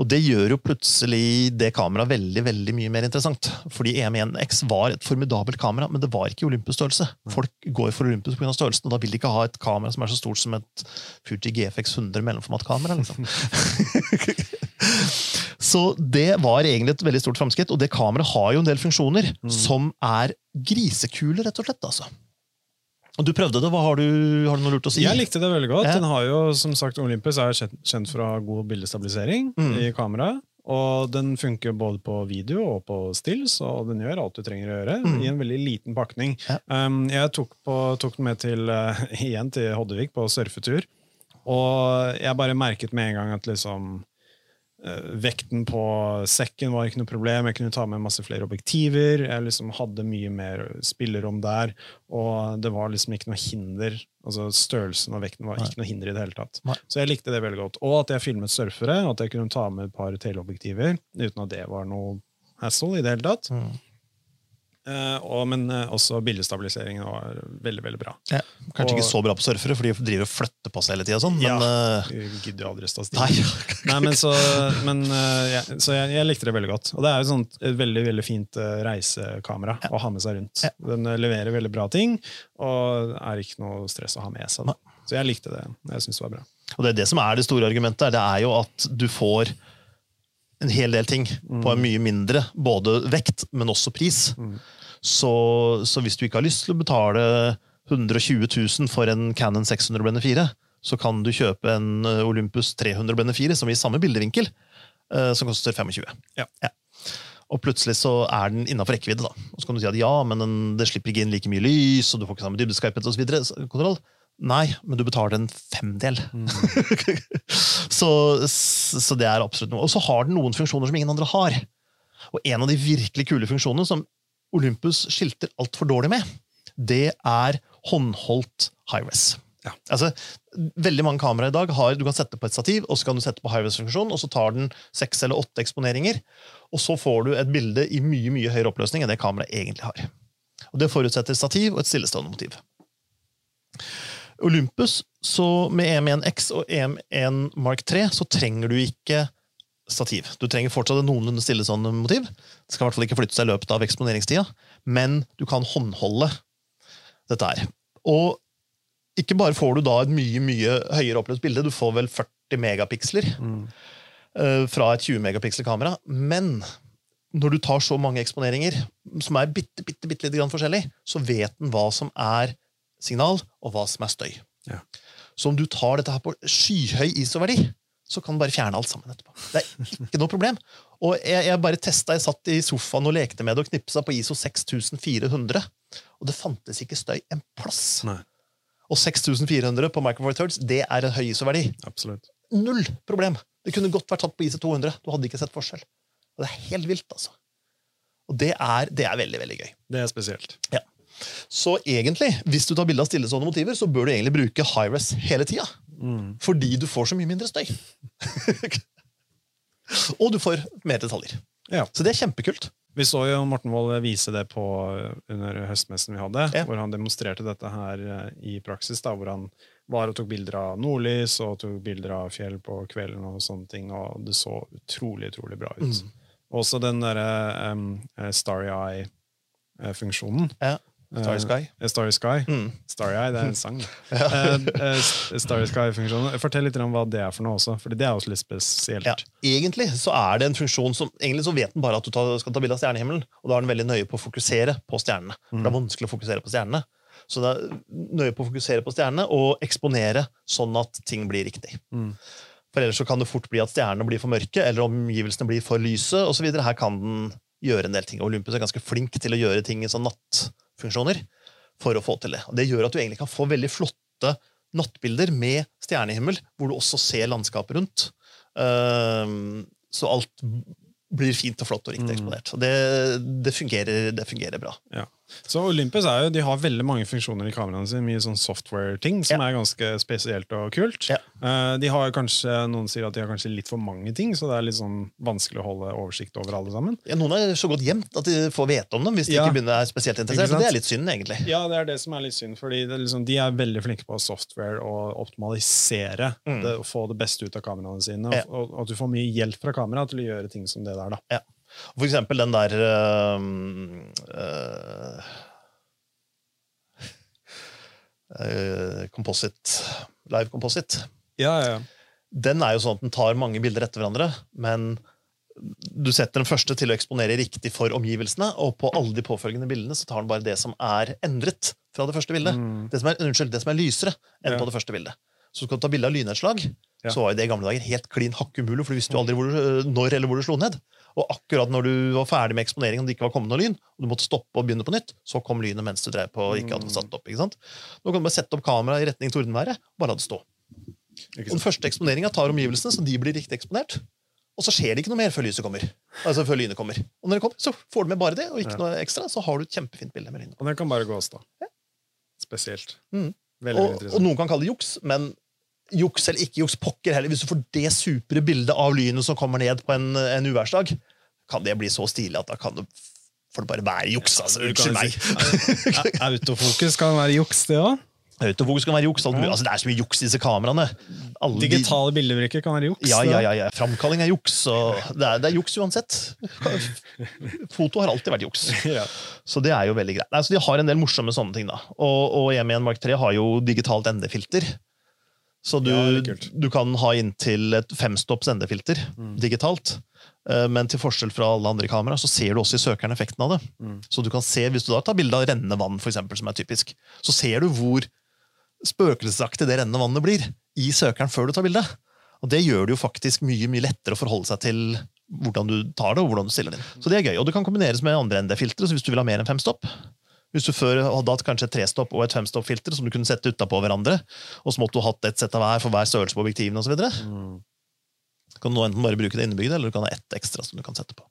Og det gjør jo plutselig det kameraet veldig veldig mye mer interessant. Fordi EM1X var et formidabelt kamera, men det var ikke Olympus-størrelse. Folk går for Olympus pga. størrelsen, og da vil de ikke ha et kamera som er så stort som et Fuji GFX 100 mellomformatkamera. Liksom. så det var egentlig et veldig stort framskritt, og det kameraet har jo en del funksjoner som er grisekule, rett og slett. altså. Og Du prøvde det, hva har du, har du noe lurt å si? Jeg likte det veldig godt. Den har jo, som sagt, Olympus er kjent, for å ha god bildestabilisering Mm. i kameraet. Og den funker både på video og på stills, og den gjør alt du trenger å gjøre. Mm. I en veldig liten pakning. Ja. Um, jeg tok, på, tok den med til, uh, igjen til Hoddevik på surfetur, og jeg bare merket med en gang at liksom Vekten på sekken var ikke noe problem. Jeg kunne ta med masse flere objektiver. Jeg liksom hadde mye mer spillerom der. Og det var liksom ikke noe hinder. Altså Størrelsen og vekten var ikke noe hinder i det hele tatt. Nei. Så jeg likte det veldig godt. Og at jeg filmet surfere, at jeg kunne ta med et par teleobjektiver uten at det var noe hassle i det hele tatt. Mm. Eh, og, men eh, også bildestabiliseringen var veldig, veldig bra. Ja, kanskje Og- ikke så bra på surfere, for de driver og flytter på seg hele tida. Sånn, men eh, gidder aldri stå stille. Nei. Nei, men så, men, ja, så jeg, jeg likte det veldig godt. Og det er jo sånt, et veldig veldig fint reisekamera reisekamera å ha med seg rundt. Ja. Den leverer veldig bra ting, og er ikke noe stress å ha med seg. Da. Så jeg likte det. Jeg synes det var bra. Og det er det som er det store argumentet. Det er jo at du får en hel del ting på en mye mindre både vekt, men også pris. Mm. Så, så hvis du ikke har lyst til å betale 120 000 for en Canon 600 Blende 4, så kan du kjøpe en eh, Olympus 300 Blende 4 som i samme bildevinkel, eh, som koster 25 Ja. Og plutselig så er den innafor rekkevidde. da. Og så kan du si at ja, men den, det slipper ikke inn like mye lys, og du får ikke samme dybdeskarphet osv. Nei, men du betaler en femdel. så, så det er absolutt noe. Og så har den noen funksjoner som ingen andre har. Og en av de virkelig kule funksjonene som Olympus skilter altfor dårlig med, det er håndholdt high-res. Ja. Altså, veldig mange kameraer i dag har, du kan sette på et stativ, og så kan du sette på high-res-funksjon, og så tar den seks eller åtte eksponeringer, og så får du et bilde i mye mye høyere oppløsning enn det kameraet egentlig har. Og Det forutsetter stativ og et stillestående motiv. Olympus, så med EM1X og EM1 Mark 3, så trenger du ikke stativ. Du trenger fortsatt et noenlunde sånn motiv. Det skal i hvert fall ikke flytte seg i løpet av eksponeringstida, men du kan håndholde dette her. Og ikke bare får du da et mye mye høyere oppløst bilde, du får vel 40 megapiksler mm. fra et 20 megapiksel-kamera, men når du tar så mange eksponeringer, som er bitte, bitte, bitte litt forskjellig, så vet den hva som er signal, og hva som er støy. Ja. Så om du tar dette her på skyhøy ISO-verdi, så kan du bare fjerne alt sammen etterpå. Det er ikke noe problem. Og jeg, jeg bare testa, jeg satt i sofaen og lekte med det og knipsa på ISO 6400, og det fantes ikke støy en plass. Nei, Og 6400 på Micro Four Thirds, det er en høy ISO-verdi. absolutt. Null problem! Det kunne godt vært tatt på ISO 200. Du hadde ikke sett forskjell. Og det er helt vilt, altså. Og det er, det er veldig, veldig gøy. Det er spesielt. Så egentlig, hvis du tar bilde av stillestående motiver, så bør du egentlig bruke high-res hele tida. Mm. Fordi du får så mye mindre støy. Og du får mer detaljer. Ja. Så det er kjempekult. Vi så jo Morten Wold vise det på under høstmessen vi hadde, Ja. hvor han demonstrerte dette her eh, i praksis. da, Hvor han var og tok bilder av nordlys og tok bilder av fjell på kvelden. og sånne ting, og Det så utrolig utrolig bra ut. Mm. Også den derre um, Starry Eye-funksjonen. Ja. Starry Sky. Uh, Starry Sky. Mm. Starry Eye, det er en sang. ja. uh, uh, Starry Sky-funksjonen. Fortell litt om hva det er for noe også, for det er også litt spesielt. Ja, Egentlig så er det en funksjon som egentlig så vet den bare at du tar, skal ta bilde av stjernehimmelen, og da er den veldig nøye på å fokusere på stjernene. For Det er vanskelig å fokusere på stjernene. Så det er nøye på å fokusere på stjernene og eksponere sånn at ting blir riktig. Mm. For ellers så kan det fort bli at stjernene blir for mørke, eller omgivelsene blir for lyse, osv. Her kan den gjøre en del ting. Olympus er ganske flink til å gjøre ting i sånn nattfunksjoner for å få til det. Og Det gjør at du egentlig kan få veldig flotte nattbilder med stjernehimmel, hvor du også ser landskapet rundt. Ehm, så alt blir fint og flott og riktig Mm. eksponert. Det, det, fungerer, det fungerer bra. Ja. Så Olympus er jo, de har veldig mange funksjoner i kameraene sine. Mye sånn software-ting som er ganske spesielt og kult. Ja. Eh, de har kanskje, Noen sier at de har kanskje litt for mange ting, så det er litt sånn vanskelig å holde oversikt over alle sammen. Ja, noen er så godt gjemt at de får vite om dem hvis de Ja. ikke begynner er spesielt Ikke interessert. Det er litt synd, egentlig. Ja, det er det som er litt synd, fordi det er liksom, de er veldig flinke på software og optimalisere Mm. det, få det beste ut av kameraene sine. Ja. Og, og at du får mye hjelp fra kamera til å gjøre ting som det der. da. For eksempel den der øh, øh, Composite Live Composite. Ja, ja. Den er jo sånn at den tar mange bilder etter hverandre, men du setter den første til å eksponere riktig for omgivelsene, og på alle de påfølgende bildene så tar den bare det som er endret fra det første bildet. Mm. Det, som er, unnskyld, det som er lysere enn Ja. på det første bildet. Så skal du ta bilde av lynnedslag, Ja. så var jo det i gamle dager helt klin hakkumulig, for du visste jo aldri hvor du, øh, når eller hvor du slo ned. Og akkurat når du var ferdig med eksponeringen og det ikke var kommet noe lyn, og du måtte stoppe og begynne på nytt, så kom lynet mens du drev på og ikke hadde Mm. satt opp. ikke sant? Nå kan du bare sette opp kameraet i retning tordenværet, og bare la det stå. Og den første eksponeringa tar omgivelsene, så de blir riktig eksponert. Og så skjer det ikke noe mer før lyset kommer. Altså før lynet kommer. Og når det kommer, så får du med bare det, og ikke Ja. noe ekstra, så har du et kjempefint bilde med lynet. Og den kan bare gå og stå. Spesielt. Mm. Veldig Og, og noen kan kalle det juks, men juks eller ikke juks, pokker heller. Hvis du får det supre bildet av lynet som kommer ned på en, en uværsdag, kan det bli så stilig at da kan det får det bare være juks. altså. Unnskyld meg. Autofokus kan være juks, det òg. Autofokus kan være juks. Altså, det er så mye juks i disse kameraene. Alle de- Digitale bildebrikker kan være juks. Ja, ja, ja, ja. Framkalling er juks. Og det, er, det er juks uansett. Foto har alltid vært juks. Så det er jo veldig greit. Nei, så de har en del morsomme sånne ting. da. Og, og M1 Mark 3 har jo digitalt endefilter. Så du, Ja, du kan ha inntil et femstopps endefilter Mm. digitalt. Eh, Men til forskjell fra alle andre kameraer, så ser du også i søkeren effekten av det. Mm. Så du kan se, Hvis du da tar bilde av rennende vann, for eksempel, som er typisk, så ser du hvor spøkelsesaktig det rennende vannet blir i søkeren før du tar bilde. Og det gjør det jo faktisk mye mye lettere å forholde seg til hvordan du tar det, og hvordan du stiller det inn. Så det er gøy, Og det kan kombineres med andre ND-filtre, så hvis du vil ha mer enn fem stopp. Hvis du før hadde hatt kanskje et trestopp og et femstoppfilter som du kunne sette utapå hverandre, og så måtte du hatt et sett av hver for hver størrelse på objektivene osv., Mm. kan du nå enten bare bruke det innebygde, eller du kan ha ett ekstra som du kan sette på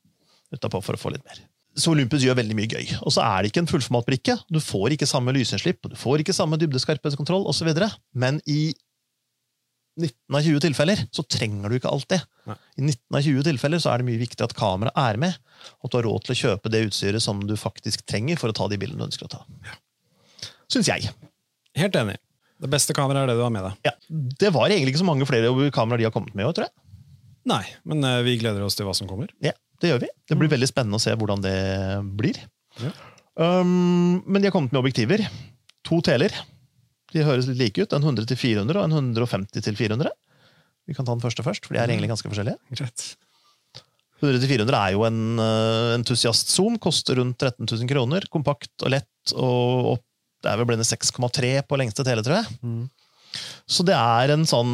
utapå for å få litt mer. så Olympus gjør veldig mye gøy. Og så er det ikke en fullformatbrikke. Du får ikke samme lysinnslipp, du får ikke samme dybdeskarphetskontroll osv. Men i 19 av 20 tilfeller så trenger du ikke alt det. Nei. I 19 av 20 tilfeller så er det mye viktig at kameraet er med, og at du har råd til å kjøpe det utstyret som du faktisk trenger for å ta de bildene du ønsker å ta. Syns jeg. Helt enig. Det beste kameraet er det du har med deg. Ja, Det var egentlig ikke så mange flere kameraer de har kommet med tror jeg. Nei, men eh, vi gleder oss til hva som kommer. Ja, det gjør vi. Det blir veldig spennende å se hvordan det blir. Ja. Um, men de har kommet med objektiver. To teler. De høres litt like ut. En 100 til 400 og en 150 til 400. Vi kan ta den første først, for de er egentlig ganske forskjellige. Greit. 100 til 400 er jo en uh, entusiast-zoom. Koster rundt 13 000 kroner. Kompakt og lett. og opp, Det er vel blitt 6,3 på lengste tele, tror jeg. Mm. Så det er en sånn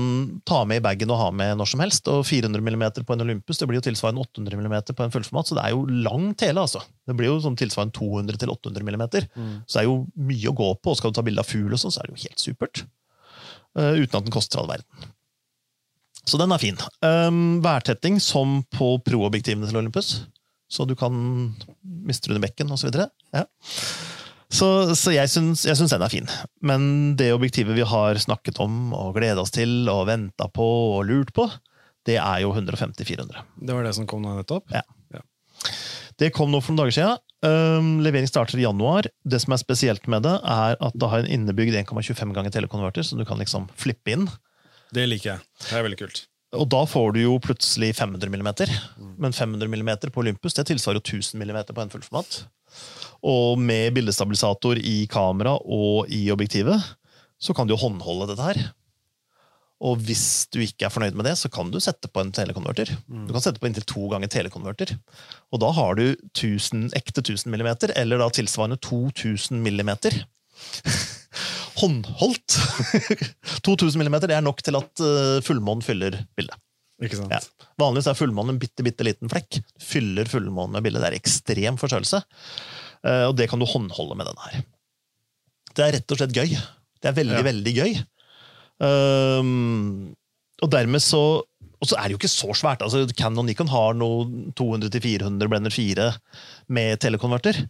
ta med i bagen og ha med når som helst. Og 400 mm på en Olympus det blir jo tilsvarende 800 mm på en fullformat, så det er jo lang tele. altså. Det blir jo sånn tilsvarende 200-800 mm. Mm. Så det er jo mye å gå på, og skal du ta bilde av fugl, og sånn, så er det jo helt supert. Uh, uten at den koster all verden. Så den er fin. Um, værtetting som på pro-objektivene til Olympus. Så du kan miste under bekken osv. Ja. Så, så jeg syns, den er fin. Men det objektivet vi har snakket om og gleda oss til og venta på og lurt på, det er jo 150-400. Det var det som kom nå nettopp? Ja. Det kom nå for noen dager siden. Um, levering starter i januar. Det som er spesielt med det, er at det har en innebygd 1,25 ganger telekonverter, så du kan liksom flippe inn. Det liker jeg. Det er veldig kult. Og da får du jo plutselig 500 mm. Men 500 mm på Olympus det tilsvarer jo 1000 mm på en fullformat. Og med bildestabilisator i kamera og i objektivet så kan du jo håndholde dette her. Og hvis du ikke er fornøyd med det, så kan du sette på en telekonverter. Du kan sette på inntil to ganger telekonverter. Og da har du 1000, ekte 1000 mm, eller da tilsvarende 2000 mm. Håndholdt! 2000 mm det er nok til at uh, fullmånen fyller bildet. Ikke sant? Ja. Vanligvis er fullmånen en bitte, bitte liten flekk. Fyller fullmånen med bildet. Det er ekstrem forstørrelse. Eh, og det kan du håndholde med denne her. Det er rett og slett gøy. Det er veldig, Ja. veldig gøy. Um, og dermed så Og så er det jo ikke så svært. altså Canon Nikon har noe 200-400 Blender 4 med telekonverter.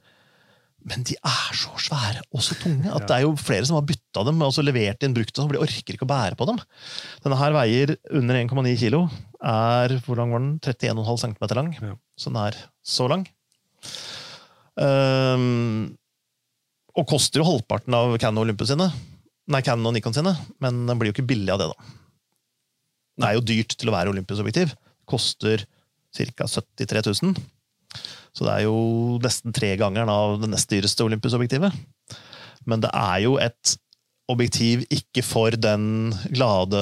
Men de er så svære og så tunge at Ja. det er jo flere som har bytta dem og så levert inn brukte, for de orker ikke å bære på dem. Denne her veier under 1,9 kilo. Er hvor lang var den? 31,5 cm lang. Ja. Så den er så lang. Um, og koster jo halvparten av Canon Olympus sine. Nei, Canon og Nikon sine, men den blir jo ikke billig av det, da. Det er jo dyrt til å være Olympus-objektiv. Koster ca. 73 000. Så det er jo nesten tre ganger av det nest dyreste Olympus-objektivet. Men det er jo et objektiv ikke for den glade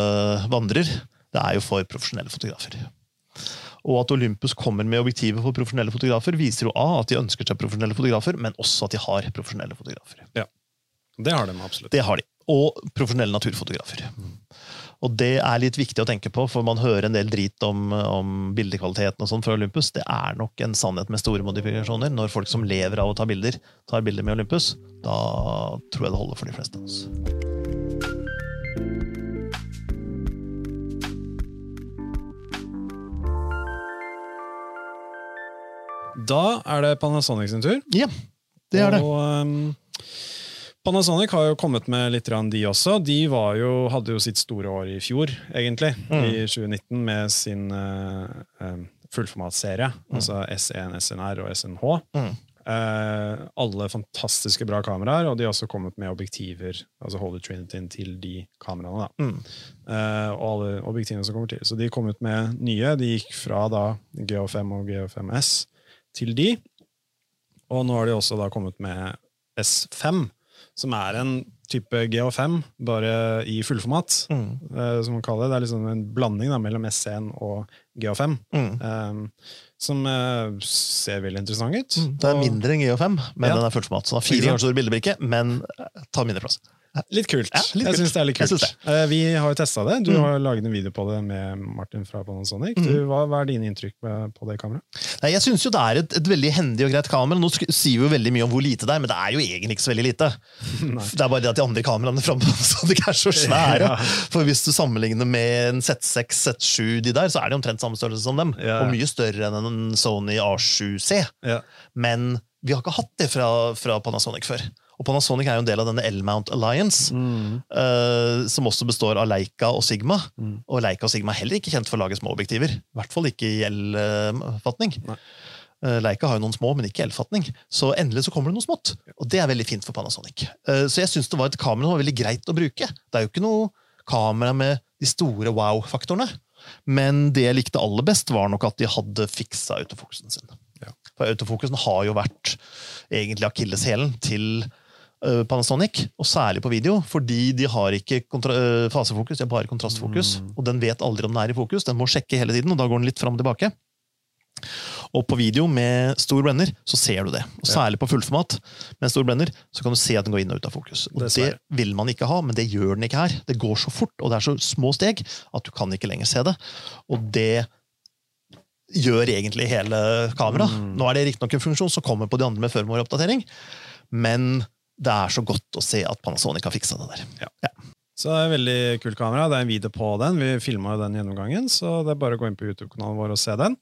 vandrer. Det er jo for profesjonelle fotografer. Og at Olympus kommer med objektivet for profesjonelle fotografer, viser jo A at de ønsker seg profesjonelle fotografer, men også at de har profesjonelle fotografer. Det har de absolutt. Det har de. Og profesjonelle naturfotografer. Og det er litt viktig å tenke på, for man hører en del drit om, om bildekvaliteten og sånn fra Olympus. Det er nok en sannhet med store modifikasjoner. Når folk som lever av å ta bilder, tar bilder med Olympus, da tror jeg det holder for de fleste av oss. Da er det Panasonic sin tur. Ja, det er det. Og, um, Panasonic har jo kommet med litt, de også. De var jo, hadde jo sitt store år i fjor, egentlig. Mm. I 2019, med sin uh, fullformatserie. fullformatserie. Altså S1, SNR og SNH. Mm. Uh, alle fantastiske bra kameraer, og de har også kommet med objektiver, altså Holy Trinity, til de kameraene. da. Mm. Eh, og alle objektivene som kommer til. Så de kom ut med nye. De gikk fra da GH5 og GH5S til de. Og nå har de også da kommet med S5, som er en type GH5, bare i fullformat. Mm. eh, som man kaller det. Det er liksom en blanding da, mellom S1 og GH5. Mm. eh, som eh, ser veldig interessant ut. Det er mindre enn GH5, men Ja. den er fullformat. Så den har fire ganger stor bildebrikke, men tar mindre plass. Litt kult. Ja, litt jeg syns det er litt kult. Eh, Vi har jo testa det. Du Mm. har laget en video på det med Martin fra Panasonic. Mm. Du, hva, hva er dine inntrykk på det kameraet? Nei, jeg syns jo det er et, et veldig hendig og greit kamera. Nå sier vi jo veldig mye om hvor lite det er, men det er jo egentlig ikke så veldig lite. Nei. Det er bare det at de andre kameraene framme er så svære. Ja. For hvis du sammenligner med en Z6, Z7, de der, så er de omtrent samme størrelse som dem. Ja. Og mye større enn en Sony A7C. Ja. Men vi har ikke hatt det fra, fra Panasonic før. Og Panasonic er jo en del av denne L-Mount Alliance, Mm. uh, som også består av Leica og Sigma. Mm. Og Leica og Sigma er heller ikke kjent for å lage små objektiver. I hvert fall ikke i L-fatning. Eh, Leica har jo noen små, men ikke L-fatning. Så endelig så kommer det noe smått. Og det er veldig fint for Panasonic. Uh, Så jeg syns det var et kamera som var veldig greit å bruke. Det er jo ikke noe kamera med de store wow-faktorene. Men det jeg likte aller best, var nok at de hadde fiksa autofokusen sin. Ja. For autofokusen har jo vært egentlig akilleshælen til Panasonic, og særlig på video, fordi de har ikke eh, fasefokus, de har bare kontrastfokus. Mm. Og den vet aldri om den er i fokus, den må sjekke hele tiden, og da går den litt fram og tilbake. Og på video med stor blender så ser du det. Og særlig på fullformat med stor blender så kan du se at den går inn og ut av fokus. Og det vil man ikke ha, men det gjør den ikke her. Det går så fort, og det er så små steg at du kan ikke lenger se det. Og det gjør egentlig hele kameraet. Mm. Nå er det riktignok en funksjon som kommer på de andre med firmware-oppdatering, men det er så godt å se at Panasonic har fiksa det der. Så det er et veldig kult kamera. Det er en video på den. Vi filma den gjennomgangen, så det er bare å gå inn på YouTube-kanalen vår og se den.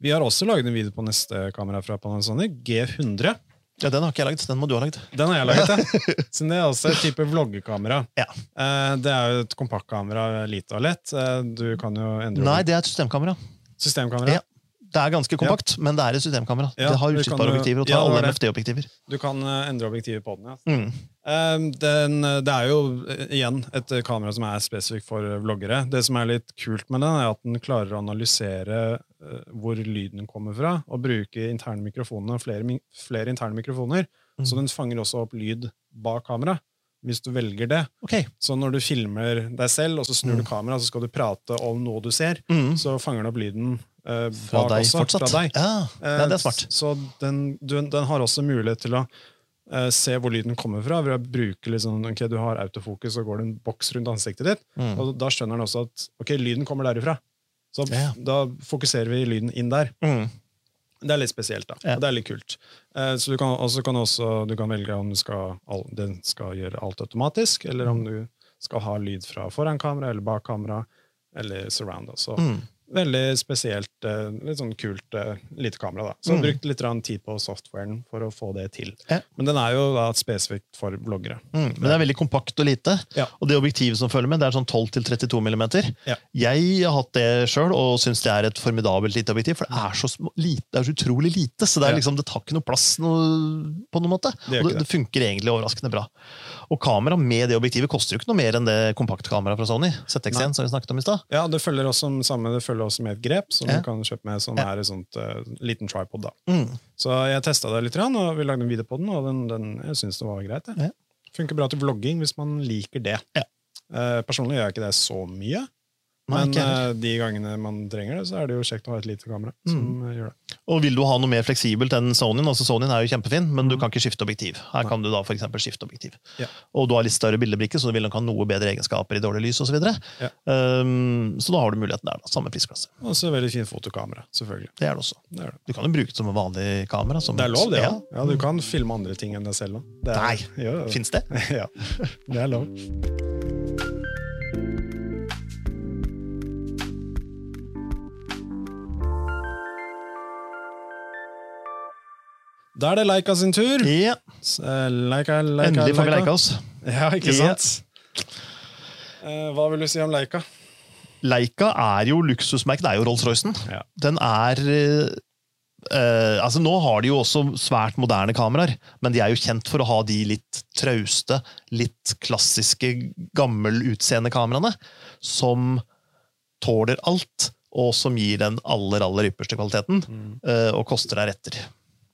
Vi har også laget en video på neste kamera fra Panasonic, G100. Ja, Den har ikke jeg lagd, den må du ha lagd. Den har jeg laget, ja. Så det er også et type vloggekamera. Ja. Eh, Det er jo et kompaktkamera, lite og lett. Eh, Du kan jo endre Nei, det er et systemkamera. systemkamera. Ja. Det er ganske kompakt, men det er et systemkamera. Ja, det har du utskiftbare objektiver og Ja, tar ja, alle. MFD-objektiver. Du kan eh, endre objektivet på den, ja. Mm. Eh, Den, det er jo eh, igjen et eh, kamera som er spesifikt for eh, vloggere. Det som er litt kult med den, er at den klarer å analysere eh, hvor lyden kommer fra, og bruke interne mikrofoner, flere, flere interne mikrofoner. Mm. Så den fanger også opp lyd bak kamera, hvis du velger det. Okay. Så når du filmer deg selv, og så snur Mm. du kameraet, så skal du prate om noe du ser, Mm. så fanger den opp lyden eh, Fra bak deg også. fortsatt. Fra deg. Ja, Eh, Nei, det er smart. Så den, du, den har også mulighet til å eh, se hvor lyden kommer fra, ved å bruke liksom, ok, du har autofokus, og går det en boks rundt ansiktet ditt, Mm. og da skjønner den også at ok, lyden kommer derifra. Så Ja. da fokuserer vi lyden inn der. Mm. Det er litt spesielt, da. Ja. Og det er litt kult. Eh, så du kan også, kan også du kan velge om du skal, all, den skal gjøre alt automatisk, eller om du skal ha lyd fra foran kamera eller bak kamera, eller surround. også. Mm. Veldig spesielt, eh, litt sånn kult eh, lite kamera. da. Så jeg har Mm. brukt litt tid på softwaren for å få det til. Ja. Men den er jo da spesifikt for bloggere. Mm. Men det er veldig kompakt og lite. Ja. Og det objektivet som følger med, det er sånn 12-32 mm. Ja. Jeg har hatt det sjøl og syns det er et formidabelt lite objektiv, for det er så, små, lite, det er så utrolig lite. Så det, er liksom, det tar ikke noe plass noe, på noen måte. Det og det, det funker egentlig overraskende bra. Og kamera med det objektivet koster jo ikke noe mer enn det kompaktkameraet fra Sony. ZX1, som vi snakket om i sted. Ja, Det følger også, samme, det følger også med et grep som Ja. du kan kjøpe med, som Ja. er et sånt uh, liten tripod. da. Mm. Så jeg testa det litt, og vi lagde en video på den, og den, den, jeg syns det var greit. det. Ja. Funker bra til vlogging hvis man liker det. Eh, personlig gjør jeg ikke det så mye, men eh, de gangene man trenger det, så er det jo kjekt å ha et lite kamera. som Mm. eh, gjør det. Og vil du ha noe mer fleksibelt enn Sonyen, altså Sonyen er jo kjempefin, men du kan ikke skifte objektiv. Her Nei. kan du da for skifte objektiv. Ja. Og du har litt større bildebrikke, så du vil nok ha noe bedre egenskaper i dårlig lys osv. Så, Ja. um, så da har du muligheten der. da, Samme prisklasse. Og så veldig fint fotokamera, selvfølgelig. Det er det også. Det er, det. Du kan jo bruke det som en vanlig kamera. Som Det er lov, det ja. Ja, du kan filme andre ting enn deg selv òg. Nei, ja, Fins det? ja, det er lov. Da er det Leica sin tur. Ja, eh, Leica, Leica, Endelig får vi leke oss. Ja, ikke sant? Eh, hva vil du si om Leica? Leica er jo luksusmerket. Det er jo Rolls-Roycen. Ja. Den er eh, eh, altså Nå har de jo også svært moderne kameraer, men de er jo kjent for å ha de litt trauste, litt klassiske, gammelutseende kameraene. Som tåler alt, og som gir den aller, aller ypperste kvaliteten. eh, og koster deretter.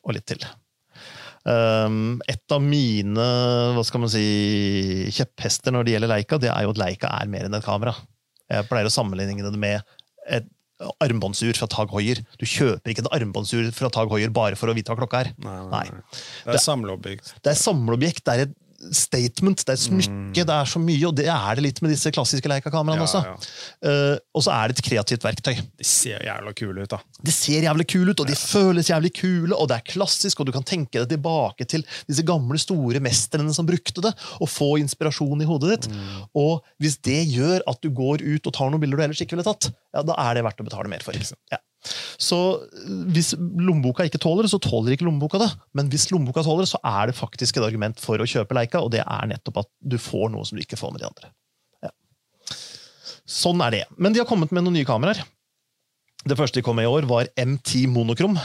Og litt til. Um, et av mine hva skal man si, kjepphester når det gjelder Leica, det er jo at Leica er mer enn et kamera. Jeg pleier å sammenligne det med et armbåndsur fra Tag Hoier. Du kjøper ikke et armbåndsur fra Tag Hoier bare for å vite hva klokka er. Nei, Nei. Det er samleobjekt. Det er samleobjekt. Det er et statement, det er et smykke, det er så mye, og det er det litt med disse klassiske Leica-kameraene Ja, også. ja. Uh, og så er det et kreativt verktøy. De ser jævla kule ut, da. Det ser jævlig kule ut, og de føles jævlig kule, og det er klassisk, og du kan tenke deg tilbake til disse gamle, store mestrene som brukte det, og få inspirasjon i hodet ditt. Og hvis det gjør at du går ut og tar noen bilder du ellers ikke ville tatt, ja, da er det verdt å betale mer for. Ja. Så øh, hvis lommeboka ikke tåler det, så tåler ikke lommeboka det. Men hvis lommeboka tåler det, så er det faktisk et argument for å kjøpe Leica, og det er nettopp at du får noe som du ikke får med de andre. Ja. Sånn er det. Men de har kommet med noen nye kameraer. Det første de kom med i år, var M10 monokrom.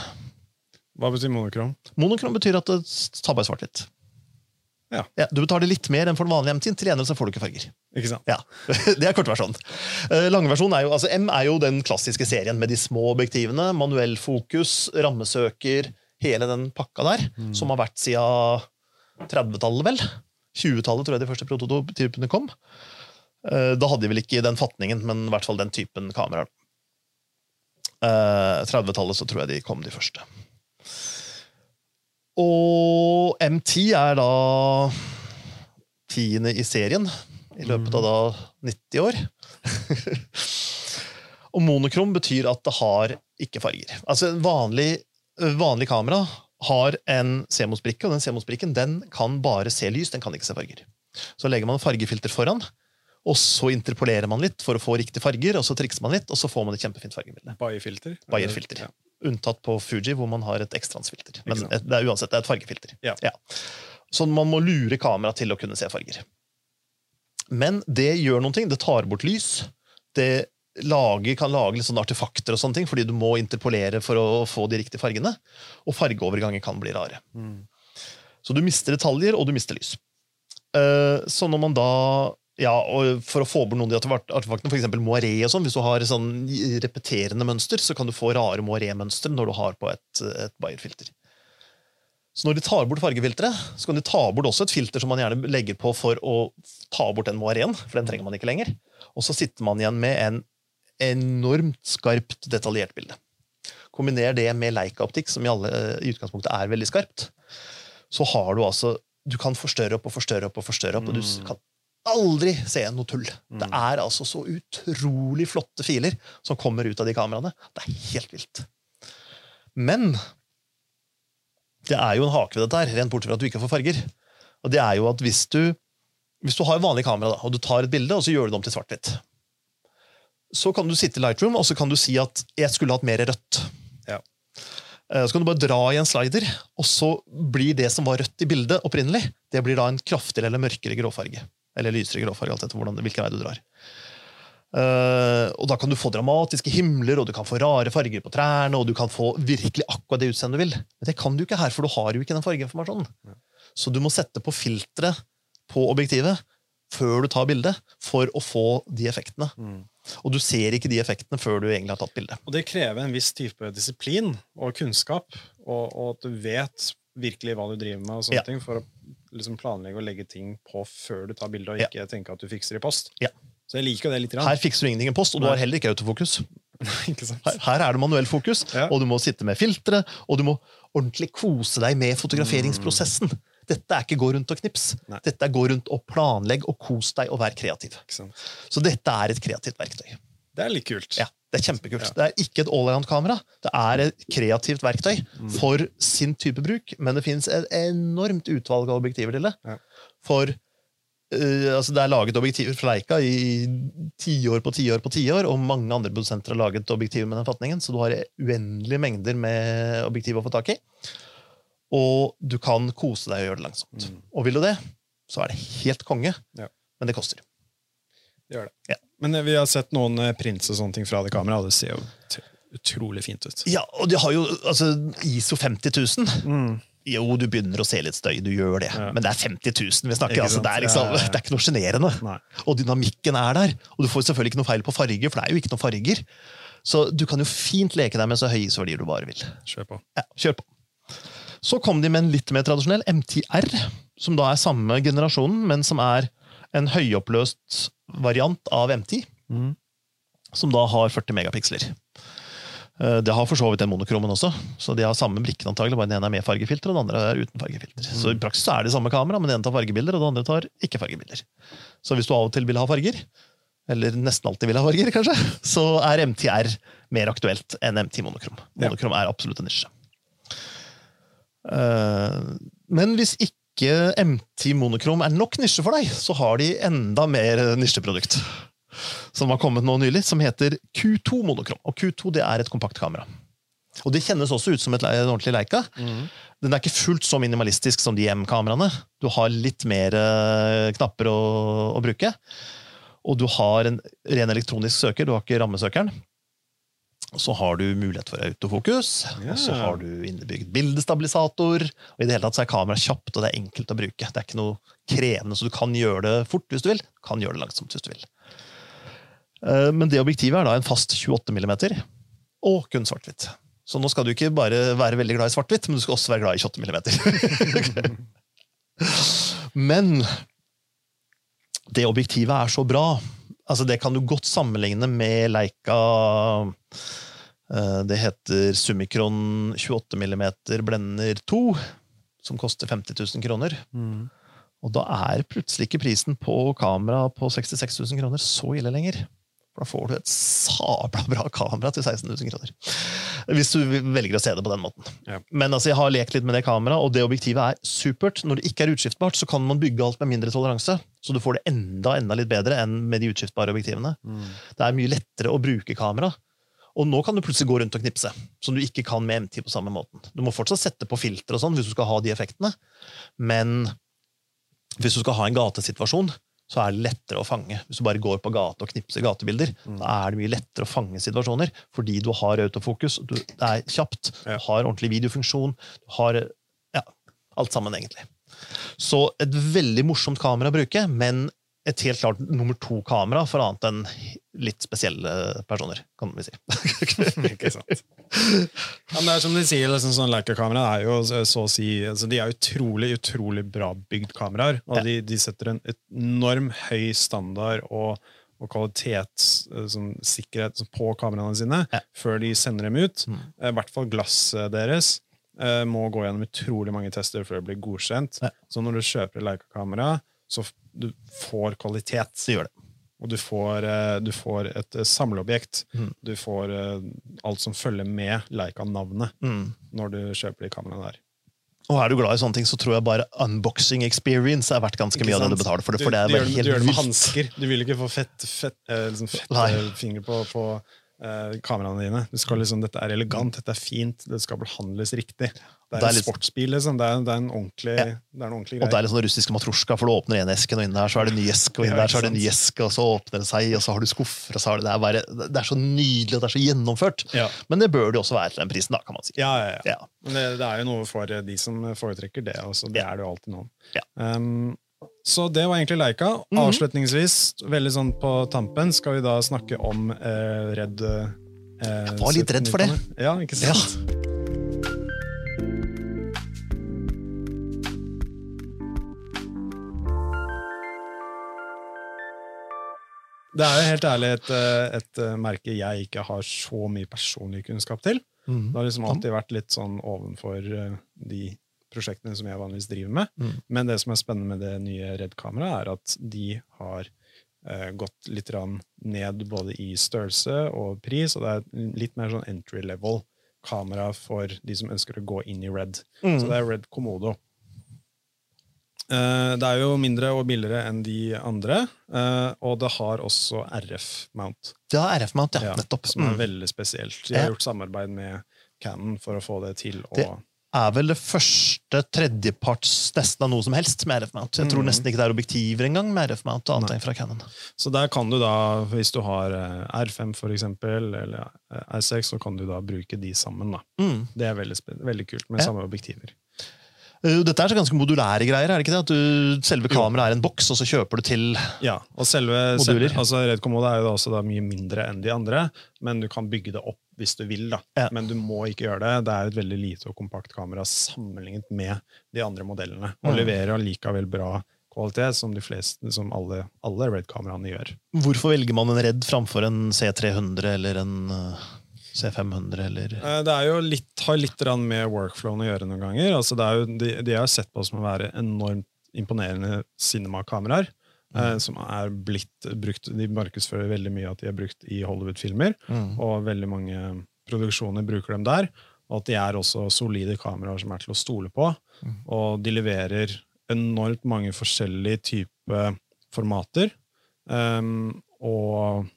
Hva betyr monokrom? Monokrom betyr at det tar bare svart-hvitt. Ja. du betaler litt mer enn for den vanlige M10, til gjengjeld så får du ikke farger. Ikke sant? Ja, Det er kortversjonen. Uh, Langversjonen er jo, altså M er jo den klassiske serien med de små objektivene. Manuell fokus, rammesøker, hele den pakka der. Som har vært siden 30-tallet, vel. 20-tallet tror jeg de første prototypene kom. Eh, da hadde de vel ikke den fatningen, men i hvert fall den typen kameraer. Uh, 30-tallet så tror jeg de kom, de første. Og M10 er da tiende i serien i løpet av da 90 år. og monokrom betyr at det har ikke farger. Altså en vanlig, vanlig kamera har en CMOS-brikke, og den CMOS-brikken den kan bare se lys, den kan ikke se farger. Så legger man fargefilter foran, og så interpolerer man litt for å få riktige farger, og så trikser man litt, og så får man et kjempefint fargebilde. Bayer-filter? Bayer-filter. Ja. Unntatt på Fuji, hvor man har et ekstransfilter. Men det er uansett det er et fargefilter. Ja. Så man må lure kamera til å kunne se farger. Men det gjør noen ting. Det tar bort lys. Det lager, kan lage litt sånne artefakter, og sånne ting, fordi du må interpolere for å få de riktige fargene. Og fargeoverganger kan bli rare. Mm. Så du mister detaljer, og du mister lys. Eh, Så når man da ja, og For å få bort noen av de artefak- artefaktene, f.eks. moiré, og sånn, hvis du har sånn repeterende mønster, så kan du få rare moiré-mønstre når du har på et, et Bayer-filter. Så når de tar bort fargefilteret, så kan de ta bort også et filter som man gjerne legger på for å ta bort den moireen, for den trenger man ikke lenger. Og så sitter man igjen med en enormt skarpt, detaljert bilde. Kombiner det med Leica-optikk, som i, alle, i utgangspunktet er veldig skarpt, så har du altså Du kan forstørre opp og forstørre opp, og forstørre opp, og du Mm. kan aldri se noe tull. Det Mm. er altså så utrolig flotte filer som kommer ut av de kameraene. Det er helt vilt. Men det er jo en hake ved dette, her, rent bortsett fra at du ikke får farger. Og det er jo at hvis du, hvis du har vanlig kamera da, og du tar et bilde og så gjør du det om til svart-hvitt, så kan du sitte i Lightroom og så kan du si at 'jeg skulle hatt mer rødt'. Ja. Eh, Så kan du bare dra i en slider, og så blir det som var rødt i bildet opprinnelig, det blir da en kraftigere eller mørkere gråfarge. Eller lysere gråfarge, alt etter hvordan, hvilken vei du drar. Uh, og Da kan du få dramatiske himler, og du kan få rare farger på trærne, og du kan få virkelig akkurat det utseendet du vil. Men det kan du ikke her, for du har jo ikke den fargeinformasjonen. Så du må sette på filtre på objektivet før du tar bildet, for å få de effektene. Mm. Og du ser ikke de effektene før du egentlig har tatt bildet. Og det krever en viss type disiplin og kunnskap, og, og at du vet virkelig hva du driver med, og sånne Ja. ting, for å liksom planlegge og legge ting på før du tar bilde, og Ja. ikke tenke at du fikser i post. Ja. Så jeg liker jo det litt. Grann. Her fikser du ingenting i post, og du har heller ikke autofokus. ikke? Her, her er det manuell fokus, Ja. og du må sitte med filtre, og du må ordentlig kose deg med fotograferingsprosessen. Dette er ikke gå rundt og knips. Nei. Dette er gå rundt og planlegg og kos deg og vær kreativ. Så dette er et kreativt verktøy. Det er litt kult. Ja, Det er kjempekult. Ja. Det er ikke et allround-kamera. Det er et kreativt verktøy Mm. for sin type bruk, men det fins et enormt utvalg av objektiver til det. Ja. For uh, altså Det er laget objektiver fra Leica i tiår på tiår på tiår, og mange andre produsenter har laget objektiver med den fatningen, så du har uendelige mengder med objektiv å få tak i. Og du kan kose deg og gjøre det langsomt. Mm. Og vil du det, så er det helt konge, Ja. men det koster. Det gjør det. Ja. Men eh, vi har sett noen eh, prints og sånne ting fra det kameraet, og det ser jo utrolig fint ut. Ja, og de har jo altså, ISO 50 000. Jo, du begynner å se litt støy, du gjør det. Ja. Men det er 50 000 vi snakker. Altså, det, er liksom, det er ikke noe sjenerende. Og dynamikken er der. Og du får selvfølgelig ikke noe feil på farger, for det er jo ikke noe farger. Så du kan jo fint leke deg med så høye ISO-verdier du bare vil. Kjør på. Ja, kjør på. Så kom de med en litt mer tradisjonell MTR, som da er samme generasjonen, men som er en høyoppløst variant av M10 Mm. som da har 40 megapiksler. Eh, Det har for så vidt den monokromen også, så de har samme brikken antagelig, bare den ene er med fargefilter, og den andre er uten fargefilter. Så i praksis er det samme kamera, men den ene tar fargebilder, og den andre tar ikke fargebilder. Så hvis du av og til vil ha farger, eller nesten alltid vil ha farger, kanskje, så er MTR mer aktuelt enn MT monokrom. Ja. Monokrom er absolutt en nisje. Eh, Men hvis ikke MT monokrom er nok nisje for deg, så har de enda mer nisjeprodukt som har kommet nå nylig, som heter Q2 monokrom. Og Q2 det er et kompakt kamera. Og det kjennes også ut som et en ordentlig Leica. Den er ikke fullt så minimalistisk som de M-kameraene. Du har litt mer eh, knapper å, å bruke. Og du har en ren elektronisk søker, du har ikke rammesøkeren. Så har du mulighet for autofokus, og så har du innebygd bildestabilisator. Og i det hele tatt så er kameraet kjapt, og det er enkelt å bruke. Det er ikke noe krevende, så du kan gjøre det fort hvis du vil. Du kan gjøre det langsomt hvis du vil. Eh, Men det objektivet er da en fast 28 mm, og kun svart-hvitt. Så nå skal du ikke bare være veldig glad i svart-hvitt, men du skal også være glad i 28 mm. men det objektivet er så bra. Altså Det kan du godt sammenligne med Leica eh, Det heter Summicron 28 mm blender 2, som koster 50 000 kroner. Mm. Og da er plutselig ikke prisen på kamera på 66 000 kroner så ille lenger. For da får du et sabla bra kamera til 16 000 kroner. Hvis du velger å se det på den måten. Ja. Men altså, jeg har lekt litt med det kameraet, og det objektivet er supert. Når det ikke er utskiftbart, så kan man bygge alt med mindre toleranse. Så du får det enda enda litt bedre enn med de utskiftbare objektivene. Mm. Det er mye lettere å bruke kamera. Og nå kan du plutselig gå rundt og knipse, som du ikke kan med MT på samme måten. Du må fortsatt sette på filter og sånn hvis du skal ha de effektene, men hvis du skal ha en gatesituasjon, så er det lettere å fange. Hvis du bare går på gata og knipser gatebilder, Mm. da er det mye lettere å fange situasjoner, fordi du har autofokus, du, det er kjapt, Ja. du har ordentlig videofunksjon, du har ja, alt sammen, egentlig. Så et veldig morsomt kamera å bruke, men et helt klart nummer to-kamera for annet enn litt spesielle personer, kan vi si. Ikke sant. Ja, men det er som de sier, liksom, sånn Leica-kamera er jo så så å si altså, De er utrolig utrolig bra bygd kameraer. Og Ja. de, de setter en enorm høy standard og, og kvalitetssikkerhet på kameraene sine Ja. før de sender dem ut. Mm. Eh, I hvert fall glasset deres eh, må gå gjennom utrolig mange tester før det blir godkjent. Så når du kjøper Leica-kamera, så du får kvalitet. Så gjør det. Og du får, eh, du får et eh, samleobjekt. Mm. Du får eh, alt som følger med Leica-navnet Mm. når du kjøper de kameraene der. Og er du glad i sånne ting, så tror jeg bare unboxing experience er verdt ganske mye av det du betaler for det. Du, For det er du, det- helt du gjør det med hansker. Du vil ikke få fett, fett, liksom fett finger på, på uh, kameraene dine. Du skal liksom, dette er elegant, dette er fint, det skal behandles riktig. Det er, Det er en litt- sportsbil, liksom. Det er, det er en ordentlig, Ja. det en ordentlig Og det er litt sånn russisk matrosjka, for du åpner en eske, og inni der så er det en ny eske, og inni der så er det en ny eske, og så åpner det seg, og så har du skuffer, og så har det, det, bare, det er så nydelig, og det er så gjennomført. Ja. Men det bør det også være til den prisen, da, kan man si. Ja, ja, ja. Ja. Men det, det er jo noe for de som foretrekker det. Også. Det Ja. er det jo alltid noen. Ja. Um, så det var egentlig Leica. Mhm. Avslutningsvis, veldig sånn på tampen, skal vi da snakke om eh, Redd eh, Jeg var litt redd for det. Ja, ikke sant? Det er jo helt ærlig et, eh, et eh, merke jeg ikke har så mye personlig kunnskap til. Mm. Det har liksom alltid vært litt sånn ovenfor eh, de prosjektene som jeg vanligvis driver med. Mm. Men det som er spennende med det nye Red-kameraet, er at de har gått litt ned både i størrelse og pris, og det er litt mer sånn entry level kamera for de som ønsker å gå inn i Red. Mm. Så det er Red Komodo. Eh, det er jo mindre og billigere enn de andre, eh, og det har også RF-mount. Det har RF-mount, ja. Nettopp. Som er Mm. veldig spesielt. De har gjort samarbeid med Canon for å få det til. å... Det- er vel det første tredjeparts nesten av noe som helst med RF-mount. Jeg tror Mm. nesten ikke det er objektiver engang med RF-mount, annet Nei. enn fra Canon. Så der kan du da, hvis du har eh, R5 for eksempel, eller eh, R6, så kan du da bruke de sammen. da. Mm. Det er veldig, veldig kult, med Ja. samme objektiver. Uh, Dette er så ganske modulære greier, er det ikke det? At du, selve kameraet er en boks, og så kjøper du til Ja, og selve, Moduler. selve altså Red Komodo er jo da også da mye mindre enn de andre, men du kan bygge det opp hvis du vil. da. Ja. Men du må ikke gjøre det. Det er et veldig lite og kompakt kamera sammenlignet med de andre modellene, og Mm. leverer allikevel bra kvalitet, som de fleste, som alle, alle Red-kameraene gjør. Hvorfor velger man en Red framfor en C300 eller en uh, C500 eller Eh, Det er jo litt, har litt med workflowen å gjøre noen ganger. Altså det jo, de, de har sett på som å være enormt imponerende cinema-kameraer. Eh, som er blitt brukt De markedsfører veldig mye at de er brukt i Hollywood-filmer. Mm. Og veldig mange produksjoner bruker dem der. Og at de er også solide kameraer som er til å stole på. Og de leverer enormt mange forskjellige typer formater. Um, og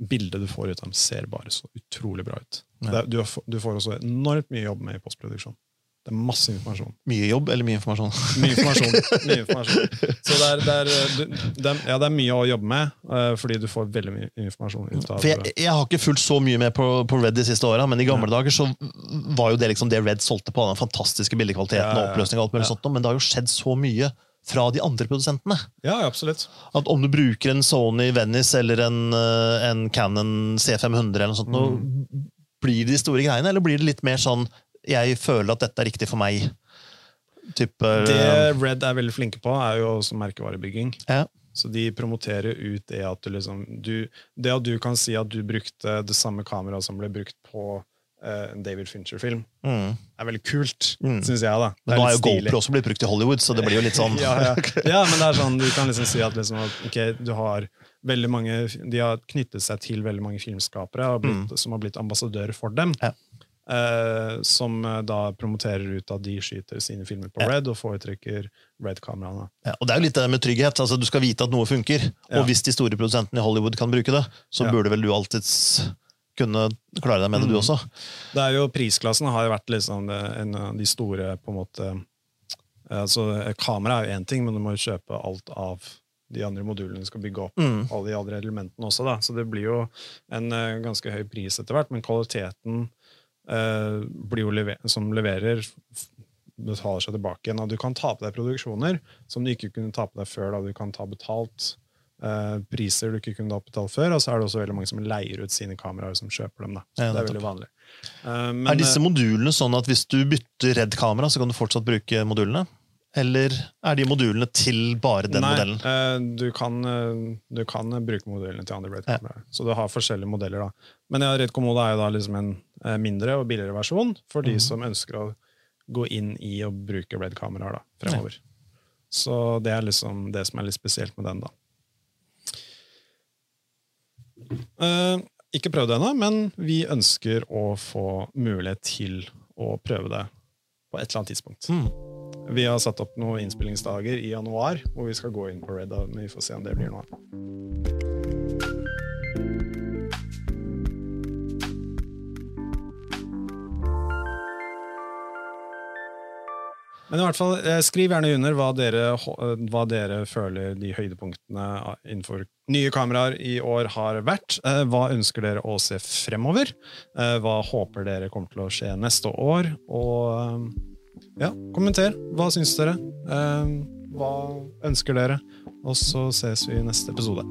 bildet du får ut av dem, ser bare så utrolig bra ut. Ja. Du, har- du får også enormt mye jobb med i postproduksjon. Det er masse informasjon. Mye jobb eller mye informasjon? Mye informasjon. mye informasjon. Så det er, det, er, du, det, er, ja, det er mye å jobbe med, eh, fordi du får veldig mye informasjon ut av jeg, jeg har ikke fulgt så mye med på, på Red de siste åra, men i gamle dager så var jo det liksom det Red solgte på, den fantastiske bildekvaliteten Ja, ja, ja. og oppløsning og alt mulig Ja. sånt, men det har jo skjedd så mye fra de andre produsentene. Ja, absolutt. At om du bruker en Sony Venice eller en, eh, en Canon C500 eller noe sånt, Mm. blir det de store greiene, eller blir det litt mer sånn jeg føler at dette er riktig for meg? Type, Det Red er veldig flinke på, er jo også merkevarebygging. Ja. Så de promoterer ut det at du liksom du, Det at du kan si at du brukte det samme kameraet som ble brukt på eh, en David Fincher-film, mm. er veldig kult, Mm. syns jeg. da. Men nå er jo. GoPro også blitt brukt i Hollywood, så det blir jo litt sånn ja, ja. ja, men det er sånn, du kan liksom si at, liksom, at okay, du har veldig mange, de har knyttet seg til veldig mange filmskapere blitt, som har blitt ambassadører for dem. Ja. Eh, som eh, da promoterer ut at de skyter sine filmer på. Red og foretrekker Red-kameraene. Ja, og Det er jo litt det med trygghet. altså Du skal vite at noe funker. Og hvis de store produsentene i Hollywood kan bruke det, så burde vel du alltids kunne klare deg med det, du Mm. også. Det er jo, Prisklassen har jo vært liksom en av de store på en måte eh, altså Kamera er jo én ting, men du må jo kjøpe alt av de andre modulene du skal bygge opp. Mm. alle de andre elementene også. Da. Så det blir jo en eh, ganske høy pris etter hvert, men kvaliteten eh, lever som leverer, betaler seg tilbake igjen. Og du kan ta på deg produksjoner som du ikke kunne ta på deg før. Da. Du kan ta betalt eh, priser du ikke kunne oppbetalt før, og så er det også veldig mange som leier ut sine kameraer som kjøper dem. Da. Ja, det er veldig vanlig. Eh, men, er disse modulene sånn at hvis du bytter Red-kamera, så kan du fortsatt bruke modulene? Eller er de modulene til bare den Nei, modellen? Nei, du, kan, eh, du kan bruke modulene til andre Red-kameraer. Så du har forskjellige modeller. da. Men ja, Red Komodo er jo da liksom en eh, mindre og billigere versjon for de Mhm. som ønsker å gå inn i og bruke Red-kameraer da, fremover. Så det er liksom det som er litt spesielt med den. da. Eh, ikke prøvd det ennå, men vi ønsker å få mulighet til å prøve det på et eller annet tidspunkt. Mm. Vi har satt opp noen innspillingsdager i januar, hvor vi skal gå inn på Red. Men vi får se om det blir noe av. Men i hvert fall, eh, skriv gjerne under hva dere, eh, hva dere føler de høydepunktene innenfor nye kameraer i år har vært. Eh, Hva ønsker dere å se fremover? Eh, Hva håper dere kommer til å skje neste år? Og eh, ja, kommenter. Hva syns dere? Hva ønsker dere? Og så ses vi i neste episode.